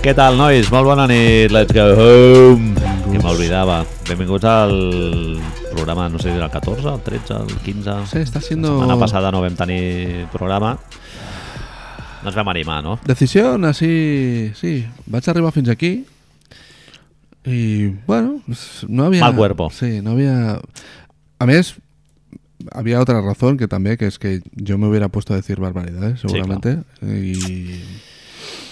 Què tal, nois? Molt bona nit, let's go home. Que m'oblidava. Benvinguts al programa, no sé si era el 14, el 13, el 15... Sí, está siendo... La setmana passada no vam tenir programa. No ens vam animar, no? Decisió, així... Sí, vaig arribar fins aquí i, bueno, no havia... Mal cuerpo. Sí, no havia... A més, había otra razón que també, que es que yo me hubiera puesto a decir barbaridades, seguramente. y...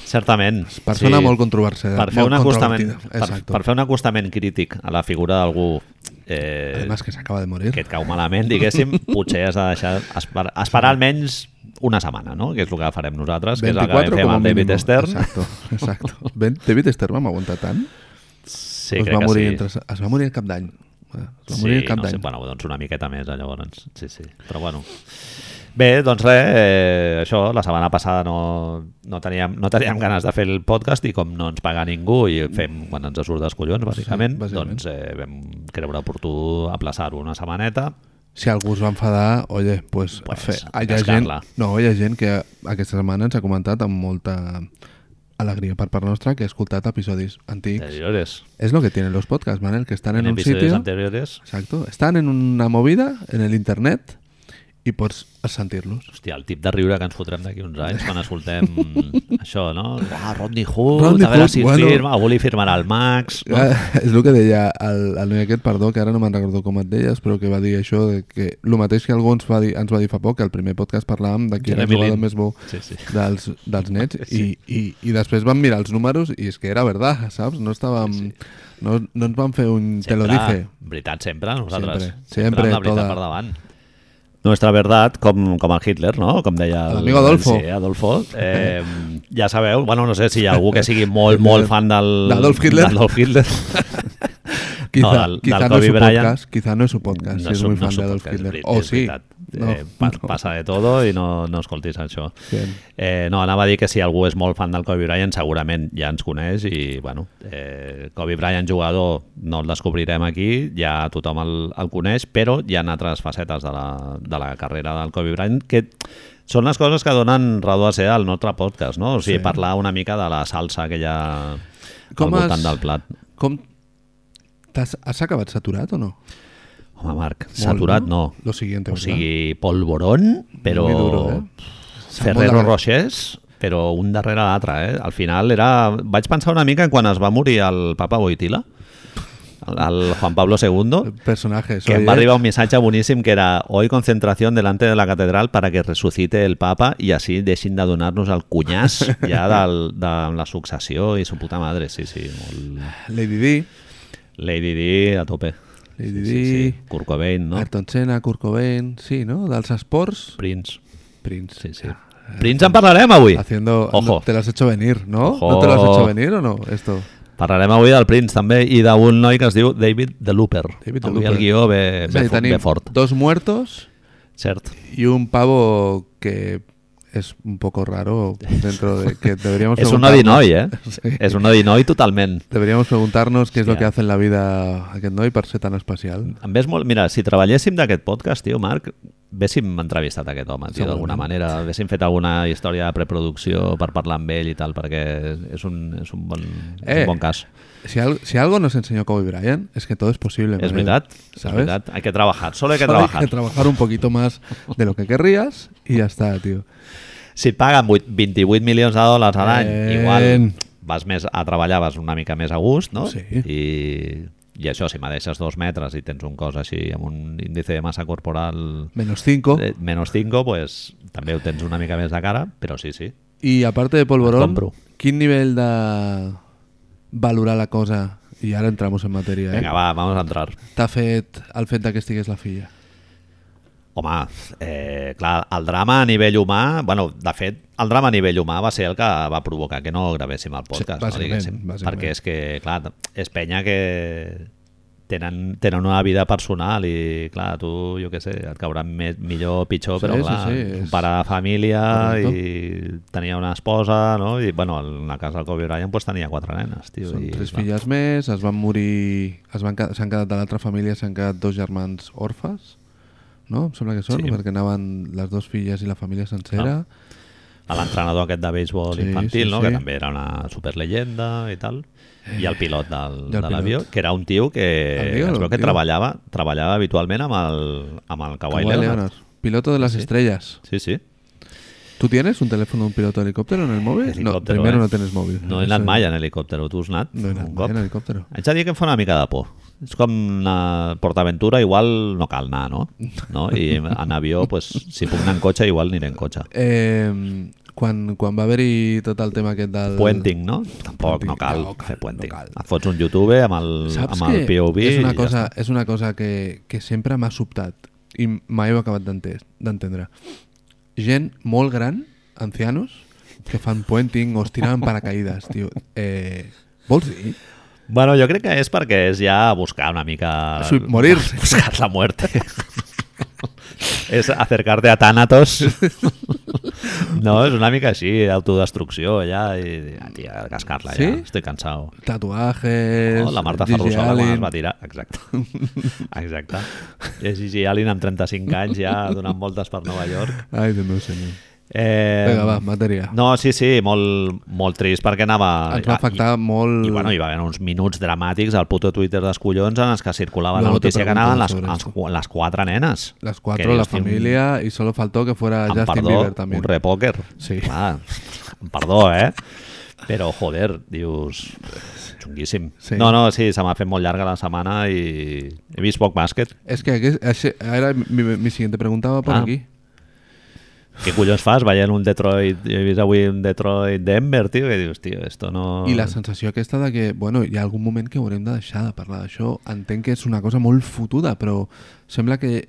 Certament. Persona sí. molt controversial. Per fer, un acostament, per, per fer un acostament crític a la figura d'algú eh, Además que s'acaba de morir. que et cau malament, diguéssim, potser has de deixar esperar, esperar almenys una setmana, no? Que és el que farem nosaltres, que és el que vam fer amb el David. Stern. Exacto, exacto. Ben, David Stern vam aguantar tant. Sí, es, crec va que morir sí. entre, es va morir al cap d'any. Es va Sí, morir al cap no sé, d'any. bueno, doncs una miqueta més, llavors. Sí, sí. Però bueno. Bé, doncs res, eh, això, la setmana passada no, no, teníem, no teníem ganes de fer el podcast i com no ens paga ningú i fem quan ens surt dels collons, bàsicament, Sí, bàsicament. doncs eh, vam creure oportú aplaçar-ho una setmaneta. Si algú es va enfadar, oye, pues, Pues, fe, hi, ha gent, no, hi ha gent que aquesta setmana ens ha comentat amb molta alegria per part nostra que ha escoltat episodis antics. Anteriores. Es lo que tienen los podcasts, Manel, que están en, En un sitio... anteriores. Exacto. Están en una movida, en el internet, i pots sentir-los. Hòstia, el tip de riure que ens fotrem d'aquí uns anys quan escoltem això, no? Ah, Rodney Hood, Rodney a veure Hood, si bueno. firma, algú li firmarà el Max, no? Ah, és el que deia el, el noi aquest, perdó, que ara no me'n recordo com et deies, però que va dir això, de que el mateix que algú ens va dir, ens va dir fa poc, que al primer podcast parlàvem de qui era el jugador més bo Sí, sí. dels, dels nets i, i, i després vam mirar els números i és que era verdad, saps? No estàvem... No, no ens van fer un te lo dije. Veritat sempre, nosaltres. Sempre, sempre, amb la veritat toda. per davant. Nuestra verdad, com, com el Hitler, no? Com deia el, L'amigo Adolfo. Sí, Adolfo. Eh, ja sabeu, bueno, no sé si hi ha algú que sigui molt, molt fan del... D'Adolf Hitler. D'Adolf Hitler. Quizá, No, del- quizá del no Kobe Bryant. podcast, quizá no es su podcast, si es su- muy fan su de Adolf podcast, Hitler. és O veritat, sí. és veritat. No, eh, pa no. Passa de todo i no, no escoltis això. Bien. Eh, no, anava a dir que si algú és molt fan del Kobe Bryant segurament ja ens coneix i, bueno, eh, Kobe Bryant jugador no el descobrirem aquí, ja tothom el, el coneix, però hi ha altres facetes de la, de la carrera del Kobe Bryant que són les coses que donen raó a ser al nostre podcast, no? O sigui, Sí. parlar una mica de la salsa que hi ha Com al voltant has- del plat. Com... T'has has acabat saturat o no? Home, Marc, saturat no. Lo siguiente, O sigui, polvorón, però... Muy duro, eh? Ferrero Molt Rochers, però un darrere l'altre, eh? Al final era... Vaig pensar una mica en quan es va morir el papa Boitila, el Juan Pablo II, Personajes. que em va arribar un missatge boníssim que era hoy concentración delante de la catedral para que resucite el papa i així deixin de donar-nos el cunyàs ja del, de la successió i su puta madre, sí, sí. Molt... Lady Di, Lady Di a tope. Lady Sí, sí, sí. Kurt Cobain, no? Ayrton Senna, Kurt Cobain, sí, ¿no? Dels esports, Prince. Prince. Sí, sí. Prince en parlarem avui. Haciendo... Ojo. no, te lo has hecho venir, ¿no? Ojo. ¿No te lo has hecho venir o no? Esto. Parlarem avui del Prince també i d'un noi que es diu David the Looper. David the avui Looper. el guió ve, ve, dir, ve fort. dos muertos Cert. y un pavo que es un poco raro dentro de que deberíamos És un odinoi, eh? Sí. És un odinoi totalment. Deberíamos preguntarnos qué es lo Hòstia. que hace en la vida aquest noi per ser tan especial. Em ves molt... Mira, si treballéssim d'aquest podcast, tio, Marc, véssim entrevistat aquest home, tio, d'alguna manera. Véssim fet alguna història de preproducció per parlar amb ell i tal, perquè és un, és un, bon, és Eh, un bon cas. Si, al- si algo nos enseñó Kobe Bryant es que todo es posible. És veritat, és ¿sabes? veritat. Hay que trabajar, solo hay que Solo trabajar. hay que trabajar un poquito más de lo que querrías y ya está, tío. Si et paguen vuit- 28 milions de dòlars a l'any, Bien. igual vas més a treballar, vas una mica més a gust, no? Sí. I, I això, si me deixes dos metres i tens un cos així amb un índice de massa corporal Menos 5. de menos 5, pues també ho tens una mica més de cara, però sí, sí. Y aparte de El polvorón, compro. ¿qué nivel de valorar la cosa? Y ahora entramos en materia, Vinga, eh? va, vamos a entrar. T'ha fet el fet de que estigués la filla. Home, eh, clar, el drama a nivell humà, bueno, de fet, el drama a nivell humà va ser el que va provocar que no gravéssim el podcast, Sí, no, bàsicament, diguéssim. bàsicament. Perquè és que, clar, és penya que tenen, tenen una vida personal i, clar, tu, jo què sé, et caurà més, millor o pitjor, Sí, però, sí, clar, sí, un és- pare de família Correcto. i tenia una esposa, no? I, bueno, en la casa del Kobe Bryant pues, tenia quatre nenes, tio. Són i, tres clar, filles més, es van morir... S'han quedat de l'altra família, s'han quedat dos germans orfes, no? Em sembla que són, Sí. perquè anaven les dues filles i la família sencera. a l'entrenador aquest de béisbol Sí, infantil, sí, no? sí. que també era una superleyenda i tal, i el pilot del, I el de l'avió, que era un tio que es veu que treballava, treballava habitualment amb el, amb el Kawhi, Kawhi Leonard. Leonard, piloto de las Sí. estrellas. Sí, sí. ¿Tú tienes un teléfono de un piloto de helicóptero en el móvil? no, primero eh? no tienes móvil. No he anat mai en helicòptero. Tu has anat? No he anat mai cop? en helicòptero. Haig de dir que em fa una mica de por. És com una PortAventura, igual no cal anar, no? no? I en avió, pues, si puc anar en cotxe, igual aniré en cotxe. Eh, quan, quan va haver-hi tot el tema aquest del... Puenting, no? Tampoc, no Puenting, cal no cal, fer puenting. no cal. Et fots un YouTube amb el, Saps amb el POV és una ja cosa, està. és una cosa que, que sempre m'ha sobtat i mai ho he acabat d'ente- d'entendre. Gent molt gran, ancianos, que fan puenting o es tiren en paracaïdes, tio. Eh, vols dir? Bueno, jo crec que és perquè és ja buscar una mica... Morir-se. Buscar la muerte. és acercarte a Thanatos. no, és una mica així, autodestrucció ja, i, ah, tia, cascar-la Sí? ja, estic cansado. Tatuajes... No, la Marta Ferrusola quan es va tirar. Exacte. Exacte. És Gigi Allen amb 35 anys ja donant voltes per Nova York. Ai, Déu meu senyor. Eh, Vinga, va, matèria. No, sí, sí, molt, molt trist perquè anava... Ens va afectar i, molt... i, bueno, hi va haver uns minuts dramàtics al puto Twitter dels collons en els que circulava la Luego te notícia que anaven les, les, les quatre nenes. Las Que cuatro, la tio, un- y solo faltó que fuera Justin perdó, Bieber también. un repòquer. Sí. Clar, amb perdó, eh? Però, joder, dius... Xunguíssim. Sí. No, no, sí, se m'ha fet molt llarga la setmana i he vist poc bàsquet. Es que aquí- ese- era mi, mi siguiente pregunta va por Ah. aquí. Què collons fas veient un Detroit... He vist avui un Detroit-Denver, tio, que dius, tio, esto no... I la sensació aquesta de que, bueno, hi ha algun moment que haurem de deixar de parlar d'això. Entenc que és una cosa molt fotuda, però sembla que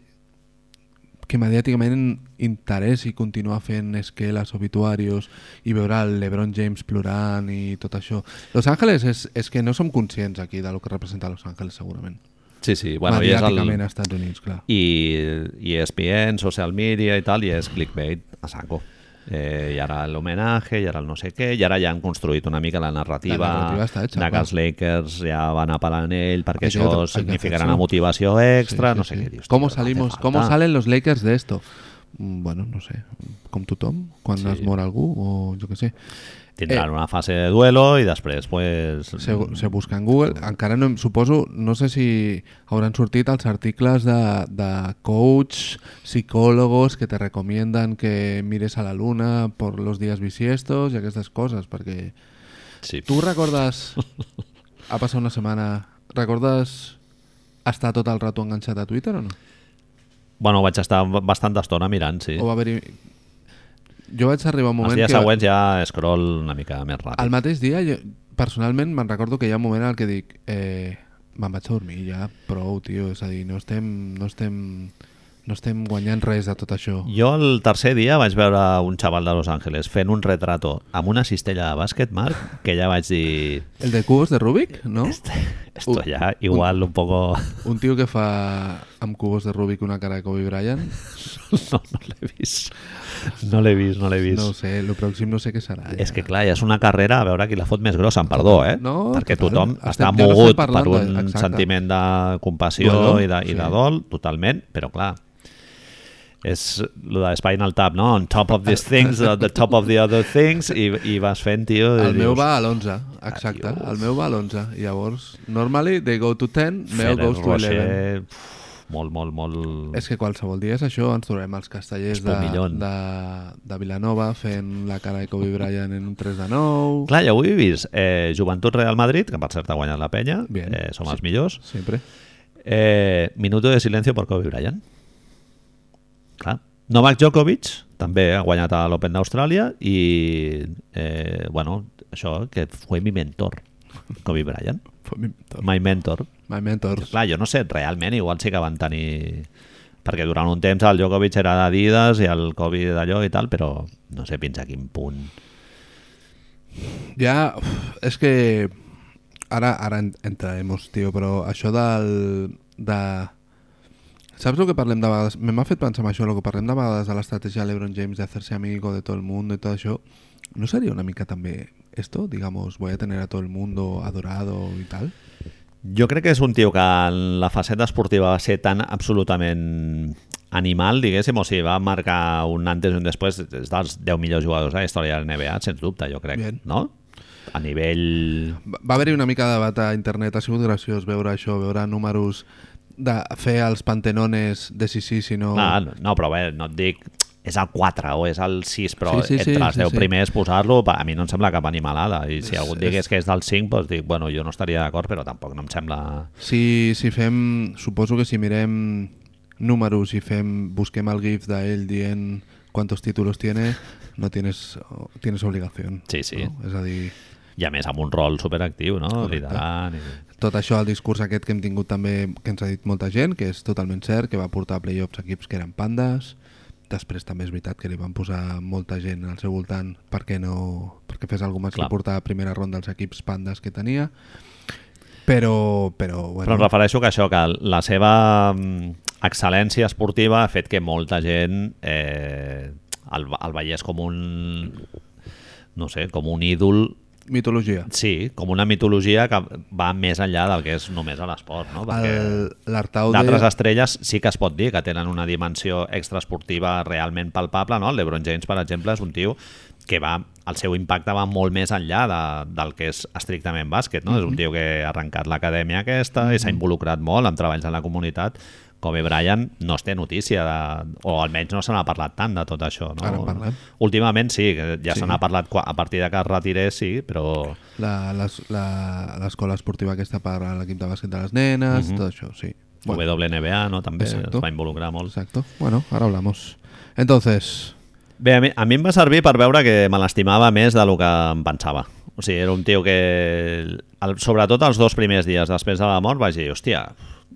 que mediàticament interessi continuar fent esqueles, obituarios i veure el LeBron James plorant i tot això. Los Ángeles és, és que no som conscients aquí de lo que representa Los Ángeles, segurament. Sí, sí, bueno, i és el... Als Estats Units, clar. I, i ESPN, social media i tal, i és clickbait a saco. Eh, I ara l'homenatge, i ara el no sé què, i ara ja han construït una mica la narrativa, La narrativa està hecha, de que els Lakers ja van apel·lant ell perquè que això que significarà una motivació extra, Sí, no sí, sé sí. què dius. ¿Cómo tio, no salimos? ¿Cómo salen los Lakers de esto? Mm, Bueno, no sé, com tothom, quan Sí. es mor algú o jo què sé. Tindran Eh. una fase de duelo i després, pues... Se, se busca en Google. Encara no suposo, no sé si hauran sortit els articles de, de coach, psicòlogos que te recomienden que mires a la luna por los días bisiestos i aquestes coses, perquè Sí. tu recordes ha passat una setmana recordes estar tot el rato enganxat a Twitter o no? Bueno, vaig estar bastant estona mirant, sí. O va haver-hi... Jo vaig arribar a un Els moment dies que... següents ja scroll una mica més ràpid. Al mateix dia, jo, personalment, me'n recordo que hi ha un moment en el que dic eh, me'n vaig a dormir ja, prou, tio, és a dir, no estem, no estem, no estem guanyant res de tot això. Jo el tercer dia vaig veure un xaval de Los Angeles fent un retrato amb una cistella de bàsquet, Marc, que ja vaig dir... El de cubos de Rubik, no? Esto Un- ya igual un poco... Un tio que fa amb cubos de Rubik una cara de Kobe Bryant. No, no l'he vist. No l'he vist, no l'he vist. No sé, el pròxim no sé què serà. És que clar, ja és una carrera a veure qui la fot més grossa, amb perdó, eh? No, Perquè total. tothom Estem- està jo no mogut per de- un exacte. sentiment de compassió i, de, i de sí. dol, totalment, però clar, és lo de Spinal Tap, no? On top of these things, at the top of the other things, i, i vas fent, tio... El meu dius, va a l'11, exacte. Adiós. El meu va a l'11. Llavors, normally they go to 10, meu goes to 11. Rocher, uf, molt, molt, molt... És que qualsevol dia és això, ens trobem els castellers de, de, de Vilanova fent la cara de Kobe Bryant en un 3 de 9. Clar, jo avui he vist eh, Joventut Real Madrid, que per cert ha guanyat la penya, Bien. eh, som Sí. els millors, Sempre. Eh, minuto de silencio por Kobe Bryant. Clar. Novak Djokovic també ha guanyat a l'Open d'Austràlia i, eh, bueno, això, que fue mi mentor, Kobe Bryant. Fue mi mentor. My mentor. My mentors. Clar, jo no sé, realment, igual sí que van tenir... Perquè durant un temps el Djokovic era d'Adidas i el Kobe d'allò i tal, però no sé fins a quin punt. Ja, és que ara, ara en- entraremos, tio, però això del... De... Saps el que parlem de vegades? Me m'ha fet pensar en això, el que parlem de vegades de l'estratègia de LeBron James de hacerse amigo de todo el mundo y todo això. ¿No sería una mica també esto? Digamos, voy a tener a todo el mundo adorado y tal. Jo crec que és un tio que en la faceta esportiva va ser tan absolutament animal, diguéssim, o sigui, va marcar un antes i un després, és dels 10 millors jugadors de la història de la NBA, sens dubte, jo crec, Bien. no? A nivell... Va va haver-hi una mica de debat a internet, ha sigut graciós veure això, veure números de fer els pantenones de si sí, si no... Ah, no, no, però bé, no et dic és el 4 o és el 6, però Sí, sí, sí, entre els sí, 10 sí. primers posar-lo, a mi no em sembla cap animalada. I si És- algú et és- digués que és del 5, doncs dic, bueno, jo no estaria d'acord, però tampoc no em sembla... Si, si fem, suposo que si mirem números i fem, busquem el gif d'ell dient quantos títulos tiene, no tienes, tienes obligación. Sí, sí. No? És a dir, I a més amb un rol superactiu, no? Correcte. Liderant... I... tot això, el discurs aquest que hem tingut també, que ens ha dit molta gent, que és totalment cert, que va portar a playoffs equips que eren pandes, després també és veritat que li van posar molta gent al seu voltant perquè no perquè fes alguna més Clar. que portar a primera ronda els equips pandes que tenia. Però, però, bueno, Però em refereixo que això, que la seva mm, excel·lència esportiva ha fet que molta gent eh, el, el veiés com un no sé, com un ídol mitologia sí, com una mitologia que va més enllà del que és només a l'esport no? perquè d'altres deia- estrelles sí que es pot dir que tenen una dimensió extraesportiva realment palpable, no? el LeBron James per exemple és un tio que va, el seu impacte va molt més enllà de, del que és estrictament bàsquet, no? És un tio que ha arrencat l'acadèmia aquesta i s'ha involucrat molt amb treballs en la comunitat. Kobe Bryant no es té notícia, de, o almenys no se n'ha parlat tant de tot això. No? Ara en parlem. Últimament sí, ja Sí. se n'ha parlat a partir de que es retirés, sí, però... la- les- la- l'escola esportiva aquesta per l'equip de bàsquet de les nenes, Mhm. tot això, sí. Bueno. WNBA no? també Exacto. es va involucrar molt. Exacto. Bueno, ahora hablamos. Entonces, Bé, a mi, a mi em va servir per veure que me l'estimava més del que em pensava. O sigui, era un tio que, el, sobretot els dos primers dies després de la mort, vaig dir, hòstia,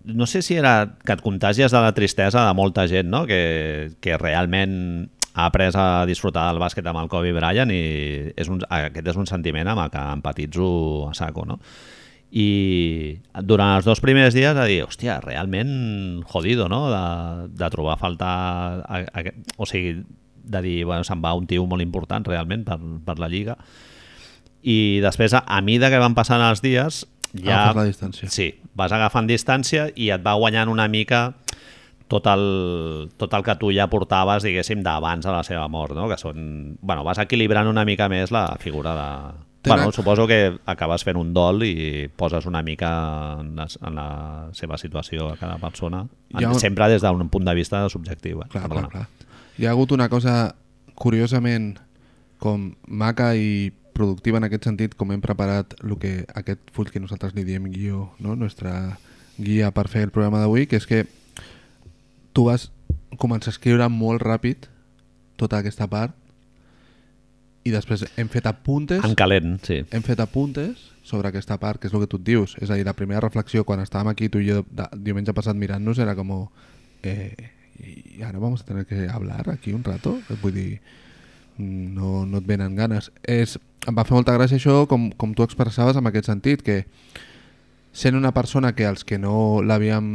no sé si era que et contagies de la tristesa de molta gent, no? que, que realment ha après a disfrutar del bàsquet amb el Kobe Bryant i és un, aquest és un sentiment amb el que empatitzo a saco, no? i durant els dos primers dies a dir, hòstia, realment jodido, no? De, de trobar a faltar... A, a, o sigui, de dir, bueno, se'n va un tio molt important realment per, per la Lliga. I després, a, a mida que van passant els dies, ja... Agafes la distància. Sí, vas agafant distància i et va guanyant una mica tot el, tot el que tu ja portaves, diguéssim, d'abans de la seva mort, no? Que són... Bueno, vas equilibrant una mica més la figura de... Tenen- Bueno, suposo que acabes fent un dol i poses una mica en la, en la seva situació a cada persona, ha un- sempre des d'un punt de vista subjectiu. Eh? Clar, clar, clar. Hi ha hagut una cosa curiosament com maca i productiva en aquest sentit, com hem preparat el que, aquest full que nosaltres li diem guió, no? nostra guia per fer el programa d'avui, que és que tu vas començar a escriure molt ràpid tota aquesta part i després hem fet apuntes En calent, sí. hem fet apuntes sobre aquesta part, que és el que tu et dius. És a dir, la primera reflexió quan estàvem aquí tu i jo de, diumenge passat mirant-nos era com... Eh, y ahora vamos a tener que hablar aquí un rato? Vull dir, no, no et venen ganes. És, em va fer molta gràcia això, com, com tu expressaves en aquest sentit, que sent una persona que els que no l'havíem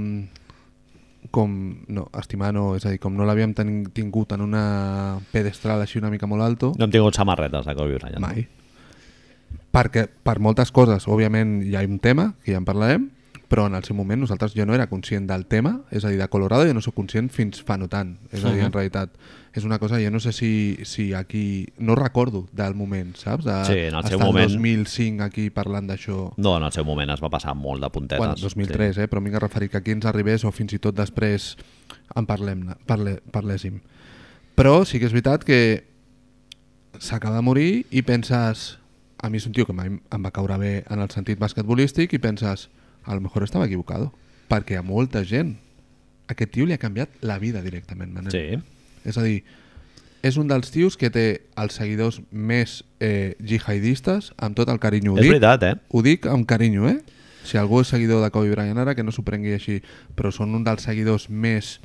com, no, estimar no, és a dir, com no l'havíem tingut en una pedestral així una mica molt alto, No hem tingut samarretes de Kobe Bryant. Mai. Perquè per moltes coses, òbviament hi ha un tema, que ja en parlarem, però en el seu moment nosaltres jo no era conscient del tema, és a dir, de Colorado jo no sóc conscient fins fa no tant. És a dir, en Mhm. realitat, és una cosa, jo no sé si, si aquí... No recordo del moment, saps? De, Sí, en el seu moment- 2005 aquí parlant d'això... No, en el seu moment es va passar molt de puntetes. Bueno, 2003, eh? però m'he referit que aquí ens arribés o fins i tot després en parlem, parle, parléssim. Però sí que és veritat que s'acaba de morir i penses... A mi és un tio que em va caure bé en el sentit basquetbolístic i penses, a lo mejor estava equivocado. Perquè a molta gent aquest tio li ha canviat la vida directament, Manel. Sí. És a dir, és un dels tios que té els seguidors més eh, jihadistes amb tot el carinyo. Ho És dic- veritat, eh? ho dic amb carinyo, eh? Si algú és seguidor de Kobe Bryant ara, que no s'ho prengui així, però són un dels seguidors més...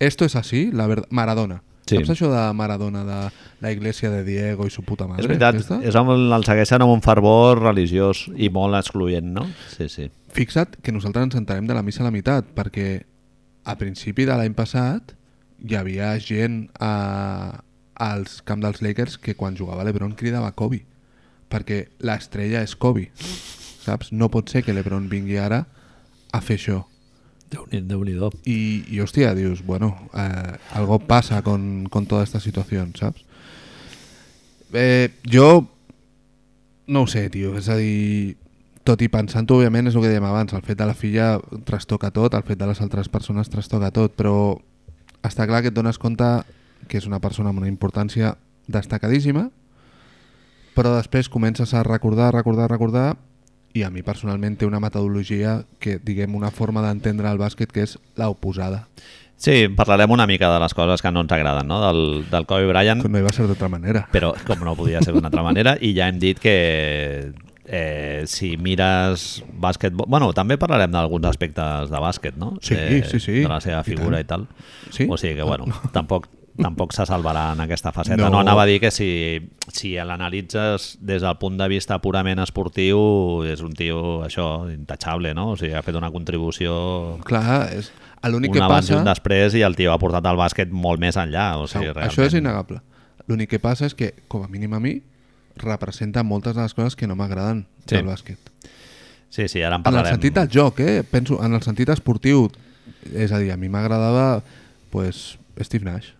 Esto es así, la verdad... Maradona. Sí. Saps això de Maradona, de la iglesia de Diego i su puta madre? És veritat, aquesta? és amb, el segueixen amb un fervor religiós i molt excloent, no? Sí, sí. Fixa't que nosaltres ens entarem de la missa a la meitat, perquè a principi de l'any passat hi havia gent a, als camp dels Lakers que quan jugava l'Ebron cridava Kobe, perquè l'estrella és Kobe, saps? No pot ser que l'Ebron vingui ara a fer això. Déu-n'hi- Déu-n'hi-do. Y, y hostia, dios, bueno, eh, algo pasa con, con toda esta situación, ¿sabes? Eh, jo no ho sé, tio, és a dir tot i pensant-ho, òbviament, és el que dèiem abans el fet de la filla trastoca tot, el fet de les altres persones trastoca tot, però està clar que et dones compte que és una persona amb una importància destacadíssima però després comences a recordar, recordar, recordar i a mi personalment té una metodologia que, diguem, una forma d'entendre el bàsquet que és l'oposada. Sí, parlarem una mica de les coses que no ens agraden, no? Del, del Kobe Bryant, Que no hi va ser d'altra manera. però com no podia ser d'una altra manera, i ja hem dit que eh, si mires bàsquet... Bueno, també parlarem d'alguns aspectes de bàsquet, no? Sí, eh, sí, sí, De la seva i figura tant. i, tal. Sí? O sigui que, bueno, tampoc tampoc se salvarà en aquesta faceta. No. No, anava a dir que si, si l'analitzes des del punt de vista purament esportiu, és un tio, això, intachable, no? O sigui, ha fet una contribució Clar, és... l'únic un que abans i passa... un després i el tio ha portat el bàsquet molt més enllà. O sigui, realment. Això és innegable. L'únic que passa és que, com a mínim a mi, representa moltes de les coses que no m'agraden Sí. del bàsquet. Sí, sí, ara en En el parlarem. sentit del joc, eh? Penso, en el sentit esportiu, és a dir, a mi m'agradava pues, Steve Nash,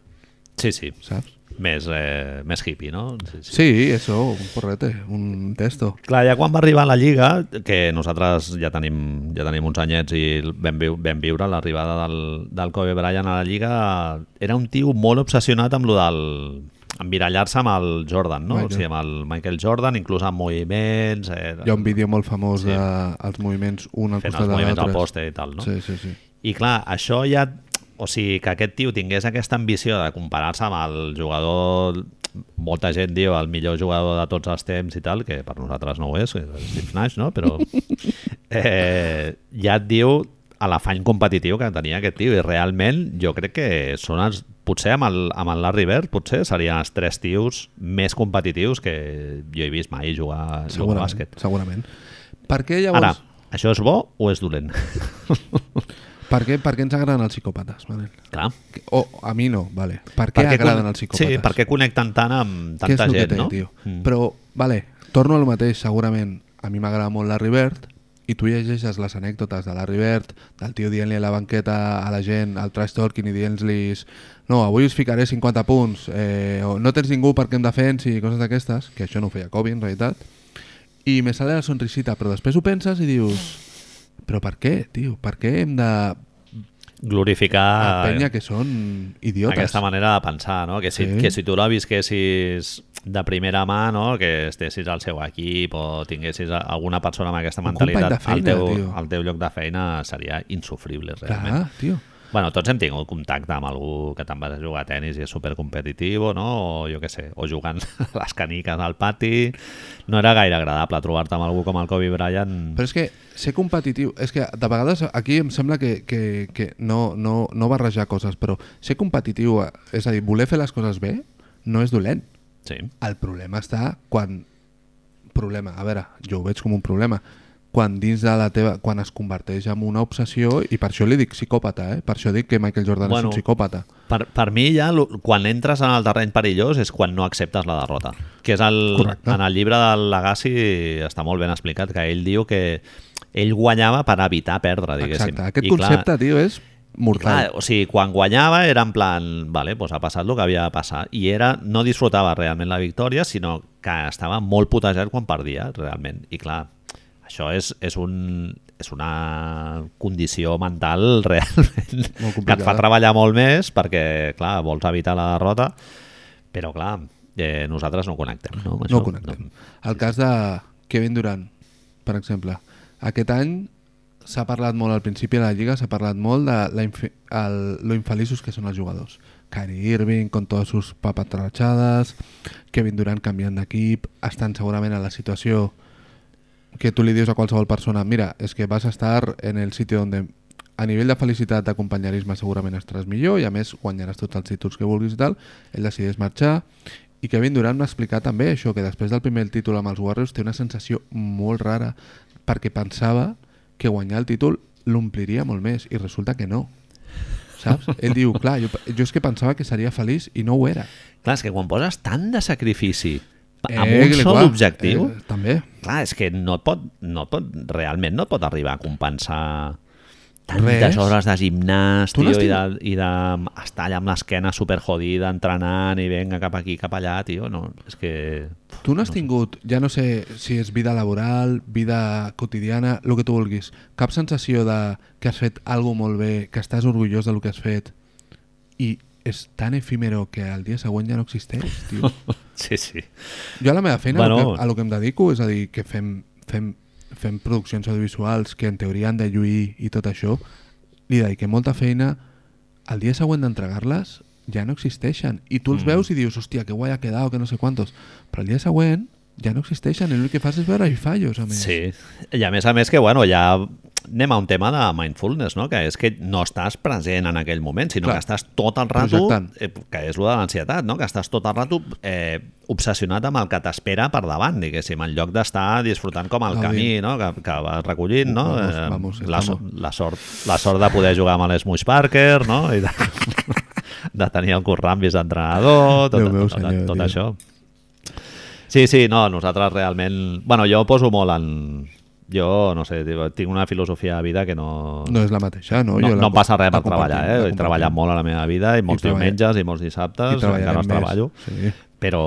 Sí, sí, saps? més, eh, més hippie, no? Sí, sí. Sí, eso, un porrete, un testo. Clar, ja quan va arribar a la Lliga, que nosaltres ja tenim, ja tenim uns anyets i vam, viu, vam viure l'arribada del, del Kobe Bryant a la Lliga, era un tio molt obsessionat amb lo del emmirallar-se amb el Jordan, no? Michael. O sigui, amb el Michael Jordan, inclús amb moviments... Eh, Hi ha un vídeo molt famós Sí. dels de, els moviments un al fent costat els de moviments al l'altre. poste i tal, no? Sí, sí, sí. I clar, això ja... O sigui, que aquest tio tingués aquesta ambició de comparar-se amb el jugador... Molta gent diu el millor jugador de tots els temps i tal, que per nosaltres no ho és, és Steve Nash, no? Però eh, ja et diu l'afany competitiu que tenia aquest tio i realment jo crec que són els, potser amb el, amb el Larry Bird potser serien els tres tios més competitius que jo he vist mai jugar, jugar a bàsquet. segurament. Per què llavors... Ara, això és bo o és dolent? Per què, per què ens agraden els psicòpates, Manel? Clar. O a mi no, vale. Per què Per agraden con- els psicòpates? Sí, per què connecten tant amb Què tanta el que gent, té, no? tio? Mm. Però, vale, torno al mateix, segurament. A mi m'agrada molt Larry Bird i tu llegeixes les anècdotes de Larry Bird, del tio dient-li a la banqueta a la gent, al trash talking i dient-li no, avui us ficaré 50 punts, eh, o no tens ningú perquè em defensi, i coses d'aquestes, que això no ho feia Kobe en realitat, i me sale la sonrisita, però després ho penses i dius però per què, tio? Per què hem de Glorificar penya que són idiotes? aquesta manera de pensar, no? Que si, Sí. que si tu la visquessis de primera mà, no? que estessis al seu equip o tinguessis alguna persona amb aquesta mentalitat feina, al, teu, tio. al teu lloc de feina seria insufrible, realment. Clar, tio. Bueno, tots hem tingut contacte amb algú que te'n vas a jugar a tennis i és supercompetitiu, no? O jo què sé, o jugant les caniques al pati. No era gaire agradable trobar-te amb algú com el Kobe Bryant. Però és que ser competitiu... És que de vegades aquí em sembla que, que, que no, no, no barrejar coses, però ser competitiu, és a dir, voler fer les coses bé, no és dolent. Sí. El problema està quan... Problema, a veure, jo ho veig com un problema. Quan dins de la teva... Quan es converteix en una obsessió, i per això li dic psicòpata, eh? Per això dic que Michael Jordan Bueno, és un psicòpata. Per, per mi ja, quan entres en el terreny perillós és quan no acceptes la derrota. Que és el, Correcte. en el llibre del Legacy està molt ben explicat, que ell diu que ell guanyava per evitar perdre, diguéssim. Exacte. Aquest I clar, concepte, tio, és mortal. Clar, o sigui, quan guanyava era en plan, vale, pues ha passat el que havia de passar. I era, no disfrutava realment la victòria, sinó que estava molt putejat quan perdia, realment. I clar, això és, és, un, és una condició mental realment que et fa treballar molt més perquè, clar, vols evitar la derrota, però clar, eh, nosaltres no connectem. No, amb no això. connectem. El cas de Kevin Durant, per exemple. Aquest any s'ha parlat molt al principi de la Lliga, s'ha parlat molt de la el, lo infeliços que són els jugadors. Kyrie Irving con todas sus papatrachades, Kevin Durant canviant d'equip, estan segurament a la situació que tu li dius a qualsevol persona, mira, és que vas a estar en el sitio donde a nivell de felicitat d'acompanyisme segurament estaràs millor i a més guanyaràs tots els títols que vulguis i tal, ell decideix marxar. I Kevin Durant m'ha explicat també això, que després del primer títol amb els Warriors té una sensació molt rara perquè pensava que guanyar el títol l'ompliria molt més i resulta que no. Saps? Ell diu, clar, jo, jo és que pensava que seria feliç i no ho era Clar, és que quan poses tant de sacrifici amb Eh, un sol clar, objectiu, eh, també clar, és que no pot, no pot, realment no pot arribar a compensar tantes Res. hores de gimnàs, tio, n'has i de, i de estar allà amb l'esquena superjodida, entrenant i venga cap aquí, cap allà, tio, no, és que... Tu no has tingut, ja no sé si és vida laboral, vida quotidiana, el que tu vulguis, cap sensació de que has fet alguna molt bé, que estàs orgullós del que has fet i és tan efímero que al dia següent ja no existeix, tio. Sí, sí. Jo a la meva feina, Bueno. bueno... a, lo que em dedico, és a dir, que fem, fem, fem produccions audiovisuals que en teoria han de lluir i tot això, li dediquem molta feina, al dia següent d'entregar-les ja no existeixen. I tu els Mm. veus i dius, hòstia, que guai ha quedat, que no sé quantos. Però al dia següent ja no existeixen i l'únic que fas és veure-hi fallos, a més. Sí, i a més a més que, bueno, ja anem a un tema de mindfulness, no? que és que no estàs present en aquell moment, sinó Clar. que estàs tot el rato, Projectant. eh, que és el de l'ansietat, no? que estàs tot el rato eh, obsessionat amb el que t'espera per davant, diguéssim, en lloc d'estar disfrutant com el Gaudint. camí no? que, que vas recollint, no? Vamos, Eh, vamos, la, so- estamos. la, sort, la sort de poder jugar amb l'Smush Parker, no? I de, de tenir el Currambis d'entrenador, tot, Déu meu tot, senyor, tot això. Sí, sí, no, nosaltres realment... Bueno, jo poso molt en... Jo, no sé, tinc una filosofia de vida que no... No és la mateixa, no? no, Jo no em passa res per treballar, eh? He treballat molt a la meva vida i molts treballa- diumenges i molts I dissabtes, treballarem encara més. treballo. Sí. Però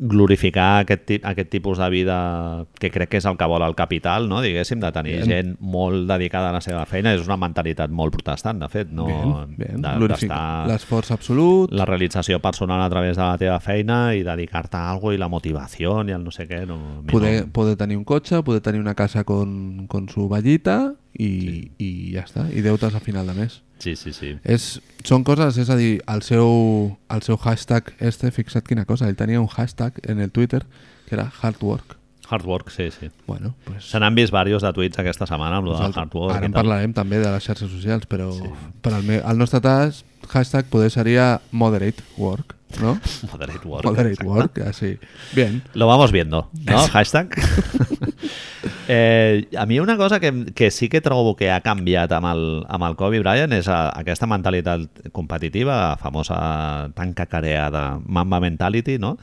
glorificar aquest, aquest tipus de vida que crec que és el que vol el capital, no? diguéssim, de tenir Bien. gent molt dedicada a la seva feina, és una mentalitat molt protestant, de fet, no? Bien, bien. de- Glorifica d'estar- l'esforç absolut, la realització personal a través de la teva feina i dedicar-te a alguna i la motivació i el no sé què. No, poder, no. poder tenir un cotxe, poder tenir una casa con, con su vallita i, sí. i ja està, i deutes a final de mes. Sí, sí, sí. És, són coses, és a dir, el seu, el seu hashtag este, fixa't quina cosa, ell tenia un hashtag en el Twitter que era hard work. Hard work, sí, sí. Bueno, pues, Se n'han vist diversos de tuits aquesta setmana amb del nosaltres- hard work. ara en parlarem també de les xarxes socials, però sí. per al, meu, al nostre tas, hashtag poder seria moderate work, no? Moderate work. Moderate work, así. Bien. Lo vamos viendo, ¿no? Hashtag. eh, a mi una cosa que, que sí que trobo que ha canviat amb el, amb el Kobe Bryant és a, aquesta mentalitat competitiva, famosa tan cacareada Mamba Mentality, no?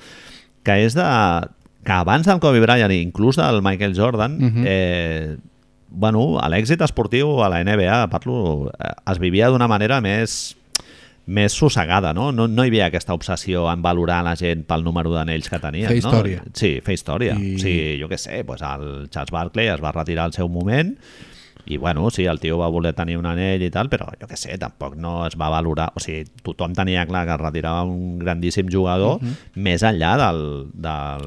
que és de que abans del Kobe Bryant i inclús del Michael Jordan Mhm. eh, bueno, a l'èxit esportiu a la NBA parlo, eh, es vivia d'una manera més més sossegada, no? no? No hi havia aquesta obsessió en valorar la gent pel número d'anells que tenien. Fer no? història. Sí, fer història. I-. Sí, jo què sé, pues el Charles Barkley es va retirar al seu moment i bueno, sí, el tio va voler tenir un anell i tal, però jo què sé, tampoc no es va valorar, o sigui, tothom tenia clar que es retirava un grandíssim jugador Mhm. més enllà del, del,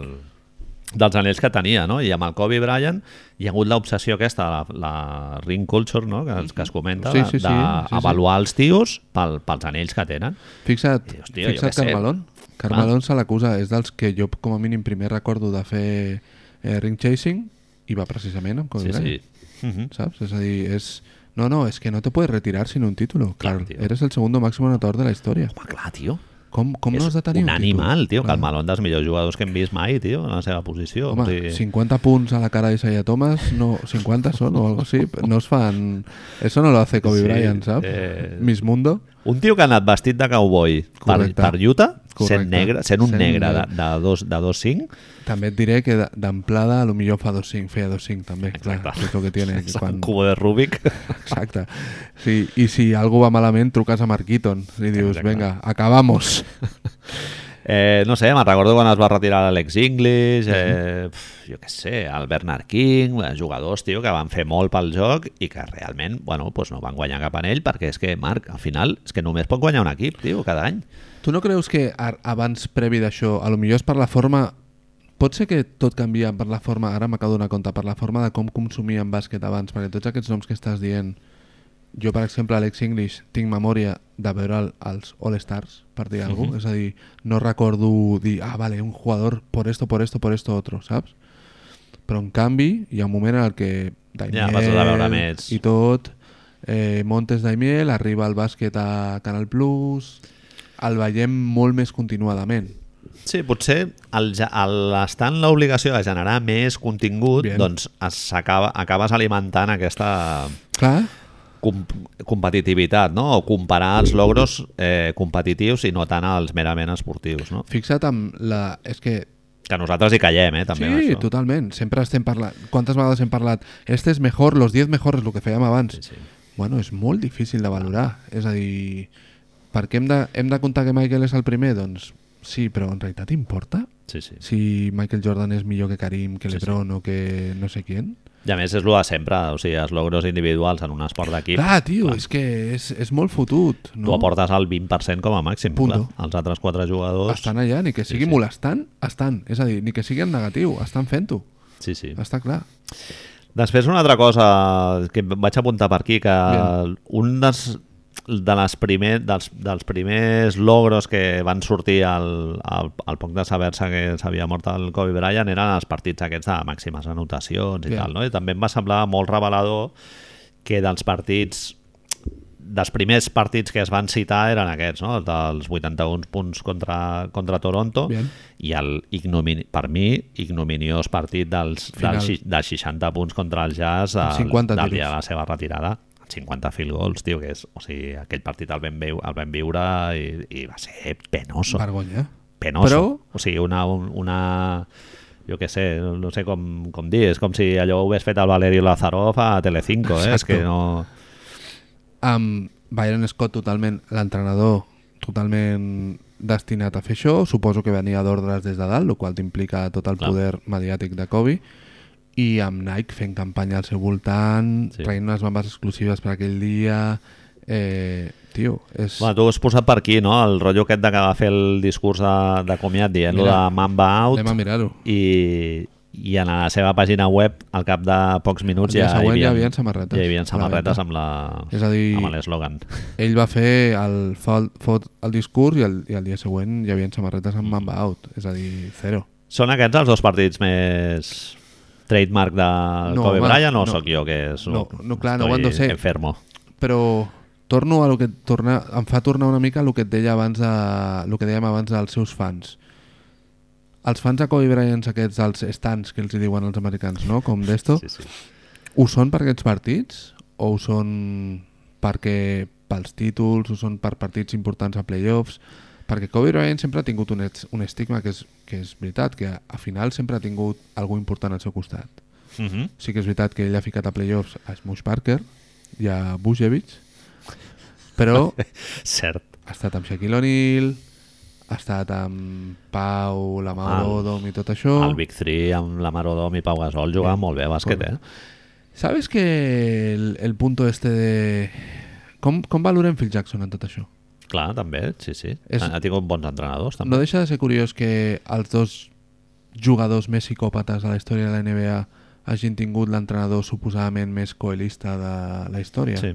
dels anells que tenia, no? I amb el Kobe Bryant hi ha hagut l'obsessió aquesta, la, la ring culture, no? Que, que es comenta, Sí, sí, sí, d'avaluar els tios pel, pels anells que tenen. Fixa't, I, hòstia, jo fixa't. Carmelón. Carmelón se l'acusa, és dels que jo com a mínim primer recordo de fer eh, ring chasing i va precisament amb Kobe Sí, Bryant. sí. Mhm. ¿sabes? Es decir, es... No, no, es que no te puedes retirar sin un título. Claro, Claro, eres el segundo máximo anotador de la historia. Home, clar, tio. Com, com no és has de tenir un un, animal, tio, que el Malone dels millors jugadors que hem vist mai, tio, en la seva posició. Home, o sigui, 50 punts a la cara de Isaiah Thomas, no, 50 son o algo así, no es fan... Eso no lo hace Kobe Sí, Bryant, ¿sabes? eh, Miss Mundo. Un tio que ha anat vestit de cowboy per, per Utah, sent, Correcte. negre, sent un Sent negre de, negre. de, dos, de dos cinc, També et diré que de- d'amplada a lo millor fa 2-5, feia 2-5 també, Exacte. clar, que és el que tiene. És un quan... cubo de Rubik. Exacte. Sí, I si algo va malament, truques a Mark Eaton i dius, Exacte. venga, acabamos. Eh, no sé, me'n recordo quan es va retirar l'Alex English, eh, pf, jo què sé, el Bernard King, jugadors, tio, que van fer molt pel joc i que realment, bueno, pues no van guanyar cap anell perquè és que, Marc, al final, és que només pot guanyar un equip, tio, cada any. Tu no creus que abans, previ d'això, a lo millor és per la forma... Pot ser que tot canvia per la forma, ara m'acabo de donar compte, per la forma de com consumíem bàsquet abans, perquè tots aquests noms que estàs dient, jo, per exemple, Alex English, tinc memòria de veure el, els All-Stars, per dir alguna cosa, és a dir, no recordo dir, ah, vale, un jugador por esto, por esto, por esto, otro, saps? Però, en canvi, hi ha un moment en el que Daimiel Ja, vas a veure més. i tot, eh, Montes Daimiel, arriba al bàsquet a Canal Plus, el veiem molt més continuadament. Sí, potser el, el, estar en l'obligació de generar més contingut, Bien. doncs es acaba, acabes alimentant aquesta Clar, com, competitivitat, no? O comparar els logros eh, competitius i no tant els merament esportius, no? fixa't amb la... És que Que nosaltres hi callem, eh, també, amb sí, això. totalment. Sempre estem parlant... Quantes vegades hem parlat? Este és mejor, los 10 mejores, el que fèiem abans. Sí, sí. bueno, és molt difícil de valorar. És a dir, per què hem de, hem de comptar que Michael és el primer? Doncs sí, però en realitat importa? Sí, sí. Si Michael Jordan és millor que Karim, que Sí, sí. LeBron o que no sé quién? I a més és el de sempre, o sigui, els logros individuals en un esport d'equip, Clar, tio, és que és, és molt fotut. tu No? aportes el 20% com a màxim. Punto. Clar. Els altres quatre jugadors... Estan allà, ni que sigui sí. molestant, estan. És a dir, ni que sigui en negatiu, estan fent-ho. Sí, sí. Està clar. Després una altra cosa que vaig apuntar per aquí, que Bien. un dels, de les primer, dels, dels primers logros que van sortir al, al, al poc de saber-se que s'havia mort el Kobe Bryant eren els partits aquests de màximes anotacions i Bien. tal, no? I també em va semblar molt revelador que dels partits dels primers partits que es van citar eren aquests, no? Els dels 81 punts contra, contra Toronto Bien. i el ignomini, per mi ignominiós partit dels, Final. dels, dels 60 punts contra el Jazz Amb del, 50 del tiros. dia de la seva retirada 50 field goals, tio, que és, o sigui, aquell partit el vam, veu, el vam viure i, i va ser penoso, Vergonya. penoso. Però- O sigui, una, un- una jo què sé, no sé com, com dir, és com si allò ho hagués fet el Valerio Lazarov a Telecinco, eh? És que no... amb Byron Scott totalment, l'entrenador totalment destinat a fer això, suposo que venia d'ordres des de dalt, el qual t'implica tot el Clar. poder mediàtic de Kobe, i amb Nike fent campanya al seu voltant, Sí. traient unes bambes exclusives per aquell dia... Eh, tio, és... Bueno, tu has posat per aquí, no? El rotllo aquest de que va fer el discurs de, de comiat dient-lo de Mamba Out Anem a mirar-ho. i, i en la seva pàgina web al cap de pocs minuts ja, hi ja havia, havien samarretes ja hi havia samarretes amb la És a dir- amb l'eslògan. Ell va fer el, fot, fot el discurs i el, i el dia següent hi havia samarretes amb Mamba Out, és a dir, zero. Són aquests els dos partits més trademark de No, Kobe Bryant o no. sóc jo que és, No, no, clar, no ho han de ser. enfermo? però torno a lo que torna, em fa tornar una mica lo que et deia abans de, lo que dèiem abans dels seus fans els fans de Kobe Bryant aquests dels stands que els hi diuen els americans no? com d'esto, Sí, sí. ho són per aquests partits o ho són perquè pels títols o són per partits importants a playoffs perquè Kobe Bryant sempre ha tingut un, un estigma que és, que és veritat que a, a final sempre ha tingut algú important al seu costat Uh -huh. sí que és veritat que ell ha ficat a playoffs a Smush Parker i a Bujevic però Cert. ha estat amb Shaquille O'Neal ha estat amb Pau, la Mauro Odom i tot això El Big 3 amb la Marodom i Pau Gasol jugaven molt bé a bàsquet, eh? ¿Sabes que el, el punto este de... Com, com valorem Phil Jackson en tot això? Clar, també, sí, sí. És- Ha, ha tingut bons entrenadors, també. No deixa de ser curiós que els dos jugadors més psicòpates de la història de la NBA hagin tingut l'entrenador suposadament més coelista de la història. Sí.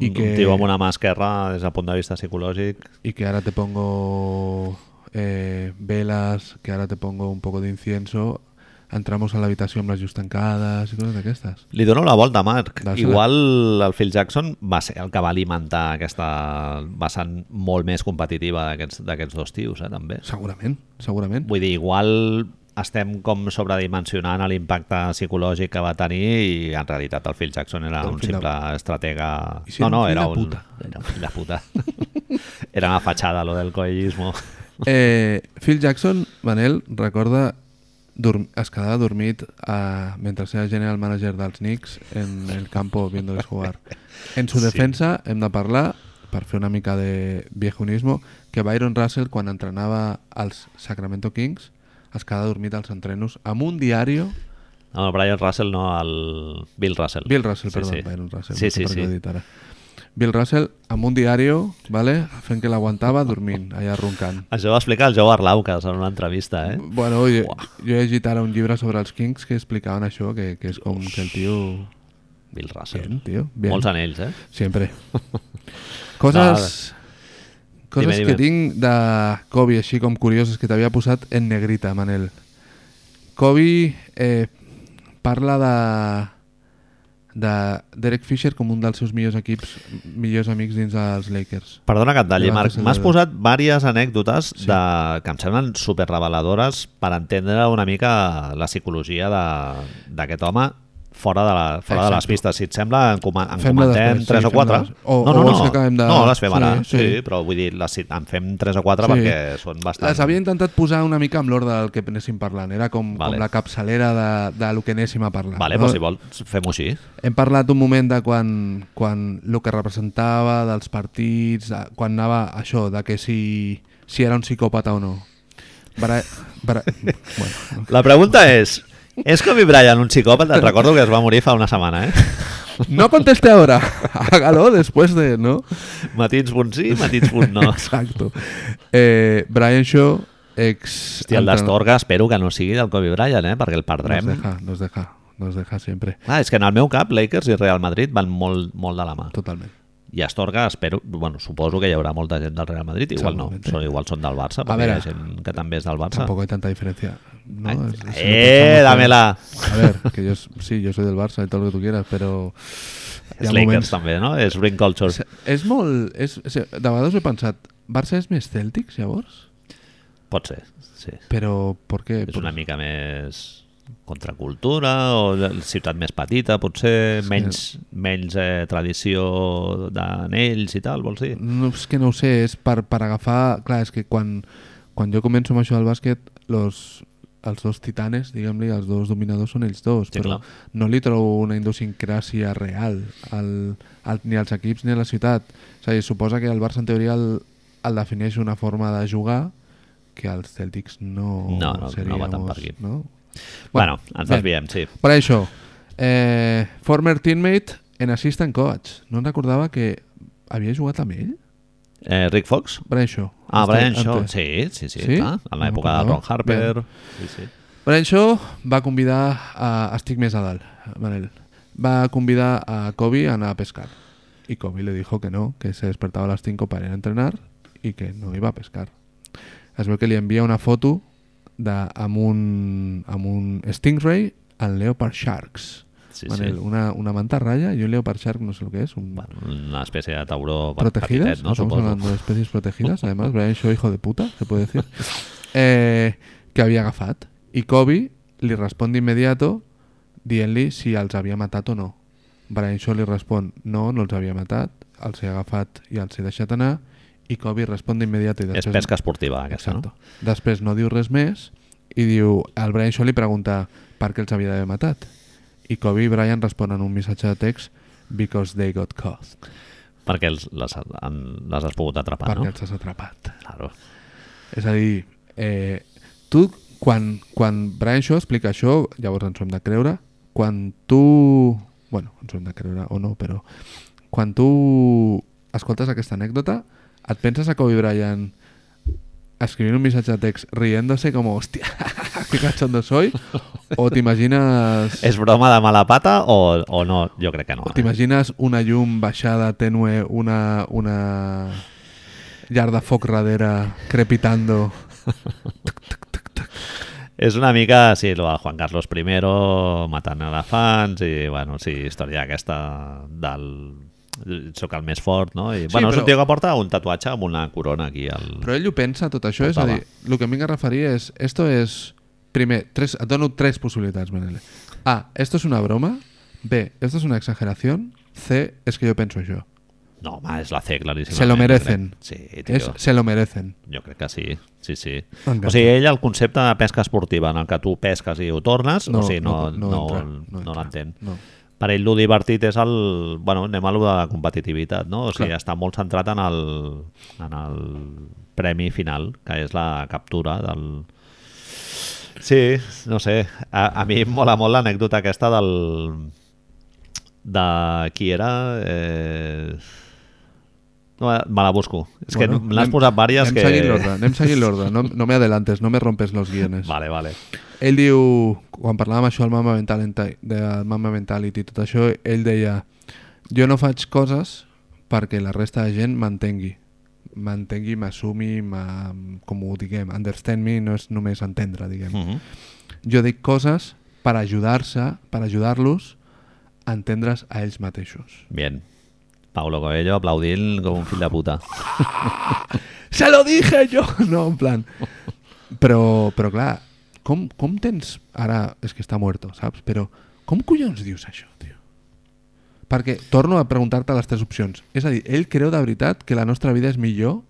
I un, que- un tio amb una mà esquerra des del punt de vista psicològic Y que ahora te pongo eh, velas, que ahora te pongo un poco de incienso, entramos a l'habitació amb les llums tancades i coses d'aquestes. Li dono la volta, Marc. Dásela. Igual el Phil Jackson va ser el que va alimentar aquesta vessant molt més competitiva d'aquests dos tios, eh, també. Segurament, segurament. Vull dir, igual estem com sobredimensionant l'impacte psicològic que va tenir i en realitat el Phil Jackson era un un fill de- simple estratega... Si no, no, era un, puta. era un fill de puta. era una fachada, lo del coellismo. Eh, Phil Jackson, Manel, recorda es quedava dormit a, mentre era general manager dels Knicks en el campo viéndoles jugar. En su Sí. defensa hem de parlar, per fer una mica de viejunismo, que Byron Russell, quan entrenava als Sacramento Kings, es quedava dormit als entrenos amb un diari No, el Brian Russell, no, el Bill Russell. Bill Russell, Sí, perdó, sí. Byron Russell. Sí, sí, sí. dit ara. Bill Russell amb un diari, vale, fent que l'aguantava dormint, allà roncant. Això va explicar el Joe Arlaucas en una entrevista, eh? Bueno, jo, jo he llegit ara un llibre sobre els Kings que explicaven això, que, que és com que el tio... Bill Russell. Bien, tio, bien. Molts anells, eh? Sempre. Coses... Coses Dime, dime. que tinc de Kobe, així com curioses, que t'havia posat en negrita, Manel. Kobe eh, parla de de Derek Fisher com un dels seus millors equips, millors amics dins dels Lakers. Perdona que et talli, Marc. M'has posat diverses anècdotes de, que em semblen superreveladores per entendre una mica la psicologia d'aquest home fora de, la, fora de les Exacte. pistes. Si et sembla, en, coma- en Fem-la comentem després, 3 sí, o 4. fem-la- o- no, no, no. acabem de- no, les fem ara. Sí, Sí, sí. però vull dir, les, en fem 3 o 4 Sí. perquè són bastant... Les havia intentat posar una mica amb l'ordre del que anéssim parlant. Era com, Vale. com la capçalera de, de lo que anéssim a parlar. Vale, no? però si vols, fem-ho així. Hem parlat un moment de quan, quan el que representava, dels partits, de, quan anava això, de que si, si era un psicòpata o no. Bara, bara, bueno, La pregunta és, és Kobe Bryant un psicòpata? Et recordo que es va morir fa una setmana, eh? no conteste ahora, hágalo después de, ¿no? Matins punt sí, matins punt no. Exacto. Eh, Brian Shaw, ex... Hòstia, el d'Astorga espero que no sigui del Kobe Bryant, eh? Perquè el Nos perdrem. deja, nos deja, nos deja siempre. Ah, és que en el meu cap Lakers i Real Madrid van molt, molt de la mà. Totalment. I Astorga espero, bueno, suposo que hi haurà molta gent del Real Madrid, igual no, són, igual són del Barça, perquè veure, hi ha gent que també és del Barça. Tampoco hay tanta diferencia. ¿no? Ay, Es- es eh, estamos- dámela. A ver, que yo s- sí, yo soy del Barça y todo lo que tú quieras, pero... hi És ha Lakers moments- també, no? És ring culture. És, és molt... És, és, de vegades he pensat, Barça és més Celtics, llavors? Pot ser, sí. Però per què? És una mica més contracultura o la ciutat més petita, potser Sí. menys, menys eh, tradició d'anells i tal, vols dir? No, és que no ho sé, és per, per agafar... Clar, és que quan, quan jo començo amb això del bàsquet, los, els dos titanes, diguem-li, els dos dominadors són ells dos, Sí, però clar. no li trobo una idiosincràsia real al, al, ni als equips ni a la ciutat. És a dir, suposa que el Barça en teoria el, el defineix una forma de jugar que els Celtics no No, no, no seríamos, va tant per aquí. No? Bueno, ens bé. desviem, sí. Per això, eh, former teammate en assistant coach. No em recordava que havia jugat amb ell? Eh, Rick Fox? Brian Shaw. Ah, Brian Shaw, sí, sí, sí, Sí? clar, en l'època de. Ron Harper. Sí, sí. Brian Shaw va convidar a... Estic més a dalt, Manel. Va convidar a Kobe a anar a pescar. Y Kobe le dijo que no, que se despertaba a las 5 para ir a entrenar y que no iba a pescar. Es veu que li envia una foto de, amb, un, amb un Stingray en Leopard Sharks. Sí, Manel, sí. Una, una manta raya y un Leopard Shark, no sé lo que es, un, Bueno, una especie de tauró protegidas, no? estamos Suposo. hablando de especies protegidas, además, Brian Shaw, hijo de puta, se puede decir, eh, que havia agafat. I Kobe li respon d'immediato dient-li si els havia matat o no. Brian Shaw li respon no, no els havia matat, els he agafat i els he deixat anar, i Kobe respon d'immediat i És pesca esportiva, aquesta, Exacto. no? Després no diu res més i diu, el Brian Shaw li pregunta per què els havia d'haver matat. I Kobe i Brian responen un missatge de text because they got caught, Perquè els, les, han, les has pogut atrapar, perquè no? els has atrapat. Claro. És a dir, eh, tu, quan, quan Brian Shaw explica això, llavors ens ho hem de creure, quan tu... Bueno, ens ho hem de creure o no, però quan tu escoltes aquesta anècdota, et penses a Kobe Bryant escrivint un missatge de text riéndose com, hòstia, que cachondo soy, o t'imagines... És broma de mala pata o, o no? Jo crec que no. Eh? T'imagines una llum baixada tènue, una, una llar de foc darrere crepitando És una mica, sí, lo de Juan Carlos I matant elefants i, bueno, sí, història aquesta del... Soc el més fort, no? I, Sí, bueno, és però- un tio que porta un tatuatge amb una corona aquí al... Però ell ho pensa, tot això, és a Portava. dir, el que em vinc a referir és, esto és, primer, tres, et dono tres possibilitats, Manele. A, esto es una broma, B, esto es una exageración, C, es que yo penso això. No, home, és la C, claríssimament. Se lo merecen. Sí, tio. És, se lo merecen. Jo crec que sí, sí, sí. O sigui, ell, el concepte de pesca esportiva en el que tu pesques i ho tornes, o sigui, no, no, no, entra, no, entra. l'entén. No. Per ell, el divertit és el... Bueno, anem a lo de la competitivitat, no? O sigui, Clar. està molt centrat en el, en el premi final, que és la captura del... Sí, no sé. A, a mi em mola molt l'anècdota aquesta del... de qui era... Eh... No, me la busco. És que me l'has posat vàries anem que... Seguint l'ordre, anem seguint l'ordre, no, no me adelantes, no me rompes los guiones. Vale, vale. Ell diu, quan parlàvem això del Mama Mentality, del Mama Mentality i tot això, ell deia, jo no faig coses perquè la resta de gent m'entengui. M'entengui, m'assumi, com ho diguem, understand me no és només entendre, diguem. Mm -hmm. Jo dic coses per ajudar-se, per ajudar-los a entendre's a ells mateixos. Bien. Paulo Coelho aplaudint com un fill de puta. ¡Se lo dije yo! No, en plan... Però, però clar, com, com tens... Ara és que està muerto, saps? Però Com collons dius això, tio? Perquè torno a preguntar-te les tres opcions. És a dir, ell creu de veritat que la nostra vida és millor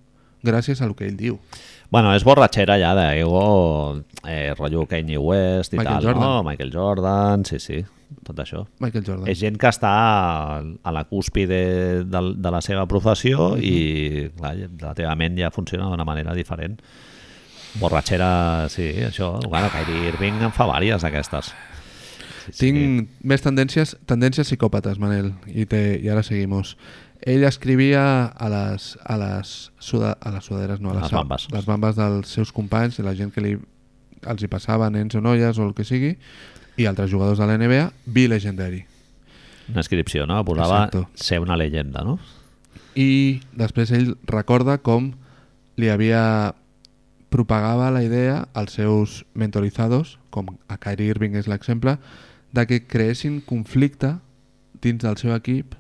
gràcies a lo que ell diu. Bueno, és borratxera ja d'ego, eh, rotllo Kanye West i Michael tal, Jordan. no? Michael Jordan, sí, sí, tot això. Michael Jordan. És gent que està a la cúspide de, de la seva professió i clar, la teva ment ja funciona d'una manera diferent. Borratxera, sí, això. Bueno, Kyrie Irving en fa vàries d'aquestes. Sí, sí. Tinc més tendències, tendències psicòpates, Manel, i, te, i ara seguimos. Ell escrivia a les, a les, suda, a les sudaderes, no, a les, Les bambes. les bambes dels seus companys, de la gent que li, els hi passava, nens o noies o el que sigui, i altres jugadors de la NBA, Be Legendary. Una inscripció, no? Posava Exacto. ser una llegenda, no? I després ell recorda com li havia propagava la idea als seus mentorizados, com a Kyrie Irving és l'exemple, de que creessin conflicte dins del seu equip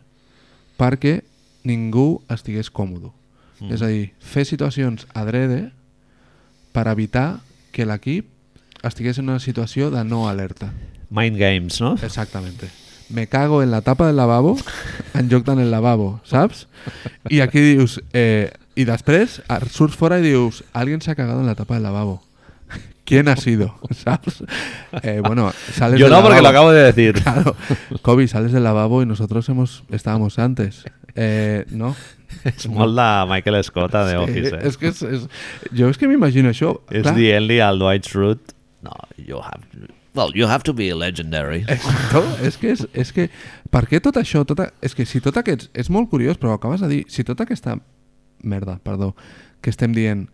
perquè ningú estigués còmode. Mm. És a dir, fer situacions adrede per evitar que l'equip estigués en una situació de no alerta. Mind Games, no? Exactamente. Me cago en la tapa del lavabo en lloc d'en el lavabo, saps? I aquí dius... Eh, I després ah, surts fora i dius alguien se ha cagado en la tapa del lavabo. ¿Quién ha sido? ¿Sabes? Eh, bueno, sales Yo del no, porque lo acabo de decir. Claro. Kobe, sales del lavabo y nosotros hemos estábamos antes. Eh, ¿No? Molt de Michael Scott a The Office, eh? és que és, és, jo és que m'imagino això. És dient-li al Dwight Schrute no, you have well, you have to be legendary. Exacto. és que, és, és que per què tot això, tota, és que si tot aquests, és molt curiós, però acabes de dir, si tota aquesta merda, perdó, que estem dient,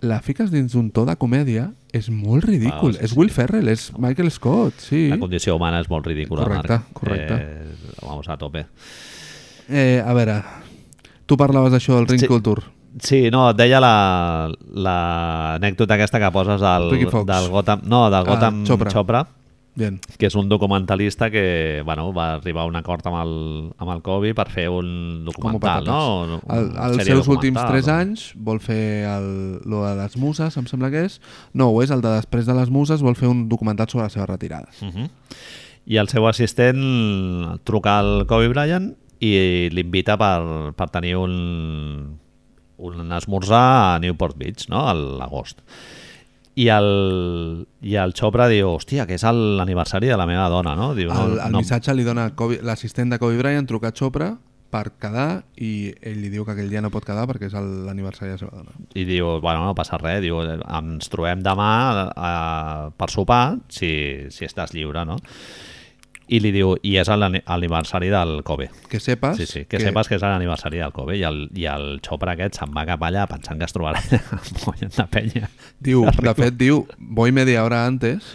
la fiques dins d'un to de comèdia, és molt ridícul. Ah, sí, és sí. Will Ferrell, és Michael Scott, sí. La condició humana és molt ridícula, Correcte, Marc. correcte. Eh, vamos a tope. Eh, a veure, tu parlaves d'això del Ring Sí. Culture. Sí, no, et deia la- l'anècdota aquesta que poses del, del Gotham, no, del Ah, Gotham Chopra. Chopra, Bien. que és un documentalista que bueno, va arribar a un acord amb el, amb el Kobe per fer un documental, no? El, els seus últims documental, 3 no? anys vol fer el, lo de les muses, em sembla que és. No, ho és el de després de les muses, vol fer un documental sobre la seva retirada. Uh -huh. I el seu assistent truca al Kobe Bryant i l'invita per, per tenir un, un esmorzar a Newport Beach, no?, a l'agost. I el, I el Chopra diu, hòstia, que és l'aniversari de la meva dona, no? Diu, no, El, el no, missatge li dona l'assistent de Kobe Bryant, truca a Chopra per quedar i ell li diu que aquell dia no pot quedar perquè és l'aniversari de la seva dona. I diu, bueno, no passa res, diu, ens trobem demà eh, per sopar, si, si estàs lliure, no? I li diu, i és l'ani- l'aniversari del Kobe. Que sepes Sí, sí, que, que sepes que és l'aniversari del Kobe i el, i el Chopra aquest se'n va cap allà pensant que es trobarà mollon de penya. Diu, de fet, diu, voy media hora antes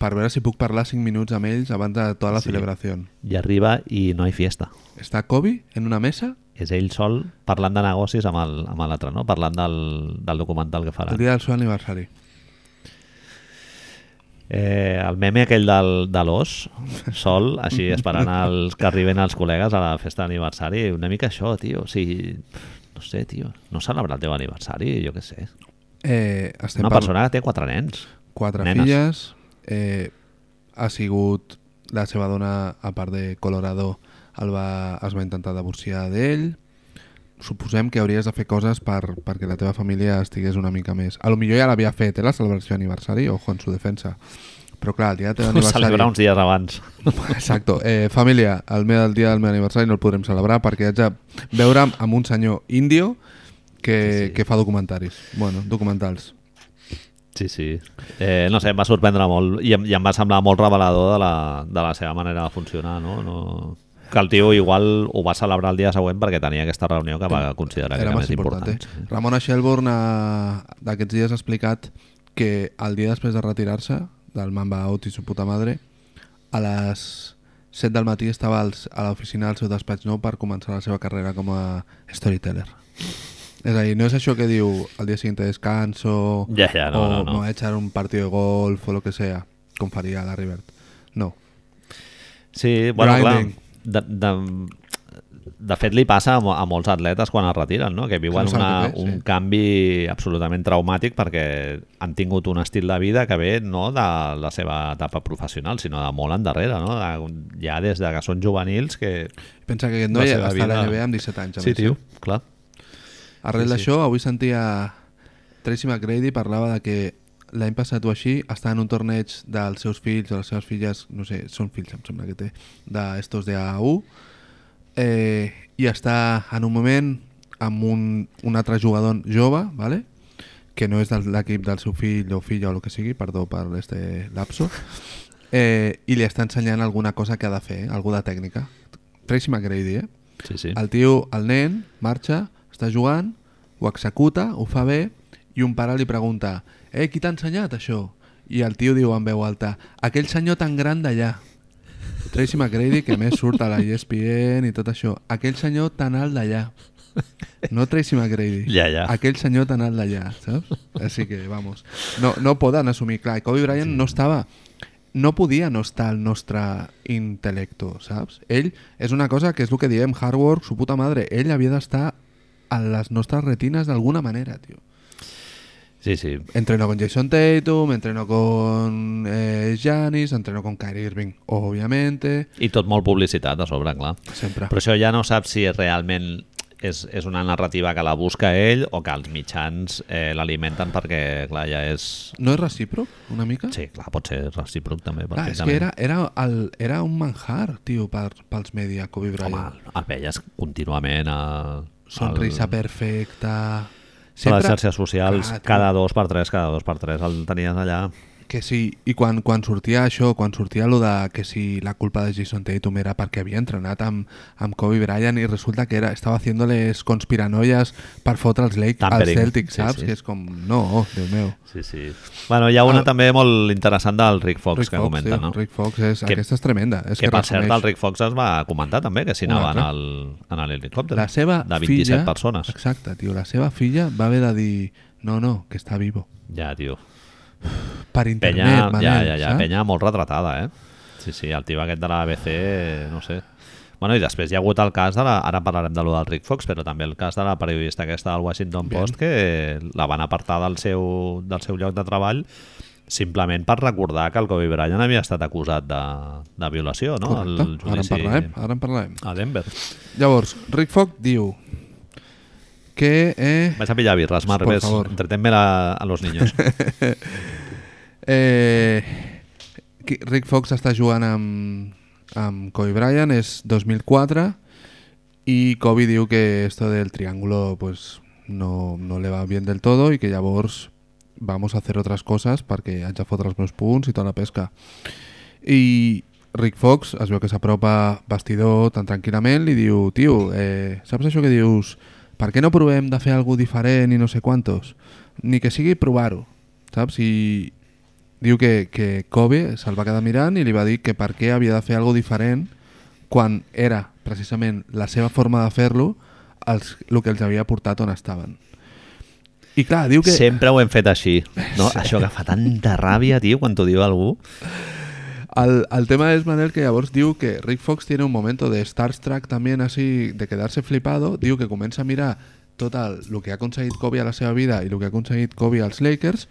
per veure si puc parlar 5 minuts amb ells abans de tota la Sí. celebració. I arriba i no hi fiesta. Està Kobe en una mesa És ell sol parlant de negocis amb l'altre, no? Parlant del, del documental que farà. el dia del seu aniversari. Eh, el meme aquell del, de l'os, sol, així esperant els que arriben els col·legues a la festa d'aniversari, una mica això, tio. O sigui, no sé, tio, no celebrar el teu aniversari, jo què sé. Eh, estem Una parlant- persona que té quatre nens. quatre Nenes. filles, eh, ha sigut la seva dona, a part de Colorado, el va, es va intentar divorciar d'ell. Suposem que hauries de fer coses per, perquè la teva família estigués una mica més... A lo millor ja l'havia fet, eh, la celebració d'aniversari, ojo en su defensa. Però clar, el dia del teu aniversari... Celebrar uns dies abans. Exacto. Eh, família, el meu el dia del meu aniversari no el podrem celebrar perquè haig de veure'm amb un senyor índio que, Sí, sí. que fa documentaris. Bueno, documentals. Sí, sí. Eh, no sé, em va sorprendre molt i em, i em va semblar molt revelador de la, de la seva manera de funcionar, no? no... Que el tio igual ho va celebrar el dia següent perquè tenia aquesta reunió que va considerar que Era era, més important. important. Eh? Ramona Shelburne ha- d'aquests dies ha explicat que el dia després de retirar-se del Mamba Out i su puta madre a les 7 del matí estava als, a l'oficina del seu despatx nou per començar la seva carrera com a storyteller. És a dir, no és això que diu el dia siguiente descanso Ja, ja, no, o no, no. me voy a echar un partido de golf o lo que sea, com faria la Rivert. No. Sí, bueno, clar, Grinding. De, de, de fet, li passa a, mo- a molts atletes quan es retiren, no? que viuen una, un canvi absolutament traumàtic perquè han tingut un estil de vida que ve no de la seva etapa professional, sinó de molt endarrere. No? De, ja des de que són juvenils que... Pensa que aquest noi està a la vida- NBA amb 17 anys. a Sí, més, tio, eh? clar. Arrel Sí, sí. d'això, avui sentia Tracy McGrady parlava de que l'any passat o així estava en un torneig dels seus fills o les seves filles, no sé, són fills em sembla que té, d'estos de AU eh, i està en un moment amb un, un altre jugador jove, ¿vale? que no és de l'equip del seu fill o filla o el que sigui, perdó per este lapso, eh, i li està ensenyant alguna cosa que ha de fer, eh? algú de tècnica. Tracy McGrady, eh? Sí, sí. El tio, el nen, marxa, està jugant, ho executa, ho fa bé, i un pare li pregunta «Eh, qui t'ha ensenyat això?» I el tio diu en veu alta «Aquell senyor tan gran d'allà». Tracy McGrady, que més surt a la ESPN i tot això. Aquell senyor tan alt d'allà. No Tracy McGrady. Ja, ja. Aquell senyor tan alt d'allà, saps? Així que, vamos. No, no poden assumir. Clar, Kobe Bryant no estava no podia no estar al nostre intel·lecto, saps? Ell, és una cosa que és el que diem, hard work, su puta madre, ell havia d'estar a les nostres retines d'alguna manera, tio. Sí, sí. Entreno con Jason Tatum, entreno con eh, Giannis, entreno con Kyrie Irving, obviamente, I tot molt publicitat a sobre, clar. sempre. Però això ja no saps si realment és, és una narrativa que la busca ell o que els mitjans eh, l'alimenten perquè, clar, ja és... No és recíproc, una mica? Sí, clar, pot ser recíproc també, Clar, és que era, era, el, era un manjar, tio, per, pels media, Kobe Bryant. Home, el veies contínuament a... Sonrisa perfecta... a les xarxes socials, Clar, cada dos per tres, cada dos per tres, el tenies allà. Que sí, i quan, quan sortia això, quan sortia lo de que si la culpa de Jason Tatum era perquè havia entrenat amb, amb Kobe Bryant i resulta que era, estava haciendo-les conspiranoies per fotre els, Lake, els. Celtics, Sí, saps? sí. Que és com, no, Déu meu. Sí, sí. Bueno, hi ha una El- també molt interessant del Rick Fox Rick que Fox, comenta, tio, no? Rick Fox, és, Que- aquesta és tremenda. És que, que, per cert, el Rick Fox es va comentar també que s'hi Un anava en el- en l'helicòpter. La seva de 27 filla, persones. Exacte, tio, la seva filla va haver de dir no, no, que està vivo. Ja, tio. Per internet, Penya, Manel, ja, ja, ja, saps? penya molt retratada, eh? Sí, sí, el tio aquest de la ABC, no sé. Bueno, i després hi ha hagut el cas de la... Ara parlarem de lo del Rick Fox, però també el cas de la periodista aquesta del Washington Bien. Post que la van apartar del seu, del seu lloc de treball simplement per recordar que el Kobe Bryant havia estat acusat de, de violació, no? Correcte, ara en parlarem, ara en parlarem. a Denver. Llavors, Rick Fox diu que... Eh, Vais a pillar birras, Marc, Por favor. entretenme a, a los niños. eh, Rick Fox està jugant amb, amb Kobe Bryant, és 2004, i Kobe diu que esto del triángulo pues, no, no le va bien del todo i que llavors vamos a hacer otras cosas perquè haig de fotre els meus punts i tota la pesca. I Rick Fox es veu que s'apropa vestidor tan tranquil·lament i diu, tio, eh, saps això que dius per què no provem de fer alguna diferent i no sé quantos? Ni que sigui provar-ho, saps? I diu que, que Kobe se'l va quedar mirant i li va dir que per què havia de fer alguna diferent quan era precisament la seva forma de fer-lo els, el que els havia portat on estaven. I clar, diu que... Sempre ho hem fet així. No? Això que fa tanta ràbia, tio, quan t'ho diu algú. El, el tema es, Manel, que llavors diu que Rick Fox tiene un momento de Starstruck también así, de quedarse flipado, diu que comença a mirar tot el, el que ha aconseguit Kobe a la seva vida i el que ha aconseguit Kobe als Lakers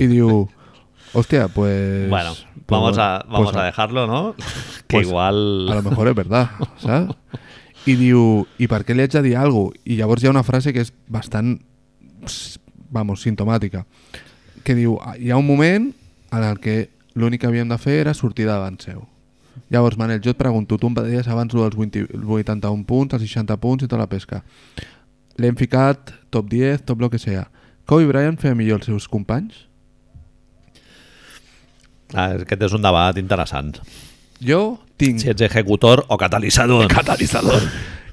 i diu, hòstia, pues... Bueno, pues vamos, a, vamos pues a dejarlo, ¿no? Que pues igual... A lo mejor es verdad, saps? I diu, i per què li haig de dir alguna cosa? I llavors hi ha una frase que és bastant, vamos, sintomàtica, que diu, "Ah, hi ha un moment en el que l'únic que havíem de fer era sortir davant seu. Llavors, Manel, jo et pregunto, tu em deies abans dels 20, 81 punts, els 60 punts i tota la pesca. L'hem ficat top 10, top lo que sea. Kobe Bryant feia millor els seus companys? Ah, aquest és un debat interessant. Jo tinc... Si ets ejecutor o catalitzador. Catalitzador.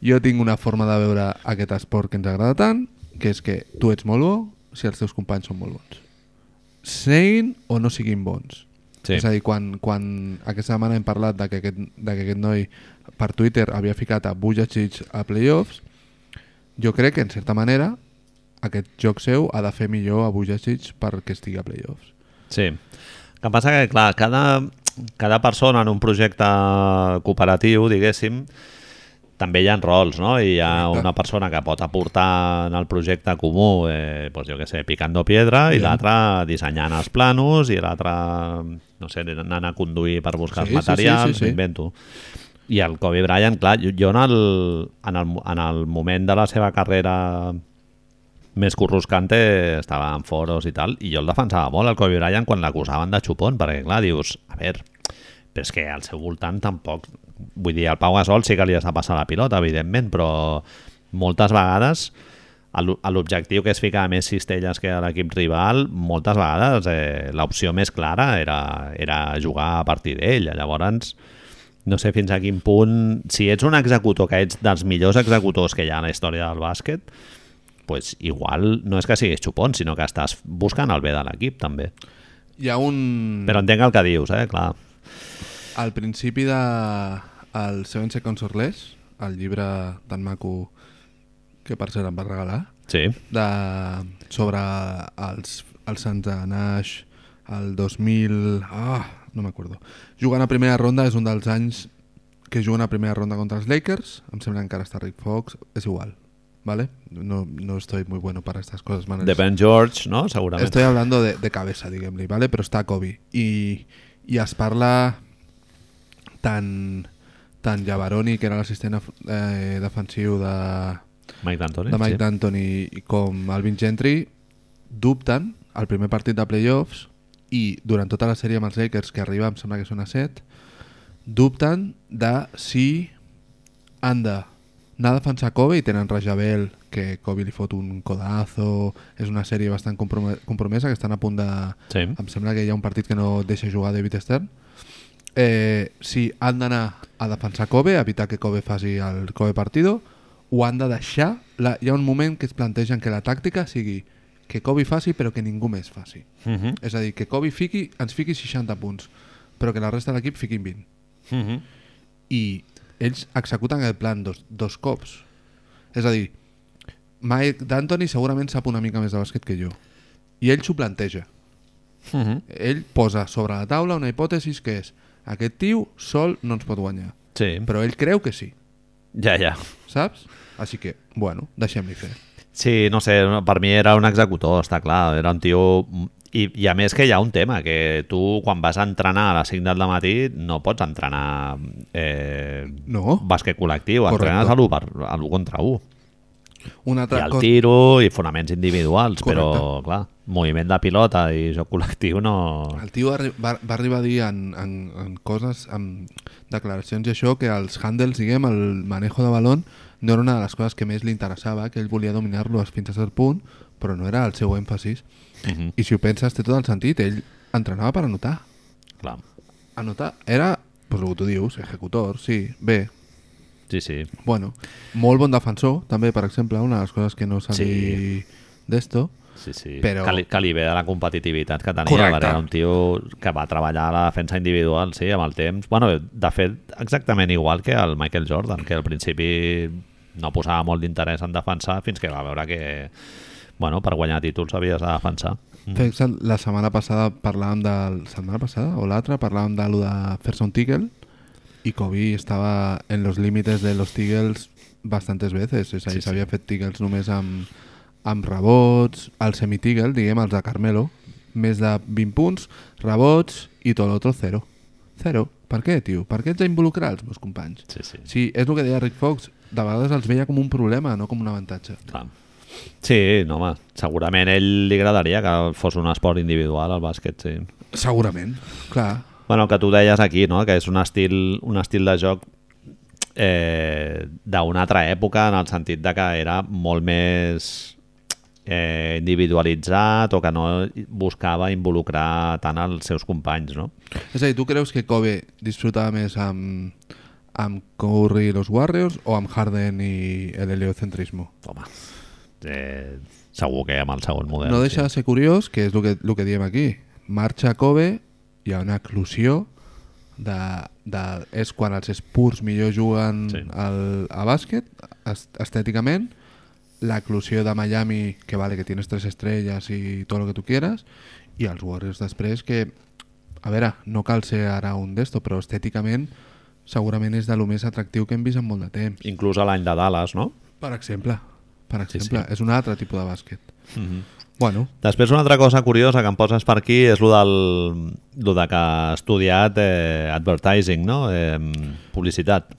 Jo tinc una forma de veure aquest esport que ens agrada tant, que és que tu ets molt bo si els teus companys són molt bons. Siguin o no siguin bons. Sí. És a dir, quan, quan aquesta setmana hem parlat de que, aquest, de que aquest noi per Twitter havia ficat a Bujacic a playoffs, jo crec que, en certa manera, aquest joc seu ha de fer millor a Bujacic perquè estigui a playoffs. Sí. El que passa que, clar, cada, cada persona en un projecte cooperatiu, diguéssim, també hi ha rols, no? I hi ha una persona que pot aportar en el projecte comú, eh, pues jo què sé, picando piedra, i Bien. l'altre dissenyant els planos, i l'altre, no sé, anant a conduir per buscar Sí, els sí, sí, materials, sí, sí. invento. I el Kobe Bryant, clar, jo, jo en, el, en, el, en el moment de la seva carrera més corruscante estava en foros i tal, i jo el defensava molt, el Kobe Bryant, quan l'acusaven de xupon, perquè clar, dius, a veure, però és que al seu voltant tampoc... Vull dir, el Pau Gasol sí que li has de passar la pilota, evidentment, però moltes vegades l'objectiu que és ficar més cistelles que a l'equip rival, moltes vegades eh, l'opció més clara era, era jugar a partir d'ell. Llavors, no sé fins a quin punt... Si ets un executor, que ets dels millors executors que hi ha a la història del bàsquet, pues igual no és que siguis xupon, sinó que estàs buscant el bé de l'equip, també. Hi ha un... Però entenc el que dius, eh? Clar. Al principi de el Seven Seconds or Less, el llibre tan maco que per cert em va regalar, Sí. de, sobre els, els Sants de Nash, el 2000... Ah, no m'acordo. Jugant a primera ronda és un dels anys que juguen a primera ronda contra els Lakers. Em sembla que encara està Rick Fox. És igual, ¿vale? No, no estoy muy bueno para estas cosas. Manuel. De Ben George, no? Segurament. Estoy hablando de, de cabeza, diguem-li, ¿vale? però està Kobe. I, i es parla tant, tant Javaroni, que era l'assistent eh, defensiu de, Mike D'Antoni. de Mike sí. D'Antoni, i com Alvin Gentry, dubten al primer partit de playoffs i durant tota la sèrie amb els Lakers, que arriba, em sembla que són a 7, dubten de si han de anar a defensar Kobe i tenen Rajabel, que Kobe li fot un codazo, és una sèrie bastant comprome- compromesa, que estan a punt de... Sí. Em sembla que hi ha un partit que no deixa jugar David Stern. Eh, si han d'anar a defensar Kobe, a evitar que Kobe faci el Kobe partido, o han de deixar... La, hi ha un moment que es plantegen que la tàctica sigui que Kobe faci però que ningú més faci. Uh -huh. És a dir, que Kobe fiqui, ens fiqui 60 punts, però que la resta de l'equip fiquin 20. Uh -huh. I ells executen el plan dos, dos cops. És a dir, Mike D'Antoni segurament sap una mica més de bàsquet que jo. I ell s'ho planteja. Uh -huh. Ell posa sobre la taula una hipòtesi que és aquest tio sol no ens pot guanyar. Sí. Però ell creu que sí, Ja, ja. saps? Així que, bueno, deixem-li fer. Sí, no sé, per mi era un executor, està clar. Era un tio... I, I a més que hi ha un tema, que tu quan vas a entrenar a les 5 del matí no pots entrenar eh, No. bàsquet col·lectiu, Correcte. entrenes a l'1 per- a l'1 contra 1. Una I altra el cosa... tiro i fonaments individuals, però Correcte. clar, moviment de pilota i joc col·lectiu no... El tio arri va, va arribar a dir en, en, en coses, en declaracions i això, que els handles, diguem, el manejo de balón, no era una de les coses que més li interessava, que ell volia dominar-lo fins a cert punt, però no era el seu èmfasis. Uh -huh. I si ho penses, té tot el sentit. Ell entrenava per anotar. Clar. Anotar era, pues el que tu dius, ejecutor, sí, bé. Sí, sí. Bueno, molt bon defensor, també, per exemple, una de les coses que no s'ha Sí. dit d'esto. Sí, sí. Però- Que, li, que li ve de la competitivitat que tenia, Correcte. perquè era un tio que va treballar a la defensa individual, sí, amb el temps. Bueno, de fet, exactament igual que el Michael Jordan, que al principi no posava molt d'interès en defensar fins que va veure que, bueno, per guanyar títols havies de defensar. Mm. La setmana passada parlàvem del... Setmana passada o l'altra parlàvem de lo de fer-se un I Kobe estava en los límites de los Tigels bastantes veces. És a dir, Sí, sí. s'havia fet Tigels només amb, amb rebots, el semi-Tigel, diguem, els de Carmelo, més de 20 punts, rebots i tot l'altre zero. Zero. Per què, tio? Per què ets a involucrar els meus companys? Sí, sí. Sí, és el que deia Rick Fox. De vegades els veia com un problema, no com un avantatge. Clar. Sí, no, home, segurament a ell li agradaria que fos un esport individual, el bàsquet, sí. Segurament, clar. Bueno, que tu deies aquí, no? que és un estil, un estil de joc eh, d'una altra època en el sentit de que era molt més eh, individualitzat o que no buscava involucrar tant els seus companys, no? És a dir, tu creus que Kobe disfrutava més amb, amb Curry i los Warriors o amb Harden i el heliocentrismo? Home, eh, segur que amb el segon model. No deixa de ser curiós, que és el que, el que diem aquí. Marxa Kobe, hi ha una eclusió de, de, és quan els Spurs millor juguen Sí. sí. al, a bàsquet, est- estèticament, la de Miami, que vale, que tienes tres estrellas y todo lo que tú quieras, i els Warriors després que, a veure, no cal ser ara un d'esto, però estèticament segurament és de lo més atractiu que hem vist en molt de temps. Inclús a l'any de Dallas, no? Per exemple, per Sí, exemple, sí. és un altre tipus de bàsquet. Mm -hmm. Bueno, Després una altra cosa curiosa que em poses per aquí és lo, del, lo de que ha estudiat eh, advertising, no? eh, publicitat,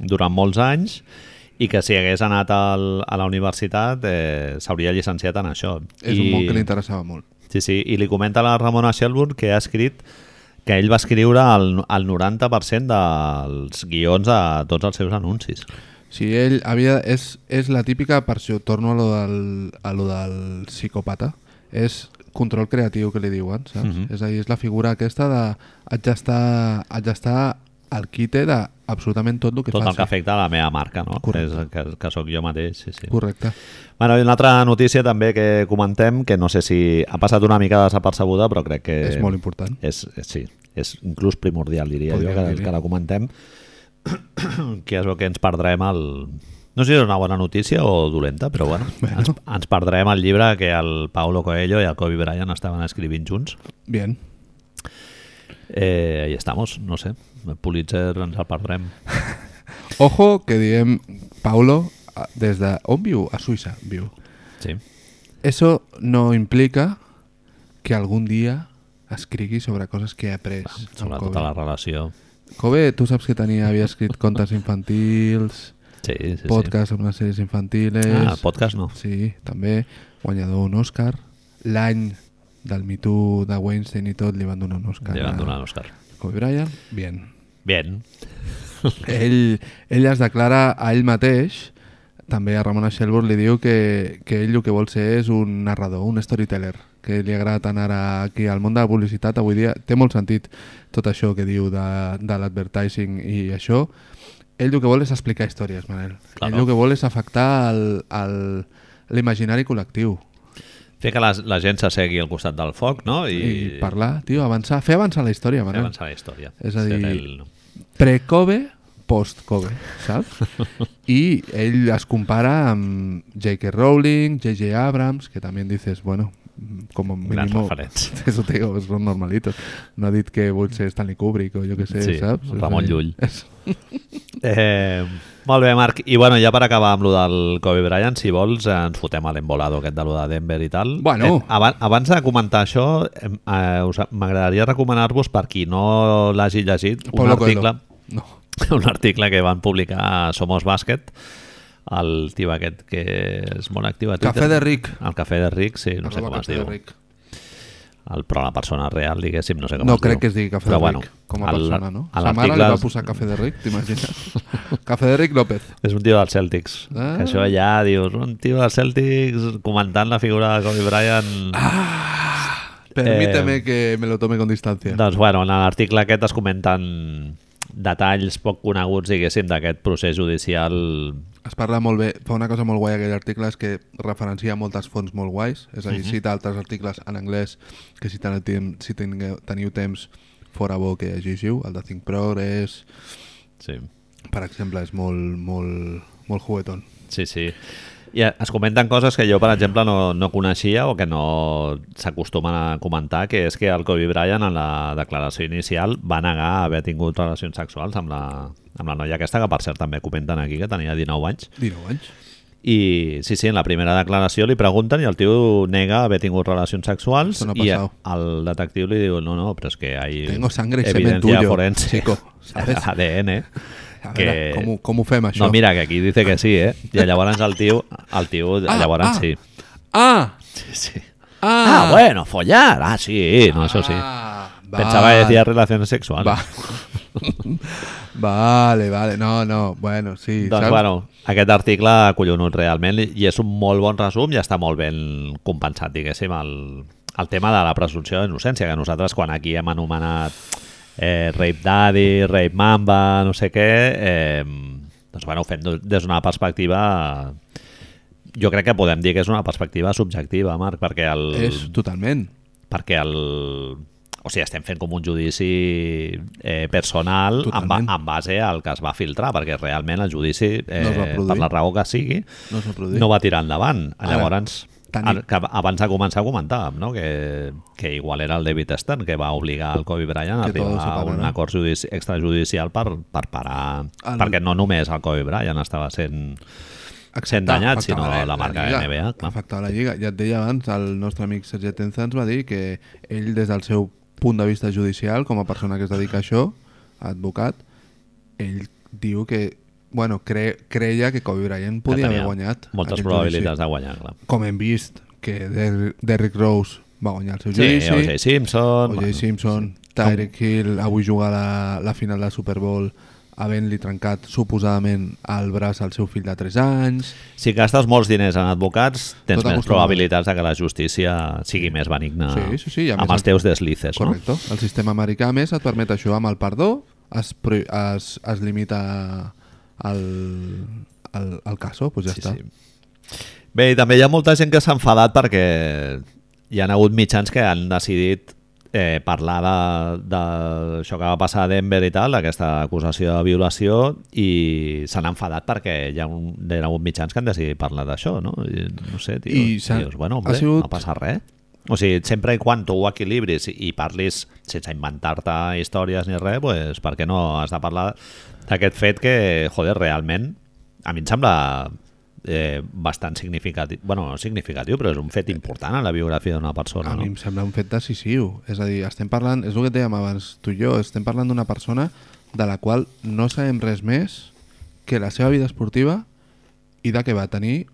durant molts anys i que si hagués anat al, a la universitat eh, s'hauria llicenciat en això. és un món que li interessava molt. Sí, sí, i li comenta la Ramona Shelburne que ha escrit que ell va escriure el, el 90% dels guions de tots els seus anuncis. Si ell havia... És, és la típica, per això torno a lo del, a lo del psicòpata, és control creatiu que li diuen, saps? Mhm. És a dir, és la figura aquesta de haig d'estar d'estar al quite de absolutament tot el que Tot faci. el que afecta a la meva marca, no? Correcte. És que, que sóc jo mateix, sí, sí. Correcte. Bueno, i una altra notícia també que comentem, que no sé si ha passat una mica desapercebuda, però crec que... És molt important. És, és, sí, és inclús primordial, diria Podríem jo, que, dir-hi. que la comentem, que és el que ens perdrem el... No sé si és una bona notícia o dolenta, però bueno, Bueno. Ens, ens perdrem el llibre que el Paulo Coelho i el Kobe Bryant estaven escrivint junts. Bien. Eh, ahí estamos, no sé, el Pulitzer ens el perdrem. Ojo que diem Paulo des de... On viu? A Suïssa viu. Sí. Eso no implica que algun dia escrigui sobre coses que he après. Sobre tota la relació. Kobe, tu saps que tenia, havia escrit contes infantils, Sí, sí, sí. podcast amb unes sèries infantiles... Ah, podcast no. Sí, també. Guanyador un Òscar. L'any del Me Too de Weinstein i tot li van donar un Òscar. Li van donar l'Òscar. Kobe Bryant. Bien. Bien. ell, ell es declara a ell mateix, també a Ramona Shelburne li diu que, que ell el que vol ser és un narrador, un storyteller, que li agrada tant ara aquí al món de la publicitat avui dia. Té molt sentit tot això que diu de, de l'advertising i això. Ell el que vol és explicar històries, Manel. Claro. Ell el que vol és afectar l'imaginari col·lectiu. Fer que la, la gent s'assegui al costat del foc, no? I, I, parlar, tio, avançar, fer avançar la història, fer Manel. avançar la història. És a dir, el- pre-Kobe, post-Kobe, saps? I ell es compara amb J.K. Rowling, J.J. Abrams, que també dices, bueno, com a Grans. Eso te digo, son normalitos. No ha dit que vull ser Stanley Kubrick o jo que sé, Sí, saps? Ramon Llull. És... Eh, molt bé, Marc. I bueno, ja per acabar amb lo del Kobe Bryant, si vols, ens fotem a l'embolado aquest de lo de Denver i tal. Bueno. Eh, abans, abans de comentar això, eh, us- m'agradaria recomanar-vos, per qui no l'hagi llegit, un Pablo article, Coelho. No. un article que van publicar a Somos Bàsquet, el tio aquest que és molt actiu a Twitter. Cafè de Ric. El Cafè de Ric, sí, no sé Arroba com es diu. Ric. El, però la persona real, diguéssim, no sé com No es crec diu. que es digui Cafè Però de Ric, bueno, com a el- persona, no? a Sa mare li va posar Cafè de Ric, t'imagines? Cafè de Ric López. És un tio dels Celtics. Ah. Que això ja dius, un tio dels Celtics comentant la figura de Kobe Bryant... Ah. Permíteme Eh, que me lo tome con distancia. Doncs bueno, en l'article aquest es comenten detalls poc coneguts, diguéssim, d'aquest procés judicial. Es parla molt bé, fa una cosa molt guai aquell article és que referencia moltes fonts molt guais, és a dir, cita altres articles en anglès que si, teniu, temps, si tingueu, teniu temps fora bo que llegiu, el de Think Progress, Sí, per exemple, és molt, molt, molt juguetón. sí. sí. I es comenten coses que jo, per exemple, no, no coneixia o que no s'acostumen a comentar, que és que el Kobe Bryant en la declaració inicial va negar haver tingut relacions sexuals amb la, amb la noia aquesta, que per cert també comenten aquí que tenia 19 anys. 19 anys. I sí, sí, en la primera declaració li pregunten i el tio nega haver tingut relacions sexuals no i el detectiu li diu, no, no, però és que hay Tengo sangre y semen tuyo, forense, chico, ¿sabes? ADN, A que... veure, com, ho- com ho fem, això? No, mira, que aquí dice que sí, eh? I llavors el tio, el tio Ah, llavors ah. sí. Ah! Sí, sí. Ah! Ah, bueno, follar, ah, sí, no, eso sí. Ah, Pensaba que decía relaciones sexuales. Va. vale, vale, no, no, bueno, sí. Doncs, saps? bueno, aquest article collonut realment i és un molt bon resum i està molt ben compensat, diguéssim, el, el tema de la presumpció d'innocència, que nosaltres quan aquí hem anomenat eh, Rape Daddy, Rape Mamba, no sé què, eh, doncs, bueno, ho fem des d'una perspectiva... Jo crec que podem dir que és una perspectiva subjectiva, Marc, perquè el... És totalment. perquè el... O sigui, estem fent com un judici eh, personal en, en base al que es va filtrar, perquè realment el judici, eh, No per la raó que sigui, No no va tirar endavant. Ara. Tenir... que abans de començar comentàvem no? que, que igual era el David Stern que va obligar el Kobe Bryant a arribar a un no? acord judici extrajudicial per, per parar... El- Perquè no només el Kobe Bryant estava sent... sent danyat, sinó la marca Lliga, NBA, clar. Afectava la Lliga. Ja et deia abans, el nostre amic Sergi Tenza ens va dir que ell, des del seu punt de vista judicial, com a persona que es dedica a això, advocat, ell diu que bueno, cre creia que Kobe Bryant podia haver guanyat Moltes probabilitats judici. de guanyar, clar. Com hem vist que Der Derrick Rose va guanyar el seu Sí, judici, O.J. Simpson... O.J. bueno, Simpson, Tyreek Hill, avui juga la, la final del Super Bowl havent-li trencat suposadament el braç al seu fill de 3 anys. Si gastes molts diners en advocats, tens Tot més probabilitats de que la justícia sigui més benigna Sí, sí, sí, amb els teus deslices, no? Correcte. El sistema americà, més, et permet això. Amb el perdó es, es, es limita el, el, el caso, doncs ja Sí, està. sí. Bé, i també hi ha molta gent que s'ha enfadat perquè hi han hagut mitjans que han decidit eh, parlar de- d'això que va passar a Denver i tal, aquesta acusació de violació, i s'han enfadat perquè hi ha, un, hi ha hagut mitjans que han decidit parlar d'això, no? I, no sé, tio, I dius, bueno, ha hombre, sigut- no passa res. O sigui, sempre i quan tu ho equilibris i parlis sense inventar-te històries ni res, pues, per què no has de parlar d'aquest fet que, joder, realment, a mi em sembla eh, bastant significatiu, bueno, no significatiu, però és un fet important en la biografia d'una persona, A mi no? em sembla un fet decisiu. És a dir, estem parlant, és el que dèiem abans tu i jo, estem parlant d'una persona de la qual no sabem res més que la seva vida esportiva i de que va tenir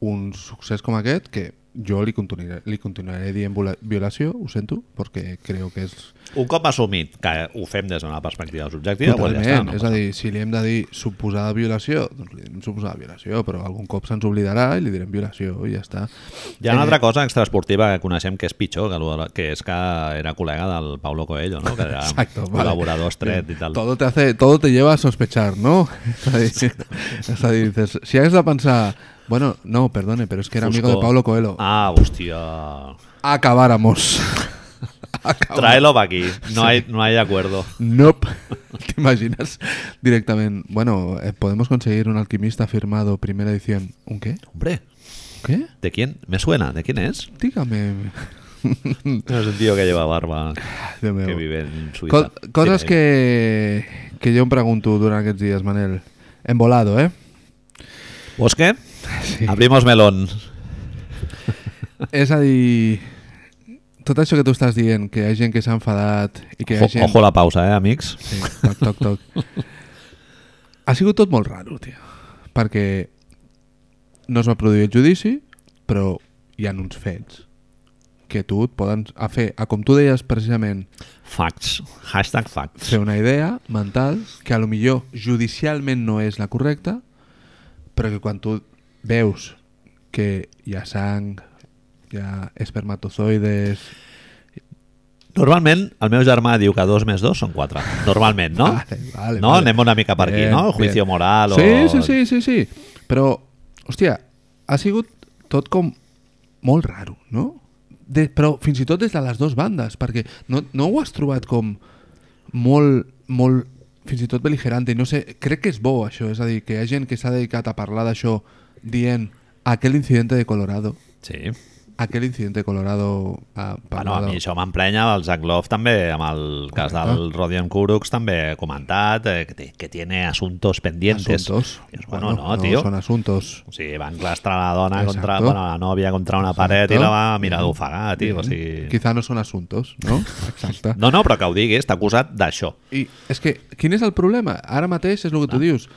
un succés com aquest que jo li continuaré, li continuaré dient violació, ho sento, perquè creo que és Un cop assumit que ho fem des d'una perspectiva subjectiva, pues ja Totalment, està. No? és a dir, si li hem de dir suposada violació, doncs li direm suposada violació, però algun cop se'ns oblidarà i li direm violació i ja està. Hi ha una Eh, altra cosa extraesportiva que coneixem que és pitjor, que, que és que era col·lega del Paulo Coelho, no? que era Exacto, vale. col·laborador estret i tal. Todo te, hace, todo te lleva a sospechar, ¿no? Es a decir, es a decir, dices, si has de pensar, bueno, no, perdone, pero es que era amigo de Fusco. Pablo Coelho. Ah, hòstia... Acabáramos. Tráelo para aquí. No hay, no hay acuerdo. Nope. ¿Te imaginas? Directamente. Bueno, eh, podemos conseguir un alquimista firmado, primera edición. ¿Un qué? Hombre, ¿Qué? ¿de quién? Me suena. ¿De quién es? Dígame. No es un tío que lleva barba, que vive en Suiza. Co coses Sí, que, que jo em pregunto durant aquests dies, Manel. Hem volado, eh? ¿Vos qué? Sí. Abrimos melón. És a dir, tot això que tu estàs dient, que hi ha gent que s'ha enfadat i que hi ha Ojo, gent... ojo la pausa, eh, amics? Sí, toc, toc, toc. ha sigut tot molt raro, tio. Perquè no es va produir el judici, però hi ha uns fets que tu et poden a fer, a com tu deies precisament, Facts. Hashtag facts. fer una idea mental que a lo millor judicialment no és la correcta, però que quan tu veus que hi ha sang, hi ha espermatozoides... Normalment, el meu germà diu que dos més dos són quatre. Normalment, no? Vale, vale, no? vale. Anem una mica per aquí, Bien, no? Juicio bien. moral o... Sí, sí, sí, sí, sí. Però, hòstia, ha sigut tot com molt raro, no? De, però fins i tot des de les dues bandes, perquè no, no ho has trobat com molt, molt, fins i tot beligerante, no sé, crec que és bo això, és a dir, que hi ha gent que s'ha dedicat a parlar d'això dient aquel incidente de Colorado, Sí. Aquel incidente de Colorado a Bueno, a mi això m'emprenya, el Zach Love també, amb el cas Correcte. del Rodion Kurucs també ha comentat eh, que, que tiene asuntos pendientes. asuntos. Dius, bueno, no, tío. Son asuntos. O sigui, va enclastrar la dona Exacto. contra, bueno, la nòvia contra una paret i Exacto. la va mirar d'ofegar, tio. O sigui... Quizá no son asuntos, ¿no? Exacte. No, no, però que ho digui, està acusat d'això. I és que, quin és el problema? Ara mateix és el que tu dius.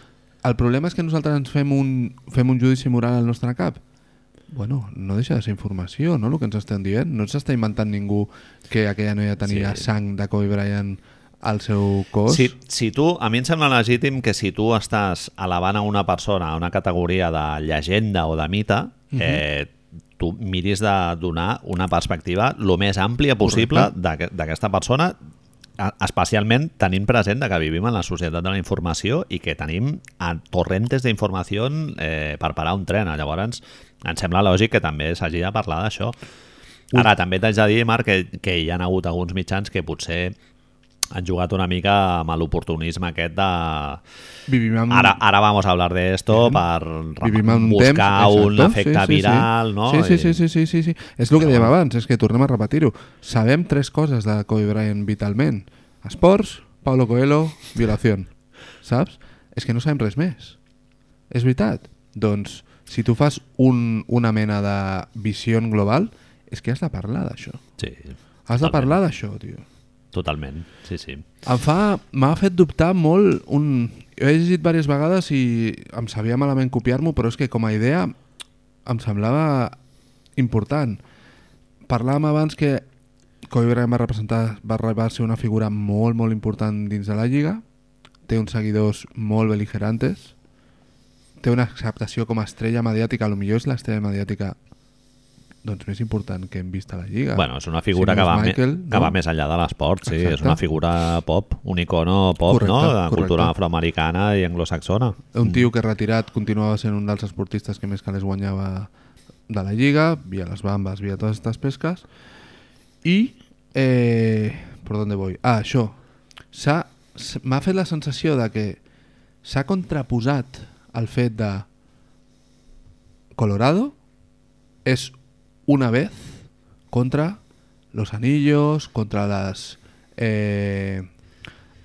El problema és que nosaltres ens fem un, fem un judici moral al nostre cap. Bueno, no deixa de ser informació, no?, el que ens estem dient. No s'està inventant ningú que aquella noia tenia Sí. sang de Kobe Bryant al seu cos. Si, si tu, a mi em sembla legítim que si tu estàs elevant a una persona a una categoria de llegenda o de mite, eh, tu miris de donar una perspectiva el més àmplia possible d'aqu- d'aquesta persona especialment tenint present que vivim en la societat de la informació i que tenim a torrentes d'informació eh, per parar un tren. Llavors, em sembla lògic que també s'hagi de parlar d'això. Ara, també t'haig de dir, Marc, que, que hi ha hagut alguns mitjans que potser han jugat una mica amb l'oportunisme aquest de... Vivim en... Ara, ara vamos a hablar de esto per Vivim buscar temps, un efecte viral, no? Sí, sí, sí, sí, sí, sí, sí. És el que dèiem abans, és que tornem a repetir-ho. Sabem tres coses de Kobe Bryant vitalment. Esports, Paulo Coelho, violació. Saps? És que no sabem res més. És veritat? Doncs, si tu fas un, una mena de visió global, és que has de parlar d'això. Sí, Has de parlar d'això, tio. Totalment, sí, sí. Em fa... M'ha fet dubtar molt un... Ho he llegit diverses vegades i em sabia malament copiar-m'ho, però és que com a idea em semblava important. Parlàvem abans que Kobe Bryant va representar, va arribar a ser una figura molt, molt important dins de la lliga. Té uns seguidors molt beligerantes. Té una acceptació com a estrella mediàtica. A lo millor és l'estrella mediàtica doncs, més important que hem vist a la lliga. Bueno, és una figura Si que, no és va, me- Michael, que no? va més enllà de l'esport, sí, Exacte. és una figura pop, un icono pop, Correcte, no?, de correcte. cultura afroamericana i anglosaxona. Un tio que retirat continuava sent un dels esportistes que més calés guanyava de la Lliga, via les bambes, via totes aquestes pesques. I... Eh, per on voy? Ah, això. M'ha fet la sensació de que s'ha contraposat el fet de Colorado és una vez contra los anillos, contra les eh,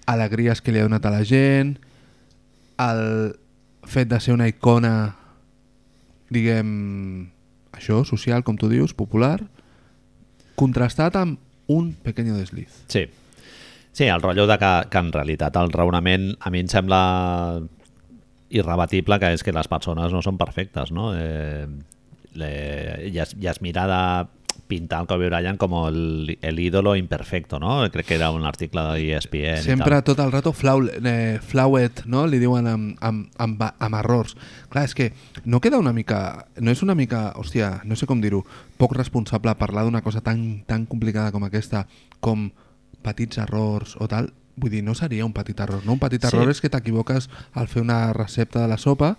alegries que li ha donat a la gent, el fet de ser una icona, diguem, això, social, com tu dius, popular, contrastat amb un pequeño desliz. Sí. Sí, el rotllo de que, que en realitat el raonament a mi em sembla irrebatible que és que les persones no són perfectes, no? Eh, le, es, ja es mira de pintar el Kobe Bryant com el, el ídolo imperfecto, no? Crec que era un article de ESPN Sempre tot el rato flau, eh, flauet, no? Li diuen amb, amb, amb, amb errors. Clar, és que no queda una mica... No és una mica, hòstia, no sé com dir-ho, poc responsable parlar d'una cosa tan, tan complicada com aquesta, com petits errors o tal, vull dir, no seria un petit error, no? Un petit Sí. error és que t'equivoques al fer una recepta de la sopa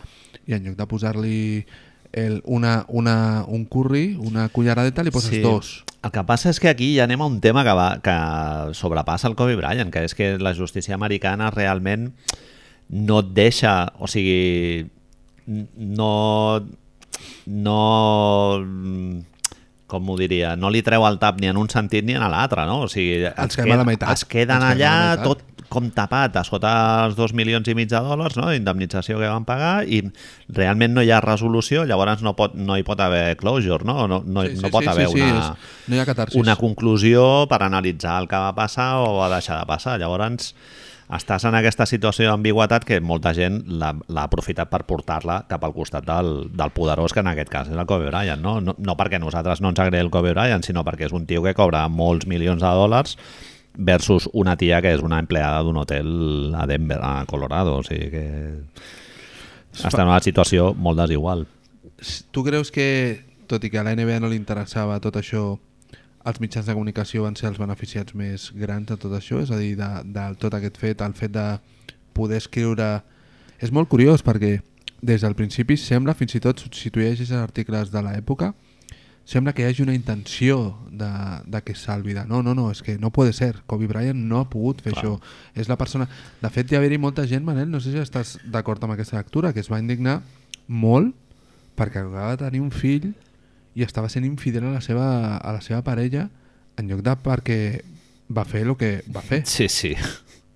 i en lloc de posar-li el, una, una, un curri, una culleradeta, li poses Sí. dos. El que passa és que aquí ja anem a un tema que, va, que sobrepassa el Kobe Bryant, que és que la justícia americana realment no et deixa, o sigui, no... no com ho diria, no li treu el tap ni en un sentit ni en l'altre, no? O sigui, Ens quedem a la meitat. es queden Ens allà la tot com tapat a sota els dos milions i mig de dòlars, no? indemnització que van pagar, i realment no hi ha resolució, llavors no, pot, no hi pot haver closure, no? No, no, Sí, sí, no pot sí, haver sí, sí, una, és- no hi ha catarsis. una conclusió per analitzar el que va passar o va deixar de passar. Llavors, estàs en aquesta situació d'ambigüetat que molta gent l'ha aprofitat per portar-la cap al costat del, del poderós, que en aquest cas és el Kobe Bryant. No? No, no perquè nosaltres no ens agradi el Kobe Bryant, sinó perquè és un tio que cobra molts milions de dòlars versus una tia que és una empleada d'un hotel a Denver, a Colorado. O sigui que està en una situació molt desigual. Tu creus que, tot i que a la NBA no li interessava tot això, els mitjans de comunicació van ser els beneficiats més grans de tot això? És a dir, de, de tot aquest fet, el fet de poder escriure... És molt curiós perquè des del principi sembla, fins i tot si tu llegis els articles de l'època, sembla que hi hagi una intenció de, de que salvi de no, no, no, és que no puede ser Kobe Bryant no ha pogut fer Clar. això és la persona, de fet hi ha haver-hi molta gent Manel, no sé si estàs d'acord amb aquesta lectura que es va indignar molt perquè acabava de tenir un fill i estava sent infidel a la seva, a la seva parella en lloc de perquè va fer el que va fer Sí, sí.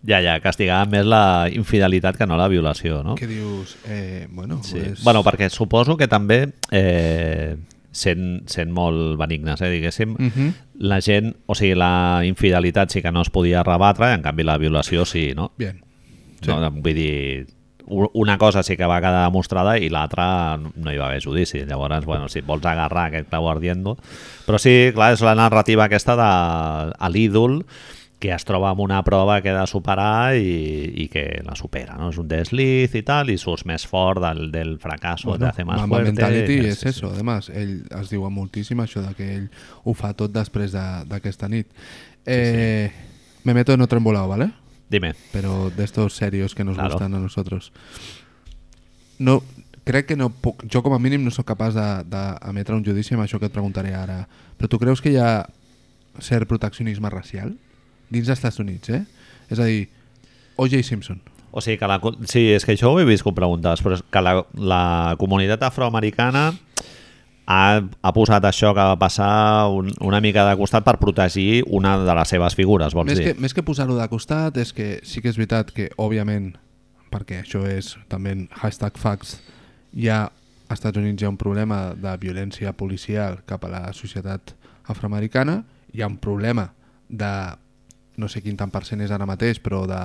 Ja, ja, castigava més la infidelitat que no la violació, no? que dius, eh, bueno, Sí. és... Bueno, perquè suposo que també, eh, sent, sent molt benignes, eh, diguéssim, Mhm. la gent, o sigui, la infidelitat sí que no es podia rebatre, en canvi la violació sí, no? Bien. Sí. no vull dir, una cosa sí que va quedar demostrada i l'altra no hi va haver judici. Llavors, bueno, si vols agarrar aquest clau ardiendo... Però sí, clar, és la narrativa aquesta de l'ídol que es troba amb una prova que ha de superar i, i que la supera, no? És un desliz i tal, i surts més fort del, del fracasso, Bueno, te hace más Mamba fuerte. Mentality és eso, además, ell es diu moltíssim això de que ell ho fa tot després de- d'aquesta nit. Eh, Me meto en otro embolado, ¿vale? Dime. Pero de estos serios que nos Claro. gustan a nosotros. No, crec que no puc, jo com a mínim no sóc capaç d'emetre un judici amb això que et preguntaré ara. Però tu creus que hi ha cert proteccionisme racial? Dins dels Estats Units, eh? És a dir, O.J. Simpson. O sigui que la, sí, és que això ho he vist que ho preguntaves, però és que la, la comunitat afroamericana ha, ha posat això que va passar un, una mica de costat per protegir una de les seves figures, vols Més dir? que, més que posar-ho de costat, és que sí que és veritat que, òbviament, perquè això és també hashtag facts, hi ha als Estats Units hi ha un problema de violència policial cap a la societat afroamericana, hi ha un problema de, no sé quin tant per cent és ara mateix, però de,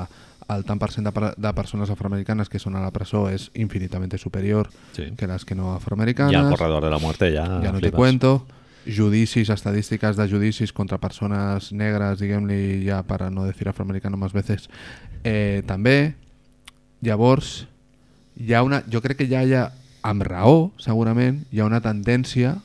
el tant per cent de, de persones afroamericanes que són a la presó és infinitament superior Sí. que les que no afroamericanes. I el corredor de la muerte ja, ja no te cuento judicis, estadístiques de judicis contra persones negres, diguem-li ja per a no decir afroamericano más veces eh, també llavors hi ha una, jo crec que ja hi ha amb raó segurament hi ha una tendència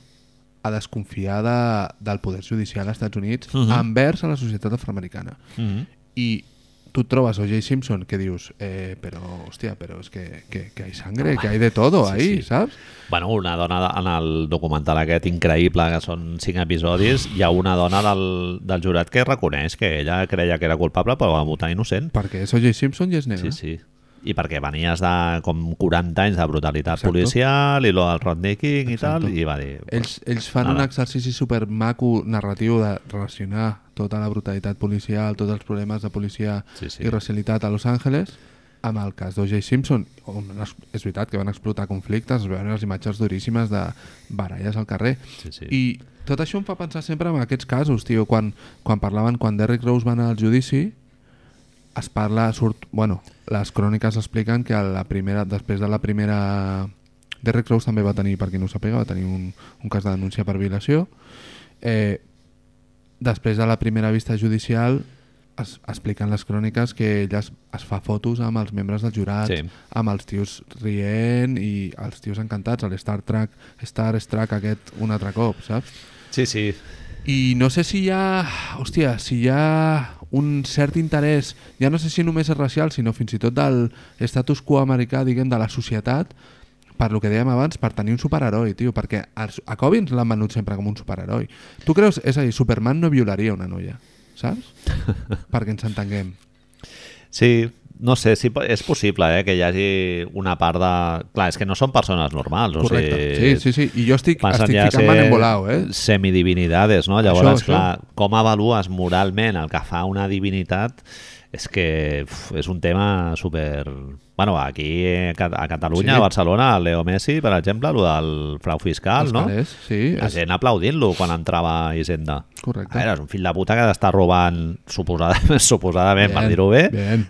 a desconfiar de, del poder judicial als Estats Units Mhm. envers a la societat afroamericana Mhm. i tu trobes O.J. Simpson que dius, eh, però, hòstia, però és que, que, que hay sangre, que hay de todo Sí, ahí, sí. saps? Bueno, una dona en el documental aquest increïble, que són cinc episodis, hi ha una dona del, del jurat que reconeix que ella creia que era culpable però va votar innocent. Perquè és O.J. Simpson i és negre. Sí, sí. I perquè venies de com 40 anys de brutalitat Exacto. policial i lo del Rodney King i Exacto. tal, i va dir... Ells, ells fan Nada. un exercici super maco narratiu de relacionar tota la brutalitat policial, tots els problemes de policia Sí, sí. i racialitat a Los Angeles amb el cas d'O.J. Simpson on es- és veritat que van explotar conflictes es veuen les imatges duríssimes de baralles al carrer Sí, sí. i tot això em fa pensar sempre en aquests casos tio, quan, quan parlaven, quan Derrick Rose va anar al judici es parla, surt, bueno, les cròniques expliquen que a la primera, després de la primera... Derrick Rose també va tenir, per qui no ho sàpiga, va tenir un, un cas de denúncia per violació. Eh, després de la primera vista judicial es, expliquen les cròniques que ell es, es fa fotos amb els membres del jurat, Sí. amb els tios rient i els tios encantats, el Star Trek, Star Trek aquest un altre cop, saps? Sí, sí. I no sé si hi ha, hòstia, si hi ha un cert interès, ja no sé si només és racial, sinó fins i tot del status quo americà, diguem, de la societat, per lo que dèiem abans, per tenir un superheroi, tio, perquè a ens l'han venut sempre com un superheroi. Tu creus, és a dir, Superman no violaria una noia, saps? perquè ens entenguem. Sí, no sé, sí, és possible eh, que hi hagi una part de... Clar, és que no són persones normals. O Correcte. sigui, Sí, sí, sí. I jo estic, estic ja ficant-me en volao, eh? semidivinidades, no? Llavors, Això, això. clar, com avalues moralment el que fa una divinitat és que uf, és un tema super... Bueno, aquí a Ca- a Catalunya, Sí. a Barcelona, el Leo Messi, per exemple, el del frau fiscal, Els no? calés, sí, La és gent aplaudint-lo quan entrava a Hisenda. correcte. A veure, és un fill de puta que t'està robant, suposadament, suposadament per Bien, dir-ho bé,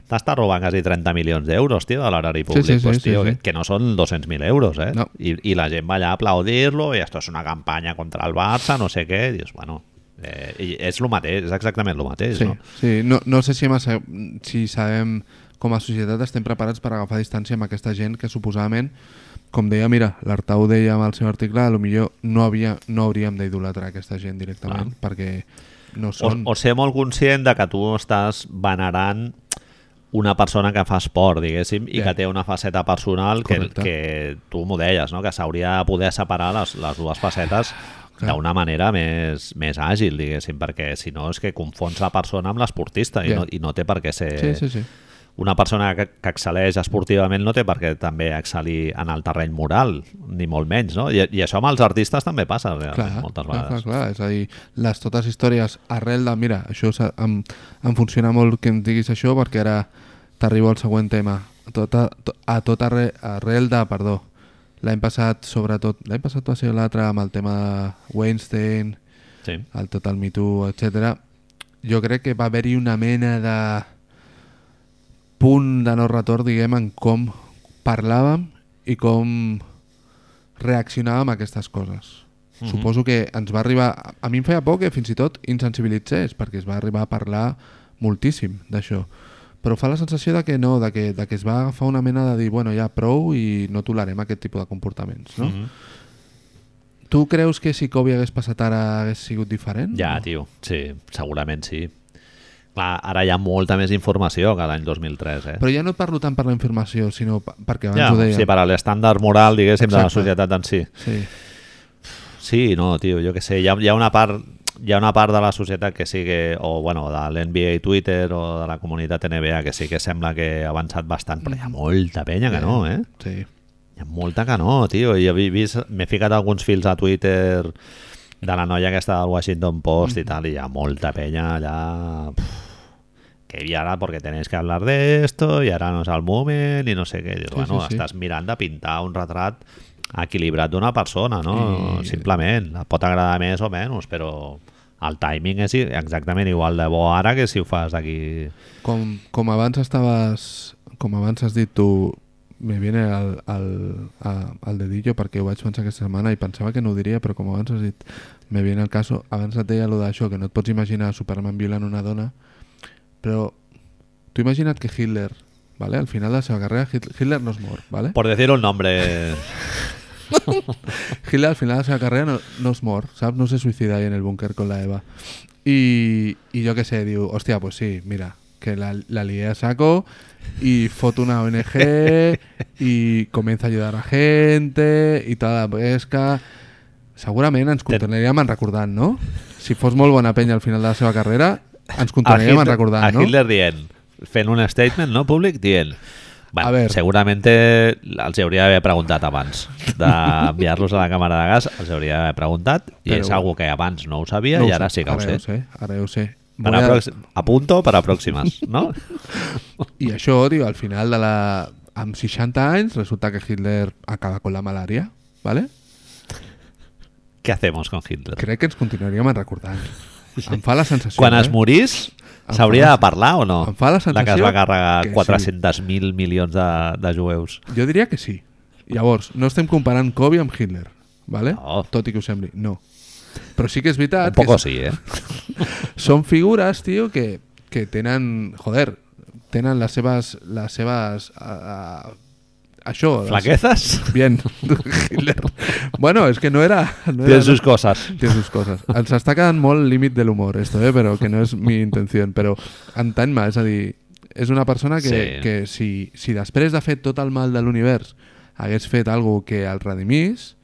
t'està robant quasi 30 milions d'euros, tio, de l'erari públic. sí, sí, pues, sí, tio, sí. Que, que no són 200.000 euros, eh? No. I, I la gent va allà a aplaudir-lo i esto és una campanya contra el Barça, no sé què, i dius, bueno, eh, i és el mateix, és exactament el mateix, Sí, no? sí. No, no sé si, massa, si sabem com a societat estem preparats per agafar distància amb aquesta gent que suposadament, com deia, mira, l'Artau deia amb el seu article, a lo millor no, havia, no hauríem d'idolatrar aquesta gent directament, perquè no O, són... o ser molt conscient de que tu estàs venerant una persona que fa esport, diguéssim, i Bé. que té una faceta personal que, Correcte. que tu m'ho deies, no? que s'hauria de poder separar les, les dues facetes Clar. D'una manera més, més àgil, diguéssim, perquè si no és que confons la persona amb l'esportista i, Bé. no, i no té per què ser... Sí, sí, sí. Una persona que, que excel·leix esportivament no té per què també excel·lir en el terreny moral, ni molt menys, no? I, i això amb els artistes també passa, realment, Clar, moltes clar, vegades. clar, clar, és a dir, les totes històries arrel de, mira, això em, em funciona molt que em diguis això perquè ara t'arribo al següent tema. A tot, a, a tot arrel, arrel de, perdó, l'any passat, sobretot, l'any passat va ser l'altre amb el tema de Weinstein, Sí. el Total Me Too, etc. Jo crec que va haver-hi una mena de punt de no retorn, diguem, en com parlàvem i com reaccionàvem a aquestes coses. Mhm. Suposo que ens va arribar... A mi em feia por que fins i tot insensibilitzés, perquè es va arribar a parlar moltíssim d'això. Però fa la sensació de que no, de que, de que es va agafar una mena de dir, bueno, ja prou i no tolerem aquest tipus de comportaments, no? Mhm. Tu creus que si Kobe hagués passat ara hagués sigut diferent? Ja, tio, sí, segurament sí. Clar, ara hi ha molta més informació que l'any 2003, eh? Però ja no parlo tant per la informació, sinó perquè abans ja, ho deia. sí, per l'estàndard moral, diguéssim, de la Exacte. societat en si. Sí. Sí, no, tio, jo que sé, hi ha, hi ha una part hi ha una part de la societat que sí que, o bueno, de l'NBA Twitter o de la comunitat NBA que sí que sembla que ha avançat bastant, però hi ha molta penya que no, eh? Sí. Hi ha molta que no, tio. Jo he vist, m'he ficat alguns fils a Twitter de la noia aquesta del Washington Post i tal, i hi ha molta penya allà... Pff, que i ara porque tenéis que hablar de esto y ahora no és el moment i no sé què. Dius, Sí, bueno, sí, sí. estàs mirant de pintar un retrat equilibrat d'una persona, no? I- Simplement. Et pot agradar més o menys, però el timing és exactament igual de bo ara que si ho fas d'aquí... Com, com abans estaves... Com abans has dit tu, me viene al, al, a, al dedillo perquè ho vaig pensar aquesta setmana i pensava que no ho diria, però com abans has dit, me viene el caso, abans et deia allò d'això, que no et pots imaginar Superman violant una dona, però tu imagina't que Hitler, ¿vale? al final de la seva carrera, Hit- Hitler no es mor, ¿vale? Por decir un nombre... Hitler al final de seva carrera no, no es mor, saps? No se suicida ahí en el búnker con la Eva. Y, y yo qué sé, digo, hostia, pues sí, mira, que la, la lié a saco y foto una ONG y comienza a ayudar a gente y toda la pesca. Segurament ens continuaríem en recordant, no? Si fos molt bona penya al final de la seva carrera, ens a continuaríem en recordant, a no? Hitler dient, fent un statement no públic dient bueno, A ver. segurament els hauria d'haver preguntat abans d'enviar-los a la càmera de gas els hauria d'haver preguntat i Però- és algo que abans no ho sabia No i ho ara sé, sí que ho ara sé, ho sé, ara ho sé. Voy a prox- apunto per a pròximes no? I això, tio, al final de la... Amb 60 anys resulta que Hitler acaba con la malària, ¿vale? què hacemos con Hitler? Crec que ens continuaríem recordant. Em fa la sensació, quan eh? es morís s'hauria la- de parlar o no? em fa la de que es sensació va carregar que sí. 400.000 milions de, de jueus Jo diria que sí. Llavors, no estem comparant Kobe amb Hitler, ¿vale? No. Tot i que ho sembli. No. Però sí que és veritat un poco que sí, eh? són figures, tio, que, que tenen... Joder, tenen les seves... Les seves uh, això... flaquezas Bien, Hitler. Bueno, és que no era... No tiene era sus cosas Tiene sus cosas. Ens està quedant molt límit de l'humor, esto, eh? però que no és mi intenció. Però entany-me, és a dir, és una persona que, Sí. que si, si després de fer tot el mal de l'univers hagués fet algo que el redimís,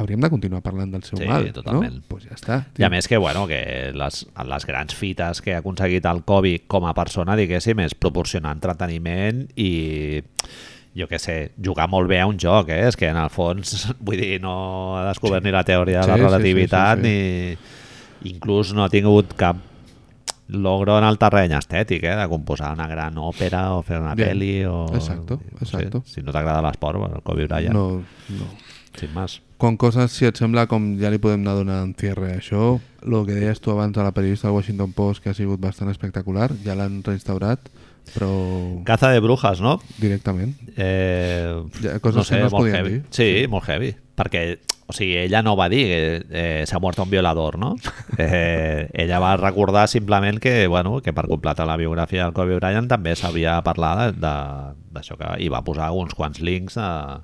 hauríem de continuar parlant del seu Sí, mal. totalment. No? Pues ja està. I a més que, bueno, que les, les grans fites que ha aconseguit el Kobe com a persona, diguéssim, és proporcionar entreteniment i jo que sé, jugar molt bé a un joc, eh? És que en el fons, vull dir, no ha descobert Sí. ni la teoria de Sí, la sí, sí, relativitat sí, ni inclús no ha tingut cap logro en el terreny estètic, eh? de composar una gran òpera o fer una Bien. pel·li o... Exacto, exacto. si no t'agrada l'esport, bueno, el Kobe Bryant, No, no. sin más. Con coses, si et sembla, com ja li podem anar donant cierre a això, el que deies tu abans de la periodista del Washington Post, que ha sigut bastant espectacular, ja l'han reinstaurat, però Caza de brujas, no? directament. Eh, Ja, coses que no es podien heavy. dir. Sí, molt heavy. Perquè, o sigui, ella no va dir que eh, s'ha mort un violador, no? Eh, ella va recordar simplement que, bueno, que per completar la biografia del Kobe Bryant també s'havia parlat de- d'això que... I va posar uns quants links a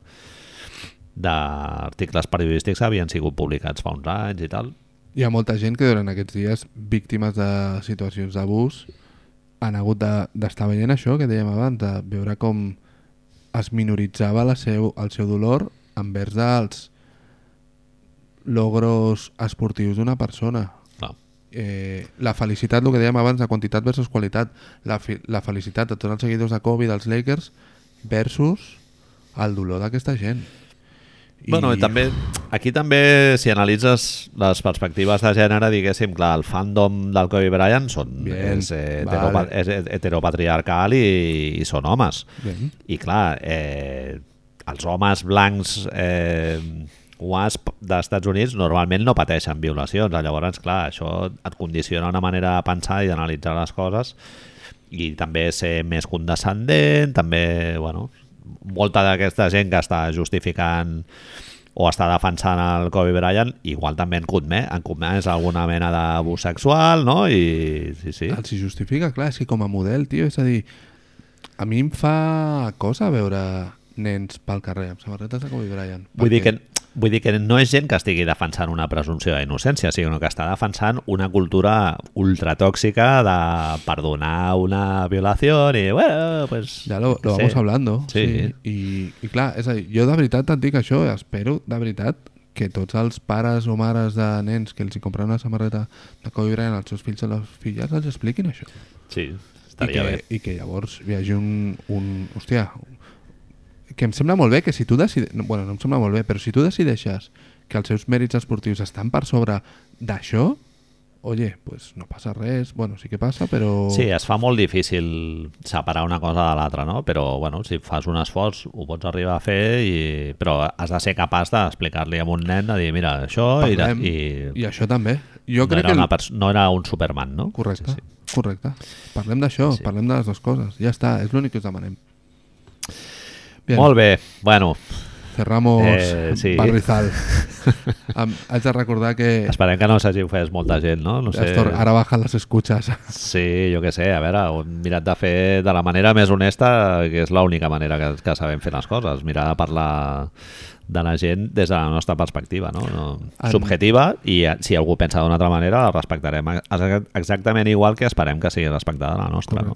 d'articles periodístics que havien sigut publicats fa uns anys i tal. Hi ha molta gent que durant aquests dies, víctimes de situacions d'abús, han hagut de- d'estar veient això que dèiem abans, de veure com es minoritzava la seu, el seu dolor envers dels logros esportius d'una persona. No. Eh, la felicitat, el que dèiem abans, de quantitat versus qualitat, la, fi, la felicitat de tots els seguidors de Kobe dels Lakers versus el dolor d'aquesta gent. I... Bueno, i també, aquí també, si analitzes les perspectives de gènere, diguéssim, clar, el fandom del Kobe Bryant són, Bien, és, eh, heteropa vale. és heteropatriarcal i, i són homes. Bien. I clar, eh, els homes blancs eh, WASP d'Estats Units normalment no pateixen violacions. Llavors, clar, això et condiciona una manera de pensar i d'analitzar les coses i també ser més condescendent, també, bueno, molta d'aquesta gent que està justificant o està defensant el Kobe Bryant, igual també en comès, en comès alguna mena d'abús sexual, no? I sí, sí. Els hi justifica, clar, és que com a model, tio, és a dir, a mi em fa cosa veure nens pel carrer amb samarretes de Kobe Bryant. Vull dir, que, vull dir que no és gent que estigui defensant una presumpció d'innocència, sinó que està defensant una cultura ultratòxica de perdonar una violació i, bueno, pues... Ja lo, lo sí. vamos hablando. Sí. I, I clar, és a dir, jo de veritat et dic això, espero, de veritat, que tots els pares o mares de nens que els hi compren una samarreta de Kobe Bryant als seus fills o les filles els expliquin això. Sí, I estaria que, bé. I que llavors hi hagi un, un... Hòstia, que em sembla molt bé que si tu decideixes... Bueno, no em sembla molt bé, però si tu decideixes que els seus mèrits esportius estan per sobre d'això, oye, pues no passa res. Bueno, sí que passa, però... Sí, es fa molt difícil separar una cosa de l'altra, no? Però, bueno, si fas un esforç ho pots arribar a fer, i... però has de ser capaç d'explicar-li a un nen, de dir, mira, això... I, de- Parlem, i, I això també. Jo no, crec era que... el- una pers- no era un Superman, no? Correcte, Sí, sí. correcte. Parlem d'això, Sí. parlem de les dues coses. Ja està, és l'únic que us demanem. Bien, Molt bé, bueno, cerramos Eh, sí. Barrizal. Em, haig de recordar que esperem que no s'hagi ofès molta gent, no? No sé... Astor, ara bajan les escuchas. Sí, jo què sé, a veure, hem mirat de fer de la manera més honesta, que és l'única manera que, que sabem fer les coses, mirar de parlar de la gent des de la nostra perspectiva, no? no En- subjetiva, i eh, si algú pensa d'una altra manera, la respectarem ex- exactament igual que esperem que sigui respectada la nostra. No?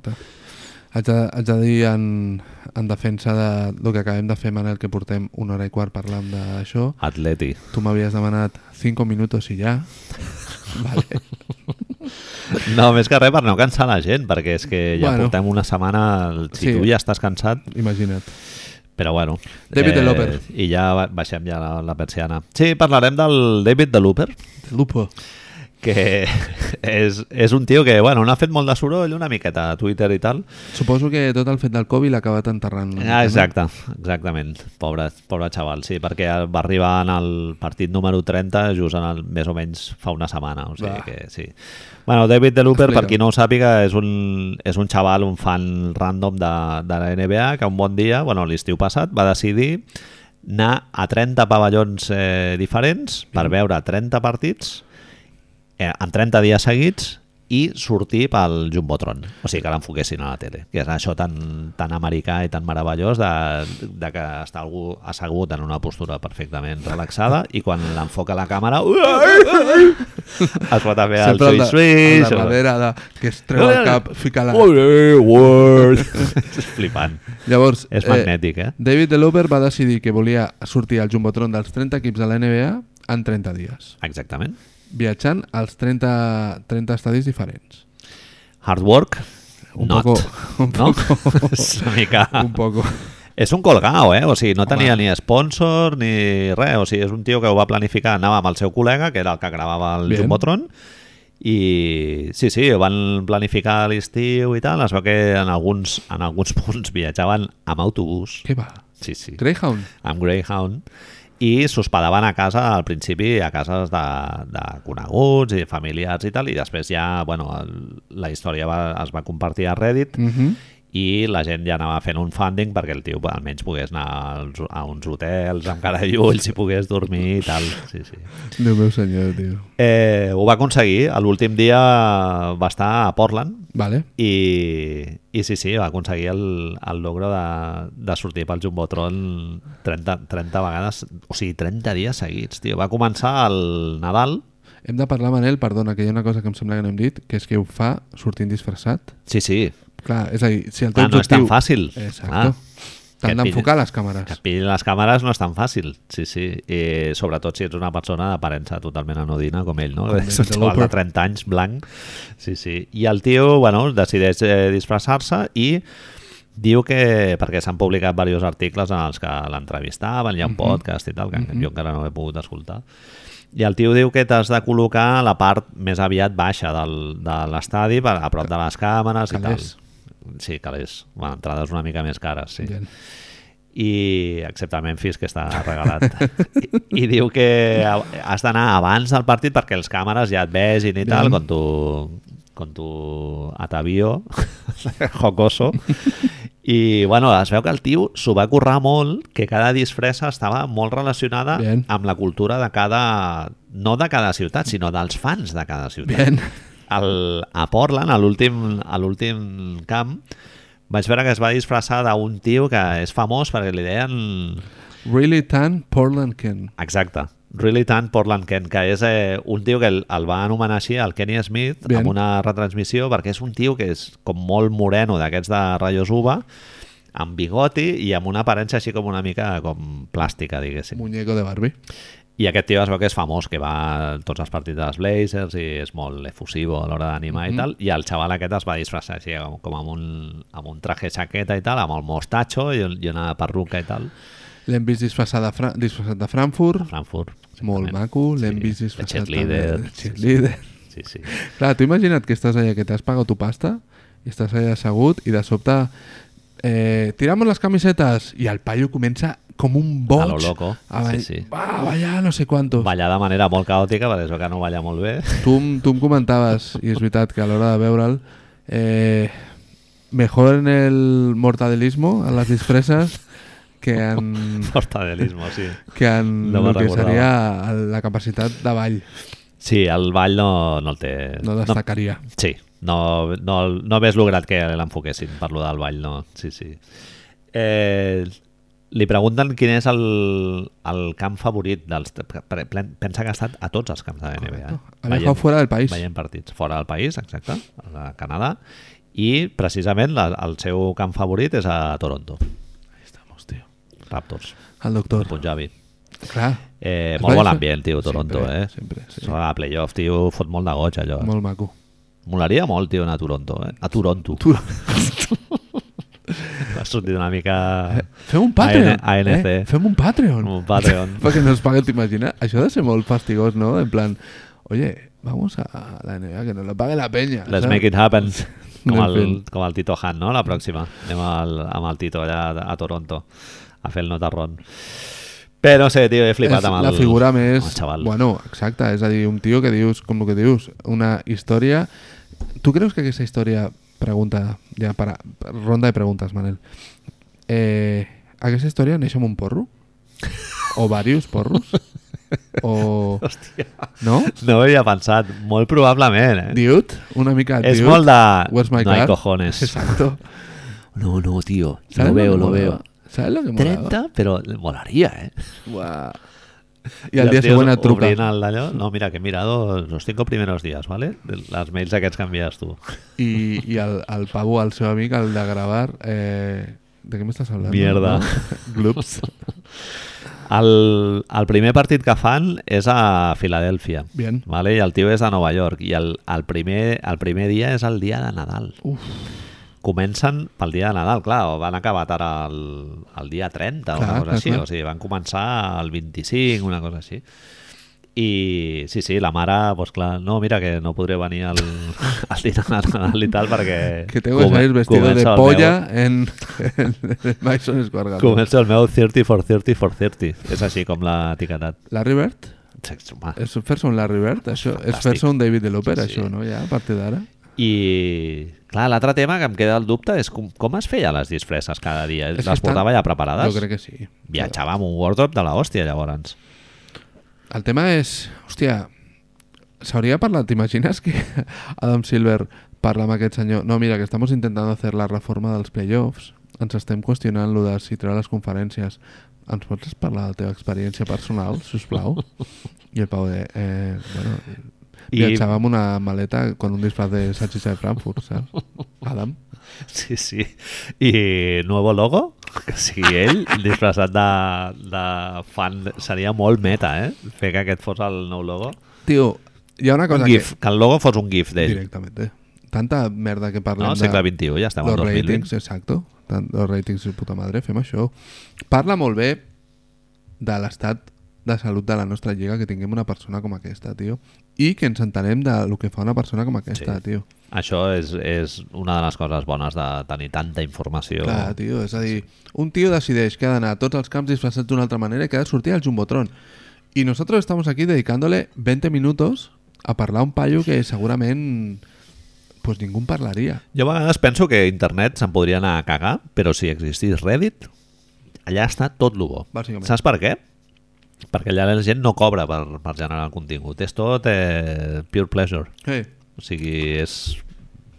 Haig de, haig de dir en, en defensa de lo que acabem de fer, Manel, que portem una hora i quart parlant d'això. Atleti. Tu m'havies demanat 5 minuts i ja. vale. No, més que res per no cansar la gent, perquè és que ja Bueno. portem una setmana, si Sí. tu ja estàs cansat, Imagina't. Però bueno. David de Loper. I ja ba- baixem ja la, la persiana. Sí, parlarem del David de Looper, Lupo. Que és, és un tio que, bueno, no ha fet molt de soroll, una miqueta a Twitter i tal. Suposo que tot el fet del Covid l'ha acabat enterrant. Ah, exacte, exactament. Pobre, pobre xaval, sí, perquè va arribar en el partit número 30 just en el, més o menys fa una setmana, o sigui Va. que sí. Bueno, David de Looper, per qui no ho sàpiga, és un, és un xaval, un fan random de, de la NBA, que un bon dia, bueno, l'estiu passat, va decidir anar a 30 pavellons eh, diferents per veure 30 partits eh, en 30 dies seguits i sortir pel Jumbotron. O sigui, que l'enfoquessin a la tele. Que és això tan, tan americà i tan meravellós de, de que està algú assegut en una postura perfectament relaxada i quan l'enfoca la càmera es pot fer el Sempre el switch de darrere de, que es treu el cap, fica la... És flipant. Llavors, És magnètic, eh? David Deloper va decidir que volia sortir al Jumbotron dels 30 equips de la NBA en 30 dies, Exactament. Viatjant als 30, 30 estadis diferents. Hard work, Un not. poco, un no? poco, és una mica... un poco. És un colgao, eh? O sigui, no Home. tenia ni sponsor ni res. O sigui, és un tio que ho va planificar. Anava amb el seu col·lega, que era el que gravava el Bien. Jumbotron, i sí, sí, ho van planificar l'estiu i tal. Es veu que en alguns, en alguns punts viatjaven amb autobús. Què va? Sí, sí. Greyhound? amb Greyhound i s'hospedaven a casa al principi a cases de, de coneguts i familiars i tal i després ja, bueno, el, la història va, es va compartir a Reddit Mm -hmm. I la gent ja anava fent un funding perquè el tio almenys pogués anar als, a uns hotels amb cara i ulls i pogués dormir i tal. Sí, sí. Déu meu senyor, tio. Eh, ho va aconseguir. L'últim dia va estar a Portland Vale. i, i sí, sí, va aconseguir el, el logro de, de sortir pel Jumbotron 30, 30 vegades, o sigui, 30 dies seguits, tio. Va començar el Nadal, Hem de parlar, Manel, perdona, que hi ha una cosa que em sembla que no hem dit, que és que ho fa sortint disfressat. sí, sí, Clar, és a dir, si el teu ah, no és tan objectiu... fàcil. Exacte. Ah, T'han d'enfocar les càmeres. que pillin les càmeres no és tan fàcil, sí, sí. I sobretot si ets una persona d'aparença totalment anodina com ell, no? Com És un xaval de Loper. 30 anys, blanc. Sí, sí. I el tio, bueno, decideix eh, disfressar-se i diu que, perquè s'han publicat diversos articles en els que l'entrevistaven, hi ha un podcast i tal, que jo encara no he pogut escoltar, i el tio diu que t'has de col·locar a la part més aviat baixa del, de l'estadi, a prop de les càmeres i tal. Sí, calés. Bueno, entrades una mica més cares, sí Bien. i excepte a Memphis que està regalat I, i diu que has d'anar abans del partit perquè els càmeres ja et vegin i tal con tu, con tu atavío jocoso i bueno, es veu que el tio s'ho va currar molt que cada disfressa estava molt relacionada Bien. amb la cultura de cada no de cada ciutat, sinó dels fans de cada ciutat Bien. El, a Portland, a l'últim camp, vaig veure que es va disfressar d'un tio que és famós perquè li deien... Really tan Portland Ken. Exacte. Really Tan Portland Ken, que és eh, un tio que el, el va anomenar així, el Kenny Smith, Bien. amb una retransmissió, perquè és un tio que és com molt moreno d'aquests de rayos uva, amb bigoti i amb una aparença així com una mica com plàstica, diguéssim. Muñeco de Barbie. I aquest tio es veu que és famós, que va a tots els partits dels Blazers i és molt efusivo a l'hora d'animar Mhm. i tal, i el xaval aquest es va disfressar així com, com amb, un, amb un traje xaqueta i tal, amb el mostatxo i, i una perruca i tal, L'hem vist disfressat de, Fra disfressat de Frankfurt, Frankfurt. molt maco, l'hem Sí, vist de disfressat cheerleader, també de sí. Sí, sí. Clar, tu imagina't que estàs allà, que t'has pagat tu pasta i estàs allà assegut i de sobte eh, tiramos les camisetes i el paio comença com un boig A lo loco, a ball- sí, sí. va a ballar no sé quantos Ballar de manera molt caòtica, es veu que no balla molt bé. tu, em- tu em comentaves i és veritat que a l'hora de veure'l eh, mejor en el mortadelismo a les disfresses que en, Mortadelismo, sí. que en No no el que recordava. seria la capacitat de ball Sí, el ball no, no el té... no destacaria Sí, no, no, no hagués lograt que l'enfoquessin per lo del ball, no. Sí, sí. Eh, li pregunten quin és el, el camp favorit dels... Pensa que ha estat a tots els camps de la NBA. Eh? ha viajado fuera del país Veient partits fora del país, exacte, a Canadà, i precisament la, el seu camp favorit és a Toronto, Ahí estamos, tío. Raptors, el doctor Punjabi. clar Eh, molt bon ambient, tio, Toronto, Sempre, eh? sempre, sí. Sobre la playoff, tio, fot molt de goig, allò. molt maco Molaria molt, tio, anar a Toronto, eh? A Toronto. tu, Ha sortit una mica... fem un Patreon AN- ANC. eh? fem un Patreon Un Patreon. perquè no ens paguen, t'imagines? Això ha de ser molt fastigós, no? En plan, oye, vamos a la NBA, que nos lo pague la peña. Let's ¿sabes? make it happen. Com el, fin. com el Tito Han, no? La pròxima. Anem al, amb el Tito allà a Toronto a fer el notarrón. Però no sé, tio, he flipat és amb el, la figura més... el xaval. Bueno, exacte, és a dir, un tio que dius, com el que dius, una història... Tu creus que aquesta història, pregunta, ja para, ronda de preguntes, Manel, eh, aquesta història neix amb un porro? O varios porros? O... Hòstia, No? no ho havia pensat. Molt probablement, eh? Dude, una mica És dude. molt de... Where's my no hay car? cojones. Exacto. No, no, tío. ¿Sabes Lo veo, lo veo. ¿Sabes lo que molaba? 30, però molaria, eh? Buah. Y al día tios següent et truca. el d'allò. No, mira, que he mirado los cinco primeros días, ¿vale? Les mails aquests que envies tu. Y, y al, al pavo, al seu amic, al de gravar... Eh, ¿De qué me estás hablando? Mierda. ¿No? Gloops. El, el primer partit que fan és a Filadèlfia. Bien. Vale? I el tio és a Nova York. I el, el, primer, el primer dia és el dia de Nadal. Uf. Comencen pel dia de Nadal, clar, van acabar ara el, el dia 30 o Clar, una cosa clar, així. clar. O sigui, van començar el 25, una cosa així. I sí, sí, la mare, doncs clar, no, mira que no podré venir al, al dinar de Nadal i tal perquè... Que tengo que salir vestido de polla en, en, el Madison Square Meu, Garden. comença el meu 30 for 30 for 30. És així com l'ha etiquetat. Sí, home. És fer-se un Larry Bird? Això, és fer-se un David de l'Opera, Sí. això, no? Ja, a partir d'ara. I, clar, l'altre tema que em queda el dubte és com, com es feia les disfresses cada dia? Que Les portava ja preparades? Jo crec que sí. Viatjava amb un wardrobe de la hòstia, llavors. El tema és, hòstia, s'hauria parlat, t'imagines que Adam Silver parla amb aquest senyor? No, mira, que estamos intentando hacer la reforma dels playoffs, ens estem qüestionant lo de si treure les conferències. Ens pots parlar de la teva experiència personal, si plau? I el Pau de, eh, bueno, I- viatjava amb una maleta con un disfraz de salchicha de Frankfurt, saps? Adam. Sí, sí. I nuevo logo? Que sigui ell disfressat de, de fan... Seria molt meta, eh? Fer que aquest fos el nou logo. Tio, hi ha una cosa Un gif, que el logo fos un gif que... d'ell. Directamente. Tanta merda que parlem No? de... Segle XXI, ja estem al los 2020. ratings, exacto. Tant, los ratings de puta madre, fem això. Parla molt bé de l'estat de salut de la nostra lliga que tinguem una persona com aquesta, tio. I que ens entenem de lo que fa una persona com aquesta, Sí. tio. Això és, és una de les coses bones de tenir tanta informació. Clar, tio, és a dir, un tio decideix que ha d'anar a tots els camps disfressats d'una altra manera i que ha de sortir al Jumbotron. Y nosotros estamos aquí dedicándole 20 minutos a parlar un paio que segurament pues ningú en parlaria. Jo a vegades penso que internet se'n podria anar a cagar, però si existís Reddit, allà està tot lo bo. Saps per què? Perquè allà la gent no cobra per, per generar el contingut. És tot eh, pure pleasure. Hey. O sigui, és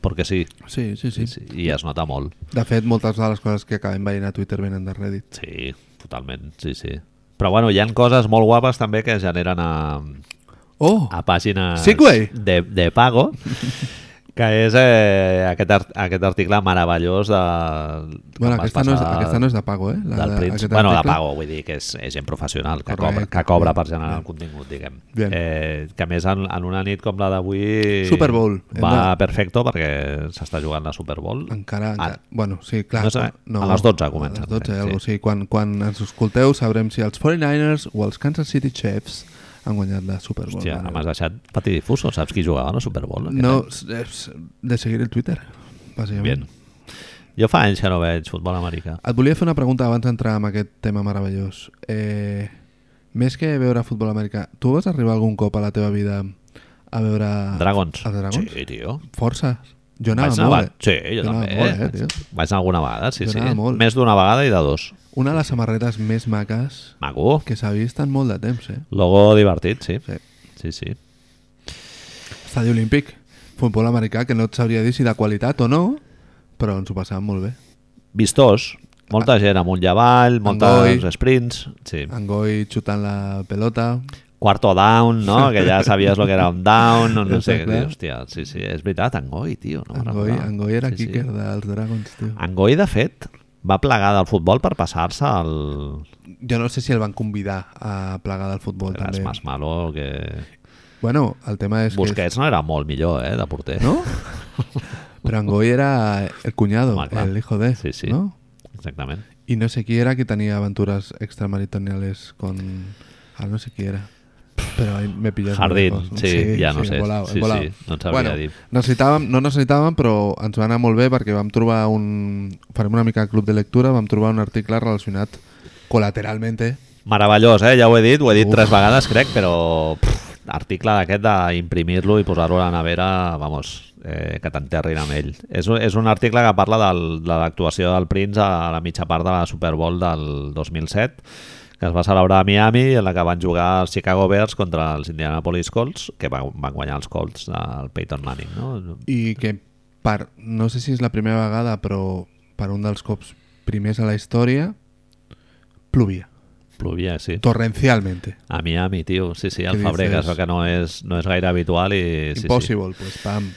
perquè sí. Sí, sí, sí, sí. I es nota molt. De fet, moltes de les coses que acabem veient a Twitter venen de Reddit. Sí, totalment, sí, sí. Però bueno, hi han coses molt guapes també que generen a, Oh! a pàgines Segway. de, de pago que és eh, aquest, art aquest article meravellós de... Bueno, aquesta no, és, aquesta no és de pago, eh? La del de- aquest Bueno, de pago, vull dir que és, és gent professional, que Correcte. cobra, que cobra per Bien. generar el Bien. contingut, diguem. Bien. Eh, que a més en, en una nit com la d'avui Super Bowl. Va de- perfecto perquè s'està jugant la Super Bowl. Encara, encara. Ah. Bueno, sí, clar. No sé, a les 12 comencen, A les 12, sí. algo així. Quan, quan ens escolteu sabrem si els 49ers o els Kansas City Chiefs han guanyat la Super Bowl. Hòstia, Vale. m'has deixat patidifuso. Saps qui jugava a la Super Bowl? No, any? és- és de seguir el Twitter, bàsicament. Bien. Jo fa anys que no veig futbol americà. Et volia fer una pregunta abans d'entrar en aquest tema meravellós. Eh, més que veure futbol americà, tu vas arribar algun cop a la teva vida a veure... Dragons. Els Dragons? Sí, tio. Forces. Jo anava Vaig anar, molt, eh? Sí, jo, Jo també. molt, eh, tio. Vaig anar alguna vegada, sí, Jo sí. molt. Més d'una vegada i de dos. Una de les samarretes més maques Maco. que s'ha vist en molt de temps, eh? Logo divertit, sí. Sí. Sí, sí. Estadi Olímpic, futbol americà, que no et sabria dir si de qualitat o no, però ens ho passàvem molt bé. Vistós. Molta gent amunt i avall, moltes Angoi. sprints. Sí. Angoi xutant la pelota... Cuarto down, no? Que ja sabies lo que era un down, no, no sé què dir. Hòstia, sí, sí, és veritat, Angoi, tio. No Angoi. Angoi era Sí, sí. kicker dels Dragons, tio. Angoi, de fet, va plegar del futbol per passar-se al... Jo no sé si el van convidar a plegar del futbol, Eres també. més malo que... Bueno, el tema és Busquets no era molt millor, eh, de porter. que... No? Però Angoi era el cuñado, Home, clar. el hijo de, Sí, sí. ¿no? Exactament. Y no sé qui era que tenía aventuras extramaritoniales con... Ah, no sé qui era. Però ahí me pillas muy Jardín, lejos. sí, ja no sé. Volado, Sí, volado. sí, no sabria bueno, dir. necessitàvem, no necessitàvem, però ens va anar molt bé perquè vam trobar un... Farem una mica de club de lectura, vam trobar un article relacionat colateralmente Meravellós, eh? Ja ho he dit, ho he dit Uf. tres vegades, crec, però pff, article d'aquest d'imprimir-lo i posar-lo a la nevera, vamos, eh, que t'enterrin amb ell. És, un- és un article que parla del, de l'actuació del Prince a la mitja part de la Super Bowl del 2007, que es va celebrar a Miami, en la que van jugar els Chicago Bears contra els Indianapolis Colts, que van, van guanyar els Colts del Peyton Manning, no? i que per, no sé si és la primera vegada, però per un dels cops primers a la història, plovia. Plovia, sí. Torrencialmente. A Miami, tio, sí, sí, al és el que no és, no és gaire habitual i... Sí, sí. Impossible, pues pam.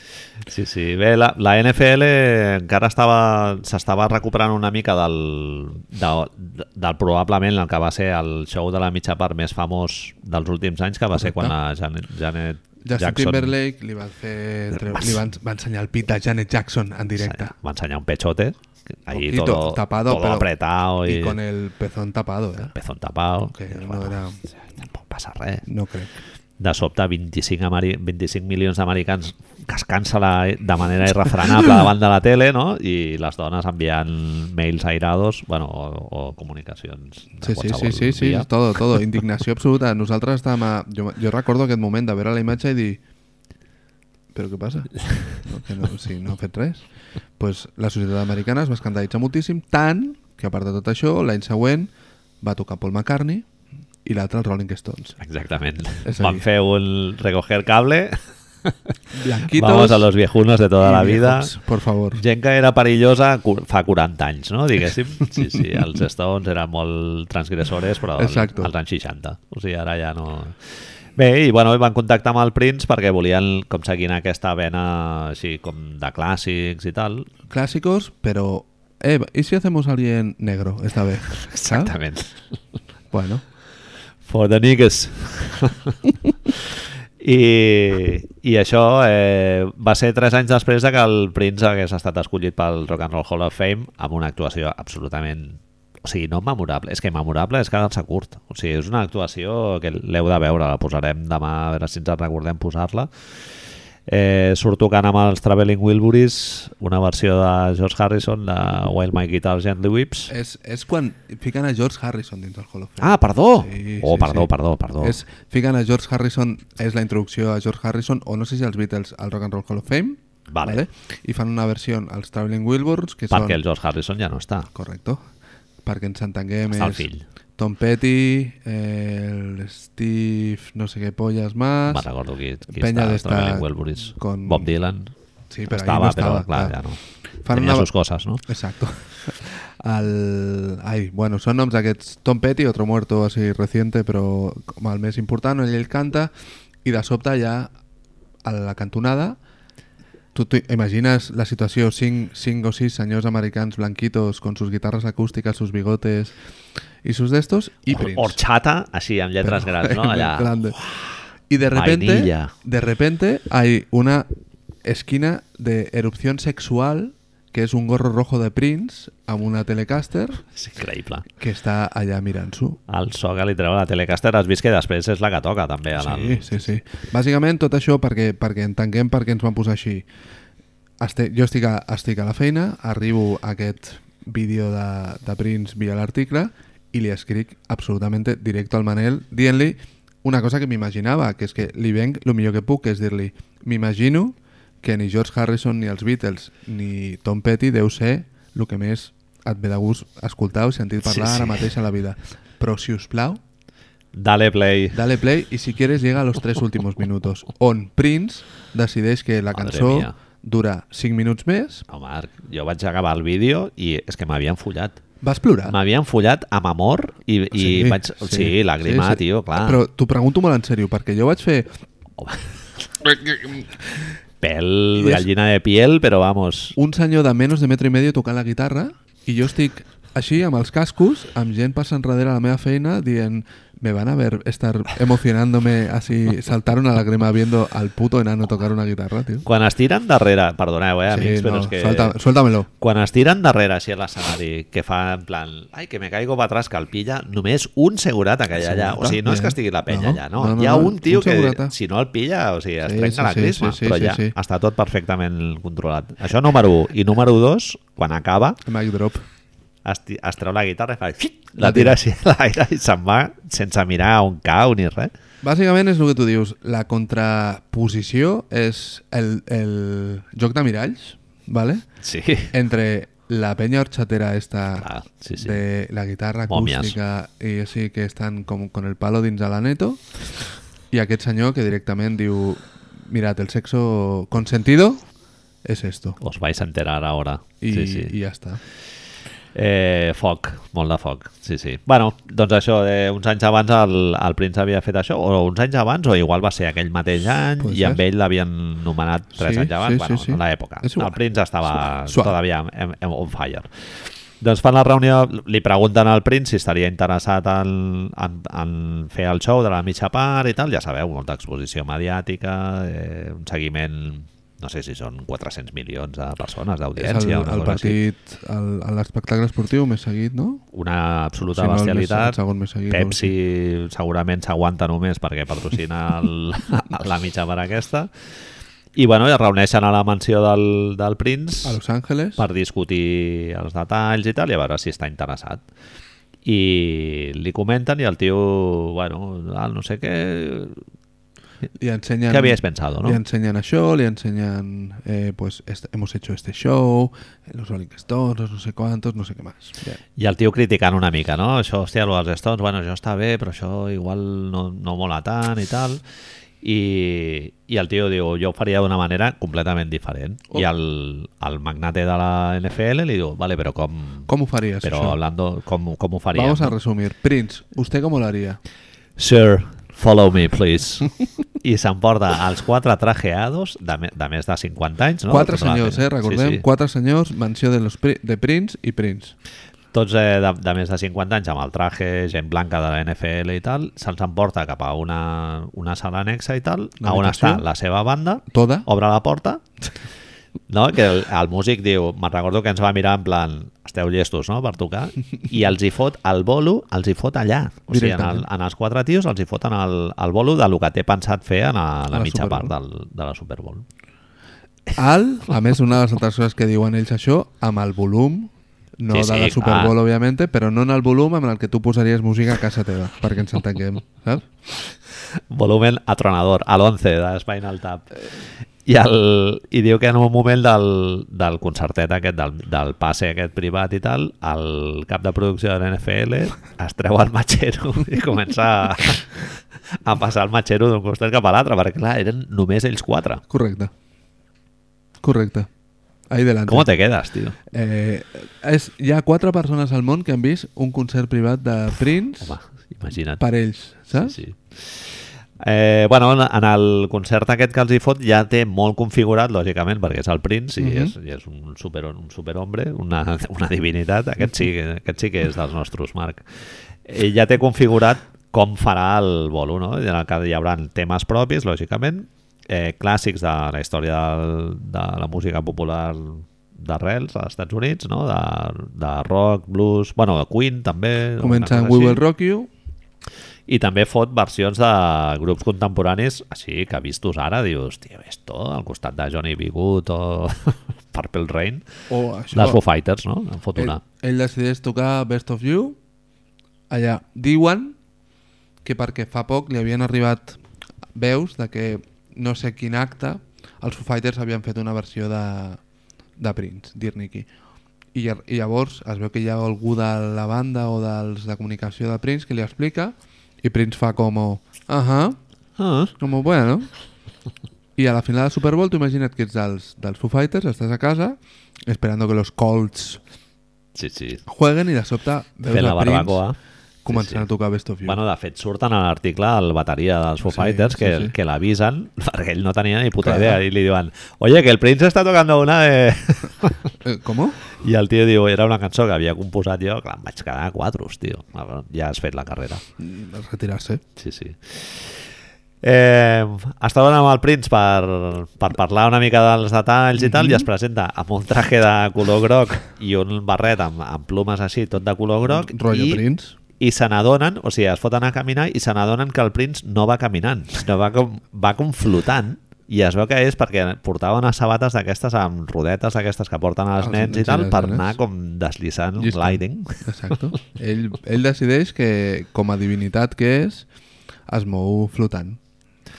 Sí, sí. Bé, la, la NFL encara estava s'estava recuperant una mica del, de, del probablement el que va ser el show de la mitja part més famós dels últims anys, que va ser Correcte. quan la Janet, Janet Justin Jackson Timberlake li va, fer, li van, va ensenyar el pit de Janet Jackson en directe. va ensenyar un pechote, ahí Poquito, todo, tapado, todo pero- apretado y, Y con el pezón tapado, ¿eh? pezón tapado. Que I, no era... Tampoc passa res. No crec. de sobte 25, ameri 25 milions d'americans cascant-se la- de manera irrefrenable davant de la tele no? i les dones enviant mails airados bueno, o, o comunicacions de Sí, sí, sí, sí, sí, via. todo, todo. Indignació absoluta. Nosaltres estàvem a... Jo, jo recordo aquest moment de veure la imatge i dir però què passa? No, que no, si no ha fet res. Pues la societat americana es va escandalitzar moltíssim, tant que a part de tot això, l'any següent va tocar Paul McCartney i l'altre els Rolling Stones. Exactament. Van fer un recoger cable, Blanquitos vamos a los viejunos de toda la vida. Por favor. Gent que era perillosa fa 40 anys, no? Diguéssim. Sí, sí, els Stones eren molt transgressores, però Exacto. als anys 60. O sigui, ara ja no... Bé, i bueno, van contactar amb el Prince perquè volien com seguir aquesta vena així com de clàssics i tal. Clásicos, pero... Eh, ¿y si hacemos alguien negro esta vez? ¿Sabes? Exactament. Bueno, For the niggas. I, I això eh, va ser tres anys després de que el Prince hagués estat escollit pel Rock and Roll Hall of Fame amb una actuació absolutament... O sigui, no memorable, és que memorable és quedar-se curt. O sigui, és una actuació que l'heu de veure, la posarem demà, a veure si ens en recordem posar-la. Eh, surt tocant amb els Traveling Wilburys una versió de George Harrison de While My Guitar Gently Weeps. és, és quan fiquen a George Harrison dins del Hall of Fame. Ah, perdó! Sí, oh, sí, perdó, sí. perdó, perdó. És, fiquen a George Harrison, és la introducció a George Harrison, o no sé si els Beatles al Rock and Roll Hall of Fame, Vale. i fan una versió als Traveling Wilburys, que Perquè són... el George Harrison ja no està. Correcto. Perquè ens entenguem Està el és fill. Tom Petty, el Steve no sé què polles más... Me'n recordo qui, qui Penya està, d'esta con- Bob Dylan. Sí, però estava, no estava, però clar, clar. ja no. Fan Tenia una- sus cosas, no? Exacto. El... Ai, bueno, són noms aquests. Tom Petty, otro muerto así reciente, però com el més important, ell, ell canta, i de sobte ja a la cantonada tú te imaginas la situación, cinc, cinc o sis senyors americans blanquitos con sus guitarras acústicas, sus bigotes y sus de estos, y Prince. Horchata, així, amb lletres Pero grans, no? Allà. grande. Y de repente, Vainilla. de repente hay una esquina de erupción sexual que es un gorro rojo de Prince amb una Telecaster És increïble. que està allà mirant-s'ho. El so que li treu la Telecaster has vist que després és la que toca també. a la- Sí, sí, sí. Bàsicament tot això perquè, perquè entenguem per què ens van posar així. Este, jo estic a, estic a la feina, arribo a aquest vídeo de, de Prince via l'article i li escric absolutament directe al Manel dient-li una cosa que m'imaginava, que és que li venc el millor que puc, que és dir-li m'imagino que ni George Harrison, ni els Beatles, ni Tom Petty deu ser el que més et ve de gust escoltar o sentir parlar Sí, sí. ara mateix a la vida. Però, si us plau, Dale play. Dale play y si quieres llega a los tres últimos minutos. On Prince decideix que la cançó dura 5 minuts més. No, Marc, jo vaig acabar el vídeo i és que m'havien follat. Vas plorar? M'havien follat amb amor i, i vaig... Sí, làgrima, tio, clar. Però t'ho pregunto molt en sèrio, perquè jo vaig fer... Pèl, I és- gallina de piel, però vamos... un senyor de menys de metro i medio tocant la guitarra i jo estic així amb els cascos, amb gent passant darrere la meva feina dient me van a ver estar emocionándome así, saltar una lágrima viendo al puto enano tocar una guitarra, tío. Quan es tiren darrere... Perdoneu, eh, amics, però és que... suelta- suéltamelo. Quan es tiren darrere així a l'escenari, que fa en plan, ai, que me caigo para atrás, que el pilla, només un segurata que hi ha allà. O sigui, no és que estigui la penya No, allà, no. no, no, Hi ha no, un tio un que, segurata. si no el pilla, o sigui, es Sí, trenca sí, la sí, crisma, sí, sí, però sí, ja sí. està tot perfectament controlat. Això número 1. I número 2, quan acaba, Mic drop. Es, es treu la guitarra i fa... La tira així a l'aire i se'n va sense mirar on cau ni res. Bàsicament és el que tu dius, la contraposició és el, el joc de miralls, ¿vale? Sí. entre la penya horchatera esta Clar, sí, sí. de la guitarra acústica i així que estan com con el palo dins de la neto i aquest senyor que directament diu mirad, el sexo consentido es esto Os vais a enterar ahora. sí, sí. i ja està Eh, foc, molt de foc, sí, sí. Bueno, doncs això, eh, uns anys abans el, el Prince havia fet això, o uns anys abans, o igual va ser aquell mateix any, Pot i amb ell l'havien nomenat tres Sí, anys abans, sí, bueno, sí, sí. en l'època. El Prince estava Suave. todavía en, en, on fire. Doncs fan la reunió, li pregunten al Prince si estaria interessat en, en, en fer el show de la mitja part i tal, ja sabeu, molta exposició mediàtica, eh, un seguiment no sé si són 400 milions de persones és el, d'audiència, una el així. partit el- l'espectacle esportiu més seguit, no? una absoluta Si no, el més- bestialitat. el segon més seguit, Pepsi segurament s'aguanta només perquè patrocina el, la mitja part aquesta. I bueno, es reuneixen a la mansió del, del Prince A Los Ángeles. per discutir els detalls i tal, i a veure si està interessat. I li comenten i el tio, bueno, el no sé què... Li ensenyen, ¿Qué habíais pensado, no? Le enseñan això, le enseñan, eh, pues este- hemos hecho este show, los Rolling Stones, no sé cuántos, no sé qué más. Bien. I el tio criticant una mica, no? Això, hòstia, lo dels Stones, bueno, això està bé, però això igual no, no mola tant i tal. I, i el tio diu, jo ho faria d'una manera completament diferent. Oh. I el, el magnate de la NFL li diu, vale, però com... ¿Cómo farías Però això? hablando, com, com ho faria? Vamos a resumir. Prince, ¿usted cómo lo haría? Sir, follow me, please. I s'emporta els quatre trajeados de, de més de 50 anys, no? Quatre senyors, eh? Recordem, Sí, sí. quatre senyors, mansió de, los de Prince i Prince. tots eh, de, de més de 50 anys amb el traje, gent blanca de la NFL i tal, se'ls emporta cap a una, una sala anexa i tal, on està la seva banda, Toda. obre la porta, no? que el, el músic diu, me'n recordo que ens va mirar en plan, esteu llestos, no?, per tocar, i els hi fot el bolo, els hi fot allà. O sigui, en, el, en els quatre tios els hi foten el, el bolo de lo que té pensat fer en a, la, la mitja part del, de la Super Bowl. Al, a més, una de les altres coses que diuen ells això, amb el volum, no Sí, de sí, la Super clar. Bowl, òbviamente, però no en el volum amb el que tu posaries música a casa teva, perquè ens entenguem, saps? volumen atronador, a l'11 de Spinal Tap. I, el, I diu que en un moment del, del concertet aquest, del, del passe aquest privat i tal, el cap de producció de l'NFL es treu el matxero i comença a, a passar el matxero d'un costat cap a l'altre, perquè clar, eren només ells quatre. Correcte. Correcte. Ahí delante. Com te quedes, tio? Eh, és, hi ha quatre persones al món que han vist un concert privat de Prince Home, imagina't. per ells, saps? Sí, sí. Eh, bueno, en- en el concert aquest que els hi fot ja té molt configurat, lògicament, perquè és el Prince i, Mhm. és, i és un, super, un superhombre, una, una divinitat. Aquest sí, aquest sí que és dels nostres, Marc. Ell ja té configurat com farà el bolo, no? En el que hi haurà temes propis, lògicament, eh, clàssics de la història del, de la música popular d'arrels als Estats Units, no? de, de rock, blues, bueno, de Queen també. Comença amb We Will Rock You, i també fot versions de grups contemporanis així que vistos ara dius, tio, esto al costat de Johnny B. Good o Purple Rain o això, les Foo Fighters, no? En fot ell, una ell decideix tocar Best of You allà. Diuen que perquè fa poc li havien arribat veus de que no sé quin acte els Foo Fighters havien fet una versió de, de Prince, lla- I llavors es veu que hi ha algú de la banda o dels de comunicació de Prince que li explica i Prince fa com ahà, ah, com bueno. I a la final del Super Bowl tu imagina't que ets dels, dels Foo Fighters, estàs a casa esperando que los Colts sí, sí. jueguen i de sobte veus fent la a Prince barbacoa començant Sí, sí. a tocar Best of You. Bueno, de fet, surten a l'article el bateria dels Foo Sí, Fighters que, sí, sí. que l'avisen perquè ell no tenia ni puta Clar. idea i li diuen, oye, que el Prince està tocando una de... Eh, ¿Cómo? I el tio diu, era una cançó que havia composat jo, clar, em vaig quedar a quadros, tio. Ja has fet la carrera. Mm, Retirar-se. Sí, sí. Eh, estaven amb el Prince per, per parlar una mica dels detalls i tal, i es presenta amb un traje de color groc i un barret amb, amb plumes així, tot de color groc, Rollo i, Prince. I se n'adonen, o sigui, es foten a caminar i se n'adonen que el Prince no va caminant, sinó va com, va com flotant, i es veu que és perquè portava unes sabates d'aquestes amb rodetes d'aquestes que porten els Els nens nens i tal per anar com deslizant, Llistant. gliding. Exacto. ell, ell decideix que, com a divinitat que és, es mou flotant.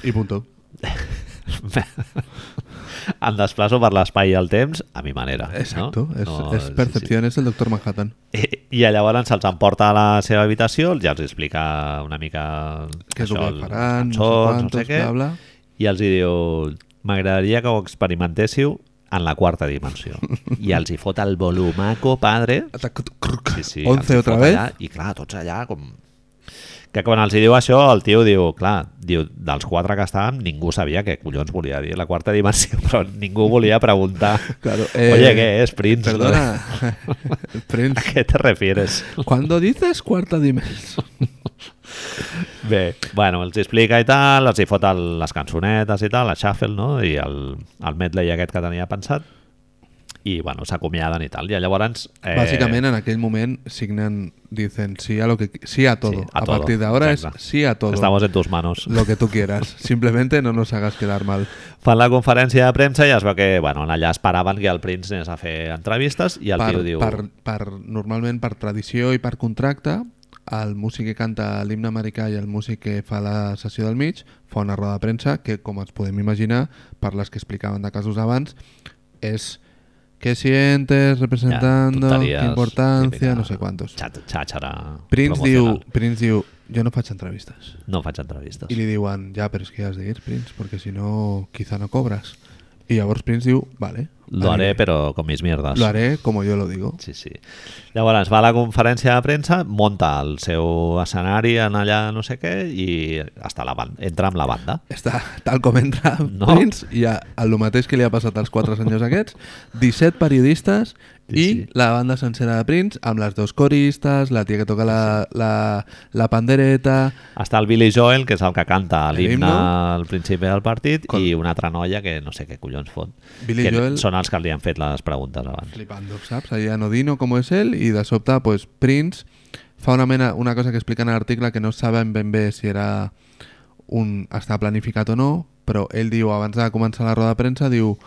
I punto. em desplaço per l'espai i el temps a mi manera. Exacto. no? És, No, és sí, sí. percepción, és el doctor Manhattan. I, I llavors se'ls emporta a la seva habitació, ja els explica una mica Què és el això, que les faran, no sé cançons, quantos, no sé què, bla, bla. i els hi diu m'agradaria que ho experimentéssiu en la quarta dimensió. I els hi fot el volumaco padre. Sí, sí, els 11 hi otra vez. Allà, I clar, tots allà com... Que quan els hi diu això, el tio diu, clar, diu, dels quatre que estàvem, ningú sabia què collons volia dir la quarta dimensió, però ningú volia preguntar Claro, Oye, ¿qué es, Prince? Perdona, ¿A Prince. qué te refieres? Cuando dices cuarta dimensión. Bé, bueno, els explica i tal, els hi fot el, les cançonetes i tal, la shuffle, no? I el, el medley aquest que tenia pensat. I, bueno, s'acomiaden i tal. I llavors... Eh, Básicamente en aquel momento signan, dicen sí a lo que sí a todo. Sí, a a todo, partir de ahora exacto. es sí a todo. Estamos en tus manos. Lo que tú quieras. Simplemente no nos hagas quedar mal. Fan la conferència de premsa i es veu que, bueno, allà esperaven que el Prince anés a fer entrevistes i el per, tio diu... per, per, normalment per tradició i per contracte el músic que canta l'himne americà i el músic que fa la sessió del mig fa una roda de premsa que, com ens podem imaginar, per les que explicaven de casos abans, és ¿qué sientes representando? tonteries, ¿Qué importancia? típica No sé cuántos. Xàxara Prince diu. Prince diu, jo no faig entrevistes. No faig entrevistes. I li diuen, ja, però és que has de ir, Prince, perquè si no, quizá no cobras. I llavors Prince diu, vale. Lo haré, aniré. però con mis mierdas. Lo haré como yo lo digo. Sí, sí. Llavors va a la conferència de premsa, monta el seu escenari en allà no sé què i està la banda, entra amb la banda. Està tal com entra No. Prince i el mateix que li ha passat als quatre senyors aquests 17 periodistes Sí, i sí. la banda sencera de Prince amb les dos coristes, la tia que toca la, la, la pandereta Està el Billy Joel, que és el que canta l'himne al principi del partit, Con- i una altra noia que no sé què collons fot. Billy que Joel- Són els que li han fet les preguntes abans. flipando, saps? Ahí anodino com és ell i de sobte pues, Prince fa una, mena, una cosa que explica en l'article que no saben ben bé si era un, està planificat o no, però ell diu, abans de començar la roda de premsa, diu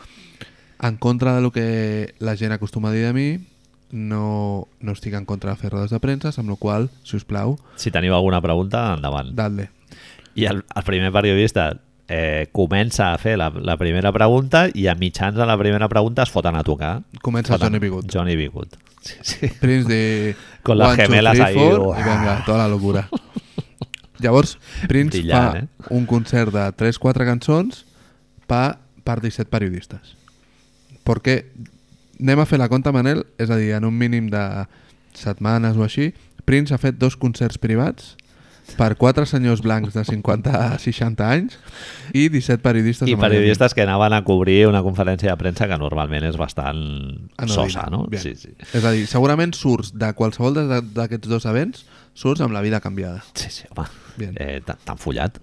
en contra de lo que la gent acostuma a dir de mi, no, no estic en contra de fer rodes de premsa, amb la qual si us plau, Si teniu alguna pregunta, endavant. dadle. I el, el primer periodista eh, comença a fer la, la primera pregunta i a mitjans de la primera pregunta es foten a tocar. Comença Foten Johnny B. Good. Johnny B. Good. Sí, sí. Prince de... Con las gemelas ahí, four. I venga, tota la locura. Llavors, Prince Brillant, fa eh? un concert de 3-4 cançons pa, per 17 periodistes. Perquè anem a fer la compta, Manel, és a dir, en un mínim de setmanes o així, Prince ha fet dos concerts privats per quatre senyors blancs de 50 a 60 anys i 17 periodistes I periodistes que anaven a cobrir una conferència de premsa que normalment és bastant Anodina. sosa, no? Bien. Sí, sí. És a dir, segurament surts de qualsevol d'aquests dos events, surts amb la vida canviada. Sí, sí, home. Bien. Eh, t'han t'han follat.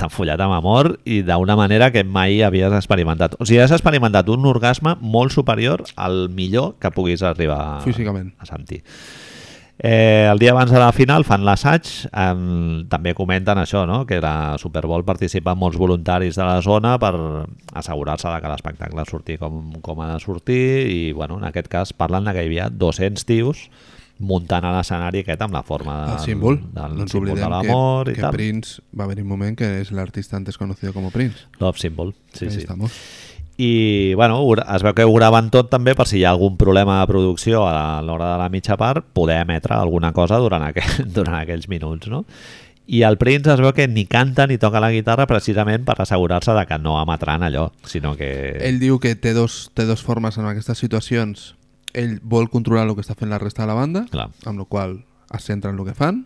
T'han follat amb amor i d'una manera que mai havies experimentat. O sigui, has experimentat un orgasme molt superior al millor que puguis arribar Físicament. a sentir. Eh, el dia abans de la final fan l'assaig, eh, també comenten això, no? que la Super Bowl participen molts voluntaris de la zona per assegurar-se de que l'espectacle surti com, com ha de sortir i bueno, en aquest cas parlen de que hi havia 200 tios muntant a l'escenari aquest amb la forma del, El símbol. del no ens símbol de l'amor que, i que tal. Prince va haver un moment que es el artista antes conocido como Prince. Love Symbol. Sí, Ahí sí. estamos. I bueno, es veu que ho graven tot també per si hi ha algun problema de producció a l'hora de la mitja part, poder emetre alguna cosa durant, aquell, durant aquells minuts, no? I el Prince es veu que ni canta ni toca la guitarra precisament per assegurar-se de que no emetran allò, sinó que... Ell diu que té dos, té dos formes en aquestes situacions. Ell vol controlar el que està fent la resta de la banda, Clar. amb la qual es centra en el que fan,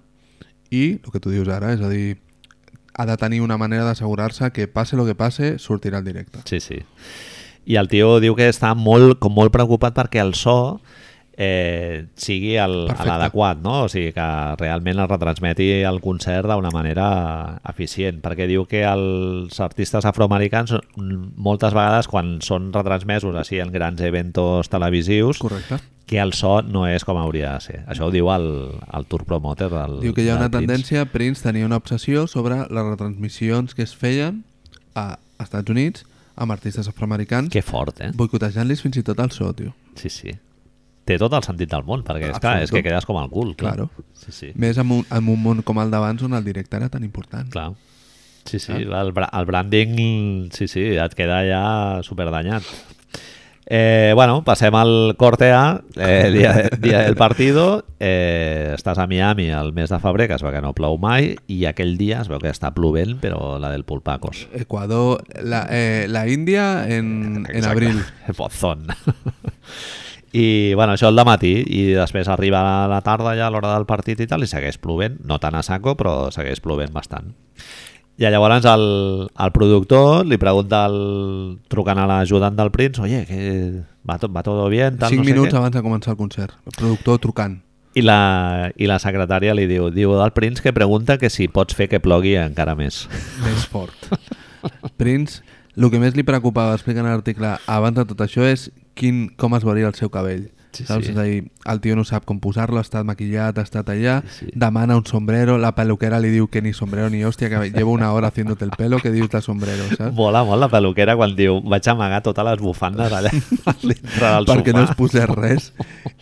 i el que tu dius ara, és a dir, ha de tenir una manera d'assegurar-se que passe el que passe, sortirà al directe. Sí, sí. I el tio diu que està molt, com molt preocupat perquè el so eh, sigui el- l'adequat, no? O sigui, que realment es retransmeti el concert d'una manera eficient, perquè diu que els artistes afroamericans mm, moltes vegades quan són retransmesos així en grans eventos televisius Correcte. que el so no és com hauria de ser. Això ho diu el, el tour promoter del Diu que hi ha una tendència, Prince tenia una obsessió sobre les retransmissions que es feien a Estats Units amb artistes afroamericans, Que fort, eh? boicotejant-los fins i tot el so, tio. Sí, sí. Té tot el sentit del món, perquè és, clar, és que quedes com el cul. Clar. Claro. Sí, sí. Més en un, en un món com el d'abans on el directe era tan important. Clar. Sí, sí, Ah. el, el branding, sí, sí, et queda ja superdanyat. Eh, bueno, passem al corte A, eh, dia, dia del partido. Eh, estàs a Miami el mes de febrer, que es veu que no plou mai, i aquell dia es veu que està plovent, però la del Pulpacos. Ecuador, la, eh, la Índia en, en abril. Pozón. I, bueno, això el matí i després arriba la tarda ja a l'hora del partit i tal, i segueix plovent, no tan a saco, però segueix plovent bastant. I llavors el, el productor li pregunta al, trucant a l'ajudant del Prince, oye, que va, tot, va todo bien, tal, no sé minuts què. abans de començar el concert. El productor trucant. I la, I la secretària li diu, diu del Prince que pregunta que si pots fer que plogui encara més. Més fort. Prince, el que més li preocupava explicant l'article abans de tot això és quin, com es veuria el seu cabell. Sí, Saps? sí. És a dir, el tio no sap com posar-lo, ha estat maquillat, ha estat allà, Sí, sí. demana un sombrero, la peluquera li diu que ni sombrero ni hòstia, que llevo una hora haciéndote el pelo, que dius de sombrero, saps? Mola molt la peluquera quan diu vaig amagar totes les bufandes allà dintre del perquè sofà. no es posés res.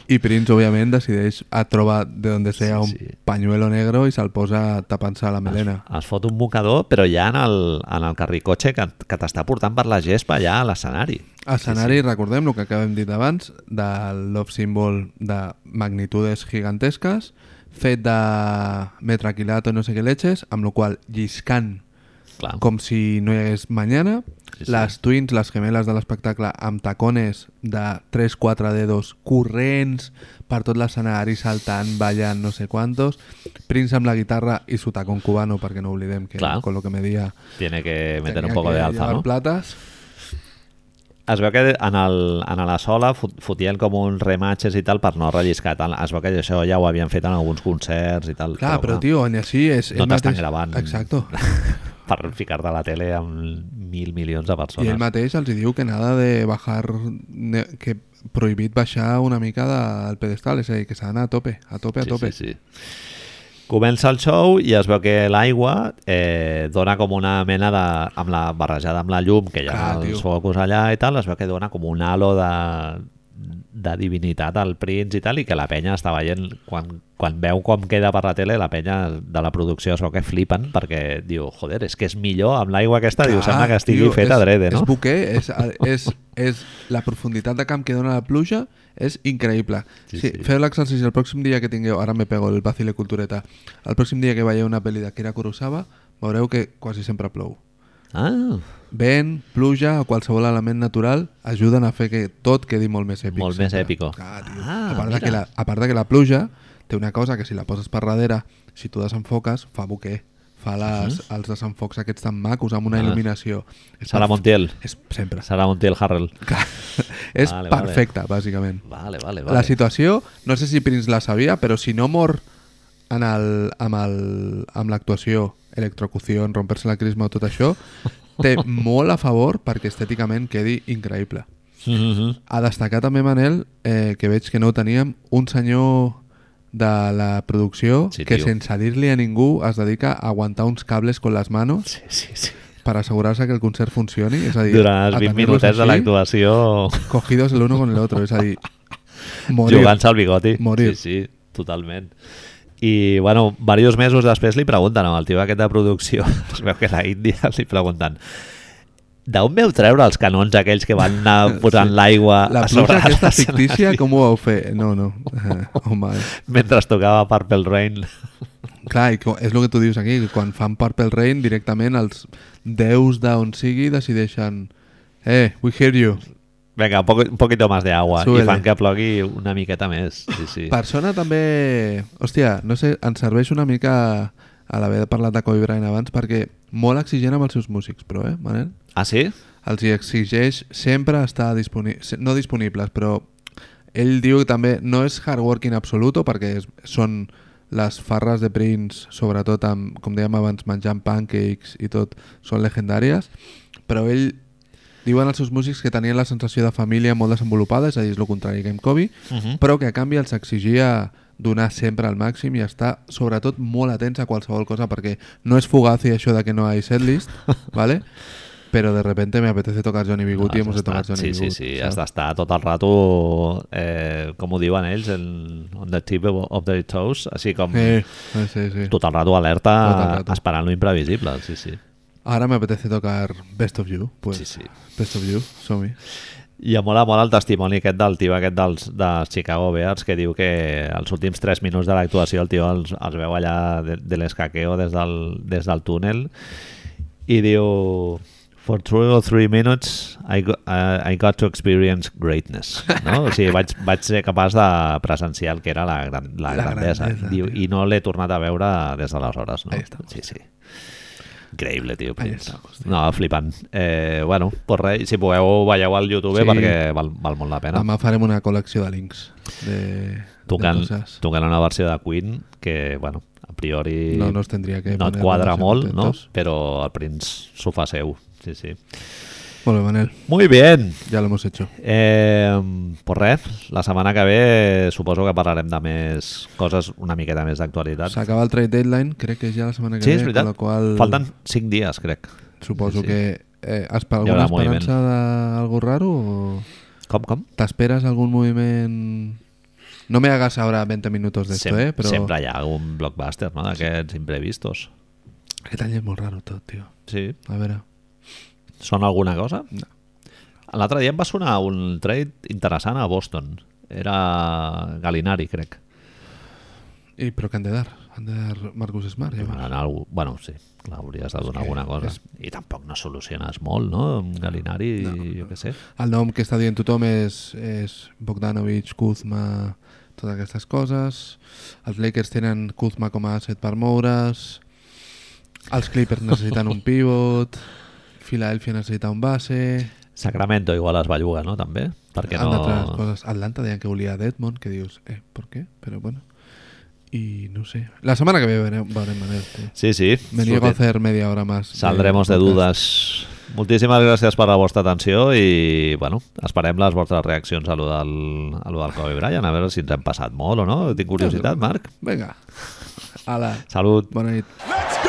I Prince, òbviament, decideix a trobar de donde sea un Sí, sí. pañuelo negro i se'l posa tapant-se la melena. Es fot un mocador, però ja en el, en el carricotxe que, que t'està portant per la gespa ja a l'escenari. Escenari, sí, sí. recordem el que acabem dit abans, del Love Symbol de magnitudes gigantesques, fet de metraquilato no sé què leches, amb la qual lliscant Clar. com si no hi hagués mañana, Sí, sí, les twins, les gemeles de l'espectacle amb tacones de 3-4 dedos corrents per tot l'escenari, saltant, ballant, no sé quantos, Prince amb la guitarra i su tacón cubano, perquè no oblidem que Clar. con lo que medía Tiene que meter un poco de alza, no? platas. Es veu que en, el, en la sola fot- fotien com uns rematches i tal per no relliscar tant. Es veu que això ja ho havien fet en alguns concerts i tal. Clar, però, tio, ni així és... No t'estan mateix- gravant. Exacto. per ficar-te a la tele amb mil milions de I persones. ell mateix els diu que nada de bajar... que prohibit baixar una mica del pedestal, és a dir, que s'ha d'anar a tope, a tope, a tope. Sí, sí, sí. Comença el show i es veu que l'aigua eh, dona com una mena de... amb la barrejada amb la llum, que hi ha Clar, els tio. focus allà i tal, es veu que dona com un halo de, de divinitat al Prince i tal, i que la penya està veient, quan, quan veu com queda per la tele, la penya de la producció es veu que flipen, perquè diu, joder, és que és millor amb l'aigua aquesta, diu, sembla que estigui tio, fet és, adrede, no? És buquer, és, és, és la profunditat de camp que dona la pluja és increïble. Sí, Sí, sí. Feu l'exercici el pròxim dia que tingueu, ara me pego el vacile cultureta, el pròxim dia que veieu una pel·li de Kira Kurosawa, veureu que quasi sempre plou. Ah, Vent, pluja o qualsevol element natural ajuden a fer que tot quedi molt més èpic. Molt més èpico. Tio. Ah, a, part de que la, a part de que la pluja té una cosa que si la poses per darrere, si tu desenfoques, fa bokeh. Fa les, els desenfocs aquests tan macos amb una Ah. il·luminació. És Sara Montiel. És sempre. Sara Montiel Harrell. És Vale, vale. perfecte, bàsicament. Vale, vale, La situació, no sé si Prince la sabia, però si no mor en el, amb el- amb l'actuació, electrocució, en romper-se la crisma o tot això, té molt a favor perquè estèticament quedi increïble. Mm -hmm. A destacar també, Manel, eh, que veig que no ho teníem, un senyor de la producció Sí, que tio. sense dir-li a ningú es dedica a aguantar uns cables con les manos Sí, sí, sí. per assegurar-se que el concert funcioni. És a dir, Durant els a 20 tenir-los minutets de l'actuació Cogidos el uno con el otro, és a dir, jugant-se al bigoti. Morir. Sí, sí, totalment. I, bueno, diversos mesos després li pregunten al tio aquest de producció, es veu que la Índia li pregunten d'on veu treure els canons aquells que van anar posant sí. l'aigua La a sobre aquesta fictícia, com ho vau fer? No, no. Eh, home, mentre es tocava Purple Rain? clar, i és el que tu dius aquí, quan fan Purple Rain directament els déus d'on sigui decideixen eh, we hear you. Venga, un, poco, un poquito más de agua Súbele. i fan que plogui una miqueta més. Sí, sí. Per sona també... Hòstia, no sé, ens serveix una mica a l'haver parlat de Kobe Bryant abans perquè molt exigent amb els seus músics, però, eh, Manel? Ah, sí? Els hi exigeix sempre estar disponibles, no disponibles, però ell diu que també no és hard working absoluto perquè és, són les farres de Prince, sobretot amb, com dèiem abans, menjant pancakes i tot, són legendàries, però ell diuen els seus músics que tenien la sensació de família molt desenvolupada, és a dir, és el contrari que amb Kobe, Uh -huh. però que a canvi els exigia donar sempre al màxim i estar sobretot molt atents a qualsevol cosa perquè no és fugazi això de que no hay setlist, ¿vale? pero de repente me apetece tocar Johnny B. Good y has hemos de tocar Johnny sí, B. sí, sí, saps? has d'estar tot el rato, eh, com ho diuen ells, el, on the tip of their toes, així com Eh, sí, sí. tot el rato alerta, Tot el rato. esperant lo imprevisible, sí, sí. Ahora me apetece tocar Best of You, pues Sí, sí. Best of You, som-hi. I em mola molt el testimoni aquest del tio aquest dels, dels Chicago Bears que diu que els últims 3 minuts de l'actuació el tio els, els veu allà de, de l'escaqueo des, del, des del túnel i diu For two or three minutes I got, uh, I got to experience greatness. No? O sigui, vaig, vaig ser capaç de presenciar el que era la, gran, la, La grandesa. grandesa, Diu. I no l'he tornat a veure des d'aleshores. No? Sí, sí. Increïble, tio. No, flipant. Eh, bueno, pues res, si podeu, veieu al YouTube Sí. perquè val, val molt la pena. Demà farem una col·lecció de links de, Tocant, de coses. tocant una versió de Queen que, bueno, a priori No nos tendria que no et quadra molt, no? però el Prince s'ho fa seu. Sí, sí. Molt bé, Manel, Muy bien. ya lo hemos hecho. Eh, pues res, la setmana que ve suposo que parlarem de més coses una miqueta més d'actualitat. S'acaba el trade deadline, crec que és ja la setmana que Sí, ve, és veritat. con la qual Falten 5 dies, crec. suposo Sí, sí. que... Eh, has per alguna esperança d'algo raro o Com, com? t'esperes algun moviment... No me hagas ahora 20 minutos de esto, Sem eh? Però Sempre hi ha algun blockbuster, no?, d'aquests imprevistos. aquest any és molt raro tot, tio. Sí. A veure... Sona alguna cosa? No. L'altre dia em va sonar un trade interessant a Boston. Era Galinari, crec. I, però què han de dar? Han de dar Marcus Smart, llavors. En algú, bueno, sí, clar, hauries de donar que alguna cosa. és- I tampoc no soluciones molt, no? Amb Galinari, No, jo què sé. El nom que està dient tothom és, és Bogdanovic, Kuzma, totes aquestes coses. Els Lakers tenen Kuzma com a asset per moure's. Els Clippers necessiten un pivot. Filadèlfia necessita un base. Sacramento igual es belluga, no? També? Perquè Han d'altres no... coses. Atlanta deien que volia a Deadmond, que dius, eh, ¿por qué? Pero bueno. Y no sé. La semana que viene veremos, veremos Manel, tío. Sí, sí. Me niego a hacer media hora más. Saldremos de podcast. dudes. Moltíssimes gràcies per la vostra atenció i, bueno, esperem les vostres reaccions a lo del, a lo del Kobe Bryant, a veure si ens hem passat molt o no. Tinc curiositat, Marc. Venga. Ala. Salut. Bona nit.